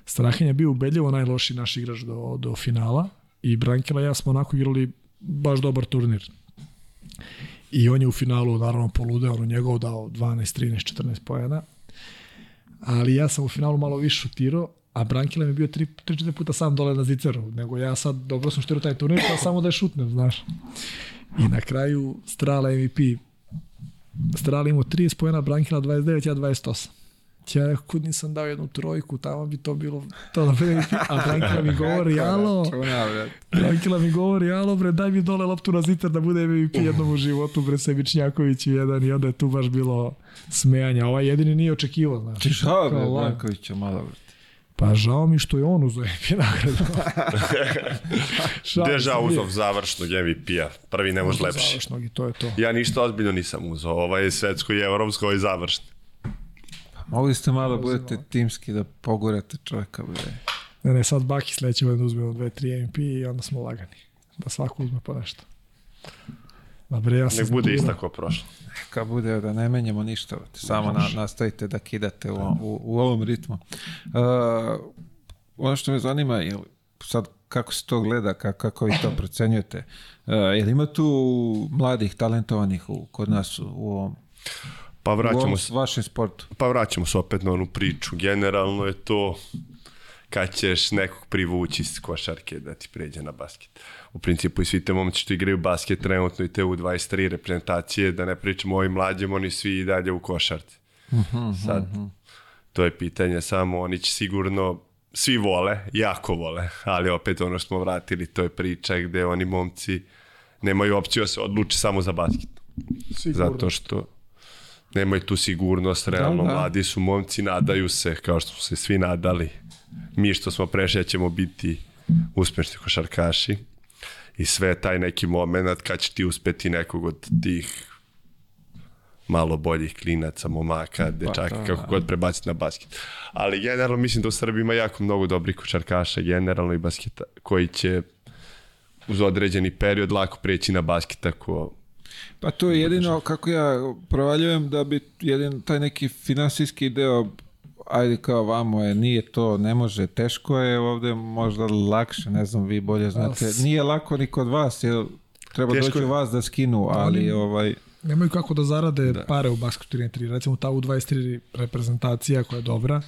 Strahinja bio ubedljivo najloši naš igrač do, do finala i Brankela i ja smo onako igrali baš dobar turnir. I on je u finalu naravno poludeo, on njegov dao 12, 13, 14 pojena ali ja sam u finalu malo više šutirao, a Brankila mi je bio 3-4 puta sam dole na ziceru, nego ja sad dobro sam šutirao taj turnir, pa samo da je šutnem, znaš. I na kraju Strala MVP. Strala imao 30 pojena, Brankila 29, ja 28 ja kod nisam dao jednu trojku, tamo bi to bilo, to da veliki, [laughs] a Brankila mi govori, da alo, Brankila mi govori, alo bre, daj mi dole loptu na zitar da bude MVP jednom u životu, bre, Sebičnjaković i jedan, i onda je tu baš bilo smejanja, ovaj jedini nije očekivao, znači. Šta bre, Brankovića, malo bre. Pa žao mi što je on uz MVP nagradu. [laughs] Deja uzov završnog MVP-a. Prvi ne može lepši. Završnog i to je to. Ja ništa ozbiljno nisam uzao. Ovo ovaj je svetsko i evropsko, ovo ovaj je završno mogli ste malo da budete timski da pogurate čovjeka, bre. Ne, ne, sad Baki sledeće godine da uzmemo 2-3 MP i onda smo lagani. Da svako uzme po nešto. Da bre, ja Nek bude isto kao prošlo. Neka bude, da ne menjamo ništa. Samo na, nastavite da kidate u, da. u, u ovom ritmu. Uh, ono što me zanima je sad kako se to gleda, kako, kako vi to procenjujete. Uh, je li ima tu mladih, talentovanih u, kod nas u, u ovom Pa vraćamo se vašem sportu. Pa vraćamo se opet na onu priču. Generalno je to kad ćeš nekog privući iz košarke da ti pređe na basket. U principu i svi te momci što igraju basket trenutno i te u 23 reprezentacije, da ne pričamo ovim mlađim, oni svi i dalje u košarci. Mhm, Sad, mhm. to je pitanje samo, oni će sigurno, svi vole, jako vole, ali opet ono što smo vratili, to je priča gde oni momci nemaju opciju da se odluče samo za basket. Sigurno. Zato što nemaju tu sigurnost, da, realno da, da. mladi su momci, nadaju se, kao što su se svi nadali. Mi što smo prešli, ćemo biti uspešni košarkaši i sve taj neki moment kad će ti uspeti nekog od tih malo boljih klinaca, momaka, pa dečaka, kako da. god prebaciti na basket. Ali generalno mislim da u Srbiji ima jako mnogo dobrih košarkaša, generalno i basketa, koji će uz određeni period lako preći na basket ako Pa to je jedino, kako ja provaljujem, da bi jedin taj neki finansijski deo ajde kao vamo je, nije to, ne može, teško je ovde, možda lakše, ne znam, vi bolje znate. Nije lako ni kod vas, jer treba teško doći je. vas da skinu, ali ovaj... Nemaju kako da zarade da. pare u Basku 43. Recimo ta U23 reprezentacija koja je dobra,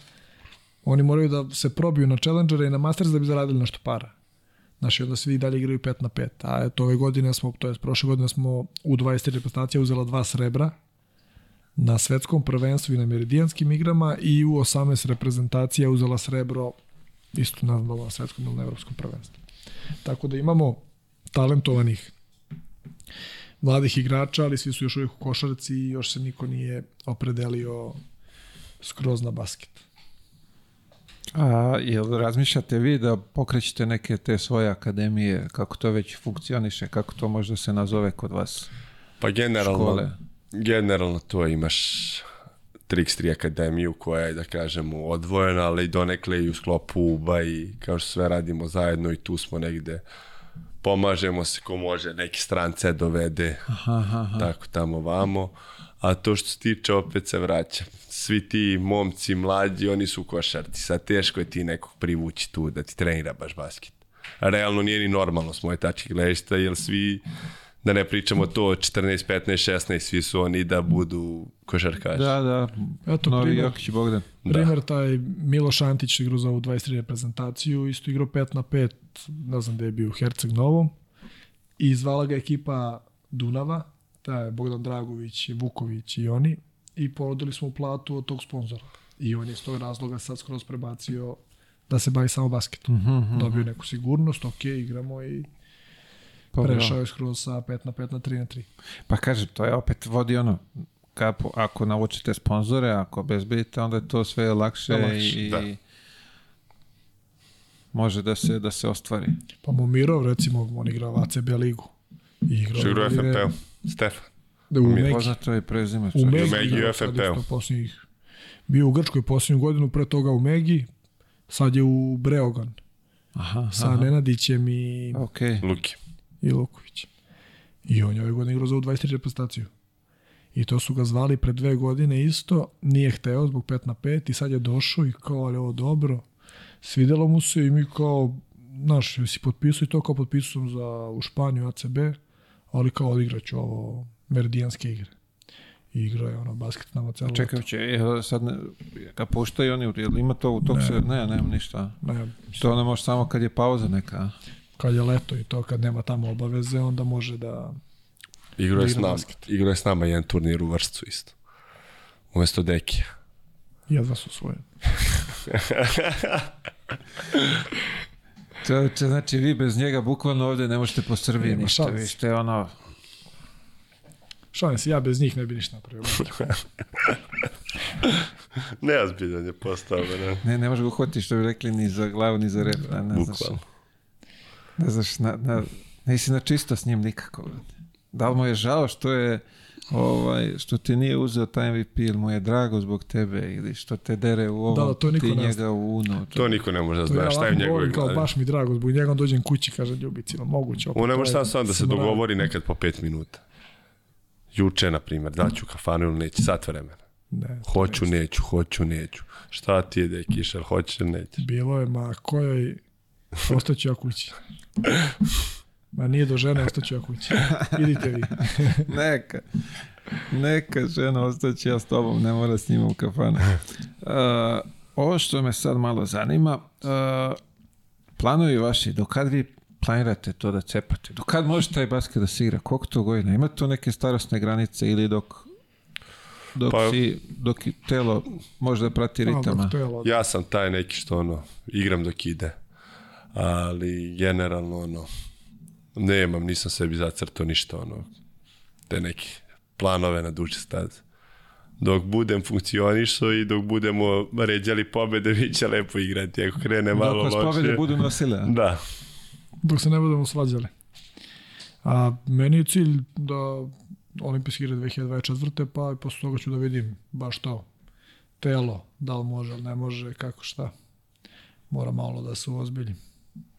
oni moraju da se probiju na Challengera i na Masters da bi zaradili nešto para. Znaš, i onda svi dalje igraju 5 na 5. A eto, ove godine smo, to je prošle godine smo u 23 reprezentacija uzela dva srebra na svetskom prvenstvu i na meridijanskim igrama i u 18 reprezentacija uzela srebro isto na, na svetskom ili na evropskom prvenstvu. Tako da imamo talentovanih mladih igrača, ali svi su još uvijek u košarci i još se niko nije opredelio skroz na basket. A, jel razmišljate vi da pokrećete neke te svoje akademije, kako to već funkcioniše, kako to možda se nazove kod vas? Pa generalno, škole? generalno to imaš Trix 3 akademiju koja je, da kažemo, odvojena, ali i donekle i u sklopu UBA i kao što sve radimo zajedno i tu smo negde pomažemo se ko može, neki strance dovede, aha, aha. tako tamo vamo. A to što se tiče, opet se vraćam svi ti momci mlađi, oni su košarci. Sad teško je ti nekog privući tu da ti trenira baš basket. Realno nije ni normalno s moje tačke gledišta, jer svi da ne pričamo to 14, 15, 16, svi su oni da budu košarkaši. Da, da. Eto, Novi primjer, Jokić i Bogdan. Da. Primer taj Miloš Antić igrao za ovu 23 reprezentaciju, isto igrao 5 na 5, ne znam gde je bio, u Herceg Novom. I zvala ga ekipa Dunava, da je Bogdan Dragović, Vuković i oni i ponudili smo platu od tog sponzora. I on je iz tog razloga sad skroz prebacio da se bavi samo basketom. Mm -hmm. Dobio neku sigurnost, ok, igramo i pa, da. prešao je skroz sa 5 na 5 na 3 na 3. Pa kažem, to je opet vodi ono, kapu, ako naučite sponzore, ako bezbedite, onda je to sve lakše, lakše i... Da. Može da se, da se ostvari. Pa Momirov, recimo, on igrao ACB ligu. Igrao, igrao FNPL. Stefan. Da u mi je poznato je prezime. U Megi, Megi u FFP-u. Bio u Grčkoj posljednju godinu, pre toga u Megi, sad je u Breogan. Aha, sa aha. Nenadićem i... Okay. Luki. I Luković. I on je ove godine igrao za u 23 reprezentaciju. I to su ga zvali pre dve godine isto, nije hteo zbog 5 na 5 i sad je došao i kao, ali ovo dobro, svidelo mu se i mi kao, znaš, si potpisao i to kao potpisao za, u Španiju ACB, ali kao odigrat ovo Meridijanske igre. I igrao je ono basket nama celo. Čekaj, će, sad, ne, a puštaju oni, jel ima to u tog ne. se, ne, nema ništa. Ne. To ono može samo kad je pauza neka. Kad je leto i to, kad nema tamo obaveze, onda može da... Igro je, s nama, igro je s nama jedan turnir u vrstu isto. Umesto Dekija. Jedva su svoje. [laughs] to, znači vi bez njega bukvalno ovde ne možete po Srbiji ništa. Vi ste ono Šalim se, ja bez njih ne bi ništa napravio. [laughs] Neazbiljan je postao. Ne, ne, ne može ga uhvatiti što bi rekli ni za glavu, ni za rep. Da, ne, ne Bukvalno. Znaš, ne znaš, na, na, nisi na čisto s njim nikako. Da li mu je žao što je ovaj, što ti nije uzeo taj MVP ili mu je drago zbog tebe ili što te dere u ovo, da, da, to niko ti ne njega u uno. To... to niko ne može da zna, šta je njegove govorim, kao, baš mi drago, zbog njega dođem kući, kaže Ljubici, moguće. Opet, On ne može sam sam da se dogovori nekad po pet minuta. Juče, na primjer, daću kafanu ili neće, sat vremena. Ne, hoću, ne neću, hoću, neću. Šta ti je, dekiš, ali hoćeš ili nećeš? Bilo je, ma kojoj, [laughs] ostaću ja kući. Ma nije do žene, ostaću ja kući. Idite vi. [laughs] neka, neka žena ostaće ja s tobom, ne mora s njima u kafanu. [laughs] Uh, ovo što me sad malo zanima, uh, planovi vaši, do kad vi planirate to da cepate? Do kad može taj basket da se igra? Koliko to godina? Ima to neke starosne granice ili dok dok, pa, si, dok telo može da prati ritama? Telo, da. Ja sam taj neki što ono, igram dok ide. Ali generalno ono, nemam, nisam sebi zacrtao ništa ono, te neki planove na duže staze dok budem funkcionišao i dok budemo ređali pobede, vi [laughs] će lepo igrati. Ako krene malo loše... Dok vas pobede budu nosile. Da dok se ne budemo svađali. A meni je cilj da olimpijski igre 2024. pa posle toga ću da vidim baš to telo, da li može ne može, kako šta. Mora malo da se ozbiljim,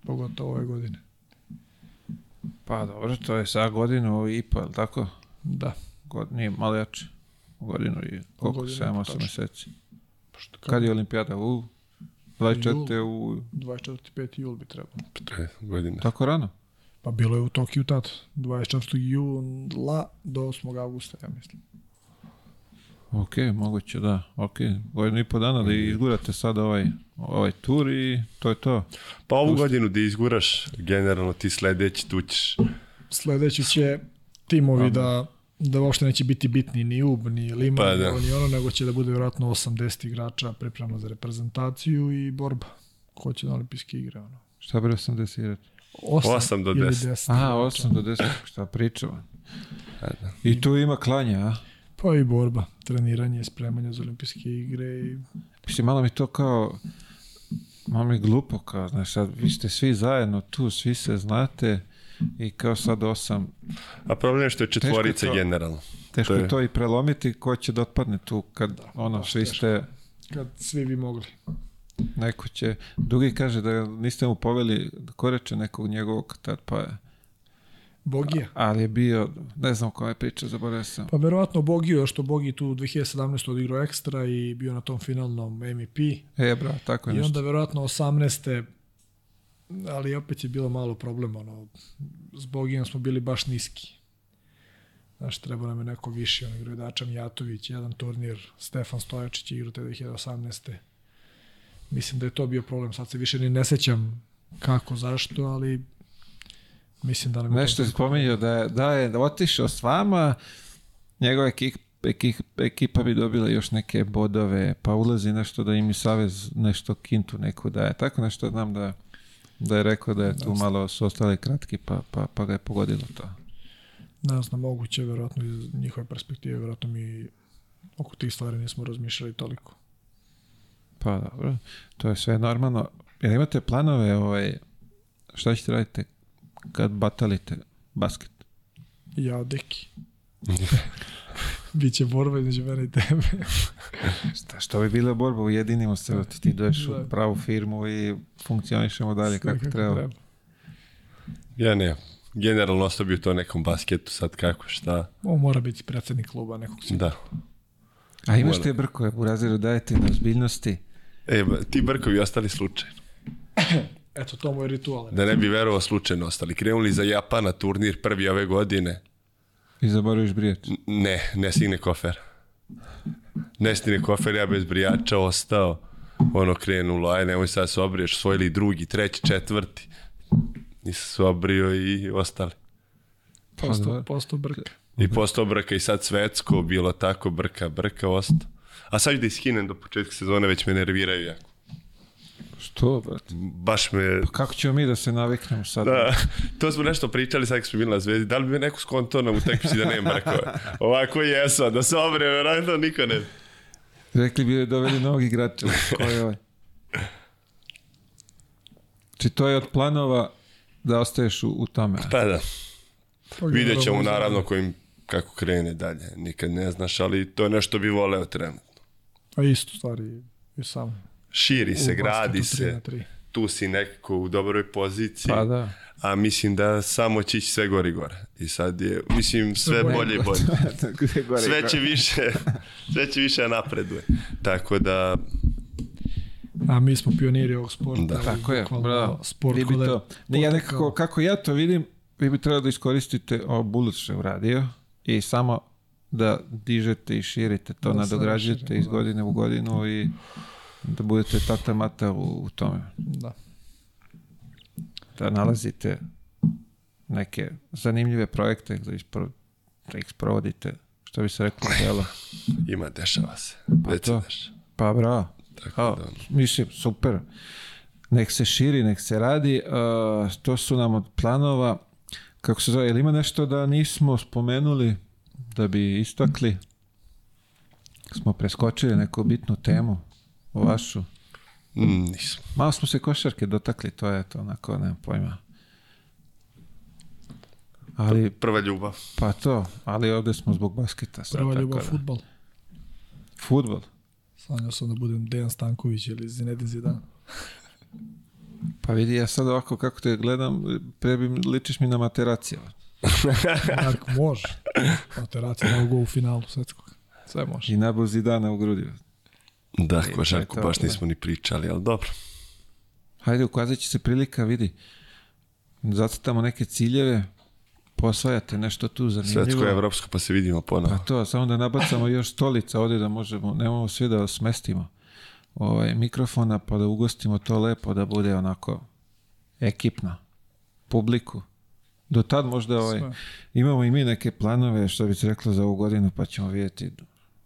pogotovo ove godine. Pa dobro, to je sa godinu i pa, ili tako? Da. God, nije malo jače. Godinu i koliko, 7-8 meseci. Pa Kad je olimpijada u 24. u... 24. 5. jul bi trebalo. Tre godine. Tako rano? Pa bilo je u Tokiju tad. 24. jula do 8. augusta, ja mislim. Ok, moguće da. Ok, godinu i po dana da mhm. izgurate sad ovaj, ovaj tur i to je to. Pa ovu Pust. godinu da izguraš, generalno ti sledeći tu ćeš. Sledeći će timovi Am. da da uopšte neće biti bitni ni UB, ni Lima, pa, da. ni ono, nego će da bude vjerojatno 80 igrača pripremno za reprezentaciju i borba. Ko će na olimpijske igre, ono. Šta bi 80 igrača? 8, 8 do 10. 10. Aha, 8 da, do 10, da. šta pričamo. Pa da. I tu ima klanja, a? Pa i borba, treniranje, spremanje za olimpijske igre. I... Mislim, malo mi to kao, malo mi glupo kao, znaš, sad vi ste svi zajedno tu, svi se znate, i kao sad osam. A problem je što je četvorica teško to, generalno. Teško to je to i prelomiti ko će da otpadne tu kad da, ono da, svi ste... Kad svi bi mogli. Neko će... Dugi kaže da niste mu poveli koreče nekog njegovog tad pa je... Bogija. Ali je bio, ne znam koja je priča, zaboravio sam. Pa verovatno Bogio, što Bogi tu 2017. odigrao ekstra i bio na tom finalnom MVP. E, bra, tako je I nešto. onda verovatno 18 ali opet je bilo malo problema, ono, zbog imam smo bili baš niski. Znaš, treba nam je neko više, on igrao Dačan Jatović, jedan turnir, Stefan Stojačić je igrao te 2018. Mislim da je to bio problem, sad se više ni ne sećam kako, zašto, ali mislim da nam je... Nešto je spominjao da, je, da je otišao s vama, njegova ekipa ekipa bi dobila još neke bodove, pa ulazi nešto da im i savez nešto kintu neku daje. Tako nešto znam da Da je rekao da je tu Dosta. malo su ostali kratki pa, pa, pa ga je pogodilo to. Ne znam, moguće, verovatno iz njihove perspektive, verovatno mi oko tih stvari nismo razmišljali toliko. Pa dobro, to je sve normalno. Jel imate planove, ovaj, šta ćete raditi kad batalite basket? Ja, deki. [laughs] [laughs] Biće borba između mene i tebe. [laughs] Šta, što bi bila borba? Ujedinimo se, da. ti dođeš da. u pravu firmu i funkcionišemo dalje kako, kako treba. treba. Ja ne, generalno ostao bi to nekom basketu, sad kako, šta. On mora biti predsednik kluba nekog cikla. Da. A imaš te brkove u razredu dajete na ozbiljnosti? E, ti brkovi ostali slučajno. Eto, to moj je ritual. Da ne bi verovao slučajno ostali. Krenuli za Japana turnir prvi ove godine. I zaboraviš brijač? Ne, ne stigne kofer. Ne stigne kofer, ja bez brijača ostao. Ono krenulo, aj nemoj sad se obriješ, svoj ili drugi, treći, četvrti. Nisam se obrio i ostali. Posto, pa da. posto brka. I posto brka i sad svetsko, bilo tako, brka, brka, ostao. A sad da iskinem do početka sezone, već me nerviraju jako. Što, brate? Baš me... Pa kako ćemo mi da se naviknemo sad? Da, to smo nešto pričali sad kad smo bili na zvezdi. Da li bi me neko skonto na utakmici da nema rekao? Ovako jesu, da se obre, vjerojatno niko ne... Rekli bi joj doveli novog igrača. Ko je ovaj? Či znači, to je od planova da ostaješ u, u tome? Pa da. Vidjet ćemo naravno kojim, kako krene dalje. Nikad ne znaš, ali to je nešto bi voleo trenutno. A isto stvari i sam širi se, gradi se. Tu si nekako u dobroj poziciji. Pa da. A mislim da samo će ići sve gore i gore. I sad je, mislim, sve bolje i bolje. [laughs] Da, da sve će više, [laughs] sve će više napreduje. Tako da, A mi smo pioniri ovog sporta. Da. Tako je, bravo. Sport vi bi to, ne, da ja nekako, kako ja to vidim, vi bi trebali da iskoristite ovo Bulut što je i samo da dižete i širite to, da, nadograđujete iz godine u godinu i da budete tata mata u, u tome. Da. Da nalazite neke zanimljive projekte da, ispro, da ih sprovodite, što bi se reklo dela. [laughs] Ima, dešava se. Pa Već to. Dešava. Pa bravo. Tako A, pa, da ono. Mislim, super. Nek se širi, nek se radi. Uh, to su nam od planova. Kako se zove, je li ima nešto da nismo spomenuli, da bi istakli? Smo preskočili neku bitnu temu u vašu? Mm, nisam. Malo smo se košarke dotakli, to je to onako, nemam pojma. Ali, pa, Prva ljubav. Pa to, ali ovde smo zbog basketa. Sad, Prva ljubav, tako da. futbol. Futbol? Sanjao sam da budem Dejan Stanković ili Zinedin Zidane. [laughs] Pa vidi, ja sad ovako kako te gledam, prebi ličiš mi na materacija. [laughs] Ako može. Materacija mogu u finalu svetskog. Sve može. I nabol Zidana u grudi. Da, Kožanko, baš nismo ni pričali, ali dobro. Hajde, ukazat će se prilika, vidi. Zacrtamo neke ciljeve, posvajate nešto tu zanimljivo. Svetsko je evropsko, pa se vidimo ponovo. Pa to, samo da nabacamo još stolica ovde da možemo, nemamo svi da smestimo ovaj, mikrofona, pa da ugostimo to lepo, da bude onako ekipno, publiku. Do tad možda ovaj, imamo i mi neke planove, što bi se reklo za ovu godinu, pa ćemo vidjeti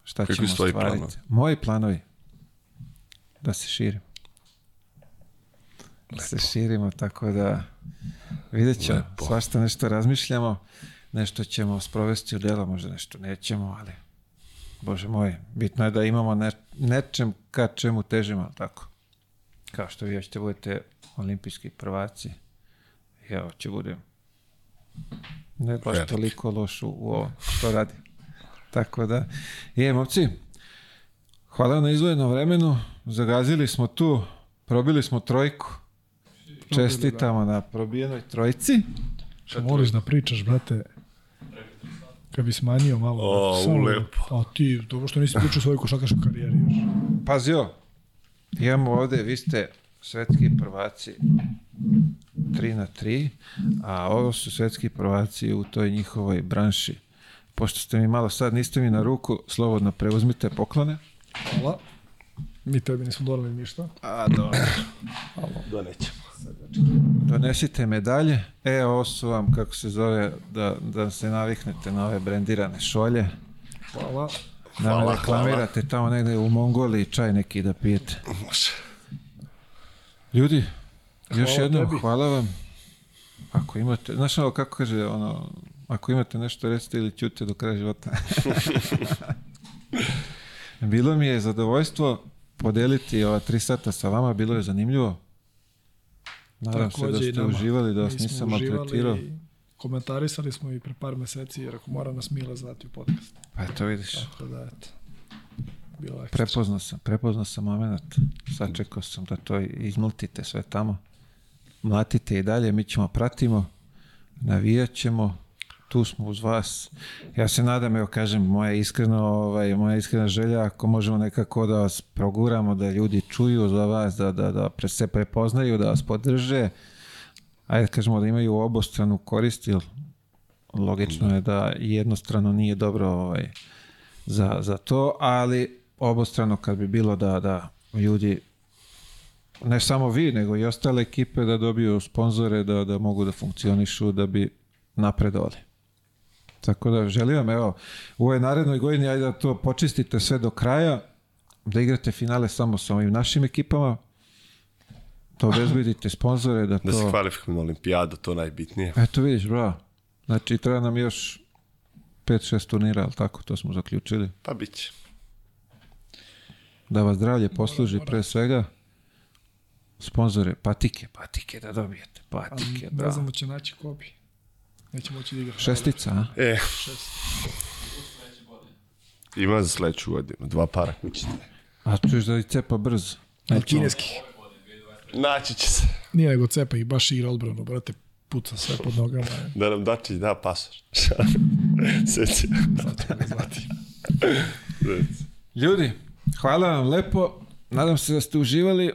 šta Kako ćemo stvariti. Planovi? Moji planovi? da se širimo. Da se širimo, tako da vidjet ćemo. Lepo. Svašta nešto razmišljamo, nešto ćemo sprovesti u dela, možda nešto nećemo, ali Bože moj, bitno je da imamo ne, nečem ka čemu težimo, tako. Kao što vi hoćete da budete olimpijski prvaci, ja će da budem ne baš toliko loš u, u ovom što radim. Tako da, je, momci, Hvala na izvojenom vremenu. Zagazili smo tu, probili smo trojku. Čestitamo na probijenoj trojci. Šta moraš da pričaš, brate? Kad bi smanjio malo. O, lepo. A ti, dobro što nisi pričao svoju košarkašku karijeru još. Pazio, imamo ovde, vi ste svetski prvaci 3 na 3, a ovo su svetski prvaci u toj njihovoj branši. Pošto ste mi malo sad, niste mi na ruku, slobodno preuzmite poklone. Hvala. Mi tebi nismo doneli ništa. A, dobro. [clears throat] Donećemo. Donesite medalje. E, ovo su vam, kako se zove, da, da se naviknete na ove brendirane šolje. Hvala. Da hvala, reklamirate hvala. tamo negde u Mongoliji čaj neki da pijete. Može. Ljudi, još hvala jednom, hvala vam. Ako imate, znaš ovo kako kaže, ono, ako imate nešto recite ili ćute do kraja života. [laughs] Bilo mi je zadovoljstvo podeliti ova tri sata sa vama, bilo je zanimljivo. Nadam se da ste uživali, da vas nisam maltretirao. Komentarisali smo i pre par meseci, jer ako mora nas Mila zvati u podcast. Pa eto vidiš. Tako da, eto. Bilo prepoznao sam, prepoznao sam moment. Sačekao sam da to izmultite sve tamo. Mlatite i dalje, mi ćemo pratimo, navijat ćemo, tu smo uz vas. Ja se nadam, evo kažem, moja iskrena, ovaj, moja iskrena želja, ako možemo nekako da vas proguramo, da ljudi čuju za vas, da, da, da pre se prepoznaju, da vas podrže, ajde kažemo da imaju obostranu korist, jer logično je da jednostrano nije dobro ovaj, za, za to, ali obostrano kad bi bilo da, da ljudi ne samo vi, nego i ostale ekipe da dobiju sponzore, da, da mogu da funkcionišu, da bi napredovali. Tako da želim vam, evo, u ovoj narednoj godini, ajde da to počistite sve do kraja, da igrate finale samo sa ovim našim ekipama, da obezbedite sponzore, da to... Da se kvalifikujemo na olimpijadu, to najbitnije. Eto vidiš, bravo. Znači, treba nam još 5-6 turnira, ali tako, to smo zaključili. Pa bit će. Da vas zdravlje posluži mora, mora. pre svega. Sponzore, patike, patike da dobijete, patike, bravo. Ne da. znamo će naći ko Neće moći da igra. Šestica, a? E. Šestica. Ima za sledeću godinu, dva para kućite. A čuješ da i cepa brzo. Od kineskih. Naći će se. Nije nego cepa i baš igra odbranu, brate, puca sve pod nogama. da nam dači, da pasoš. [laughs] Sveća. Zvati. Ljudi, hvala vam lepo. Nadam se da ste uživali.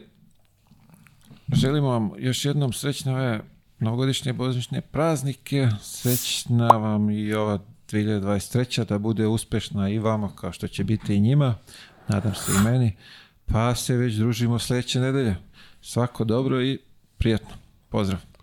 Želimo vam još jednom srećne ove Mnogodišnje božićne praznike, srećna vam i ova 2023. da bude uspešna i vama kao što će biti i njima, nadam se i meni, pa se već družimo sledeće nedelje. Svako dobro i prijatno. Pozdrav!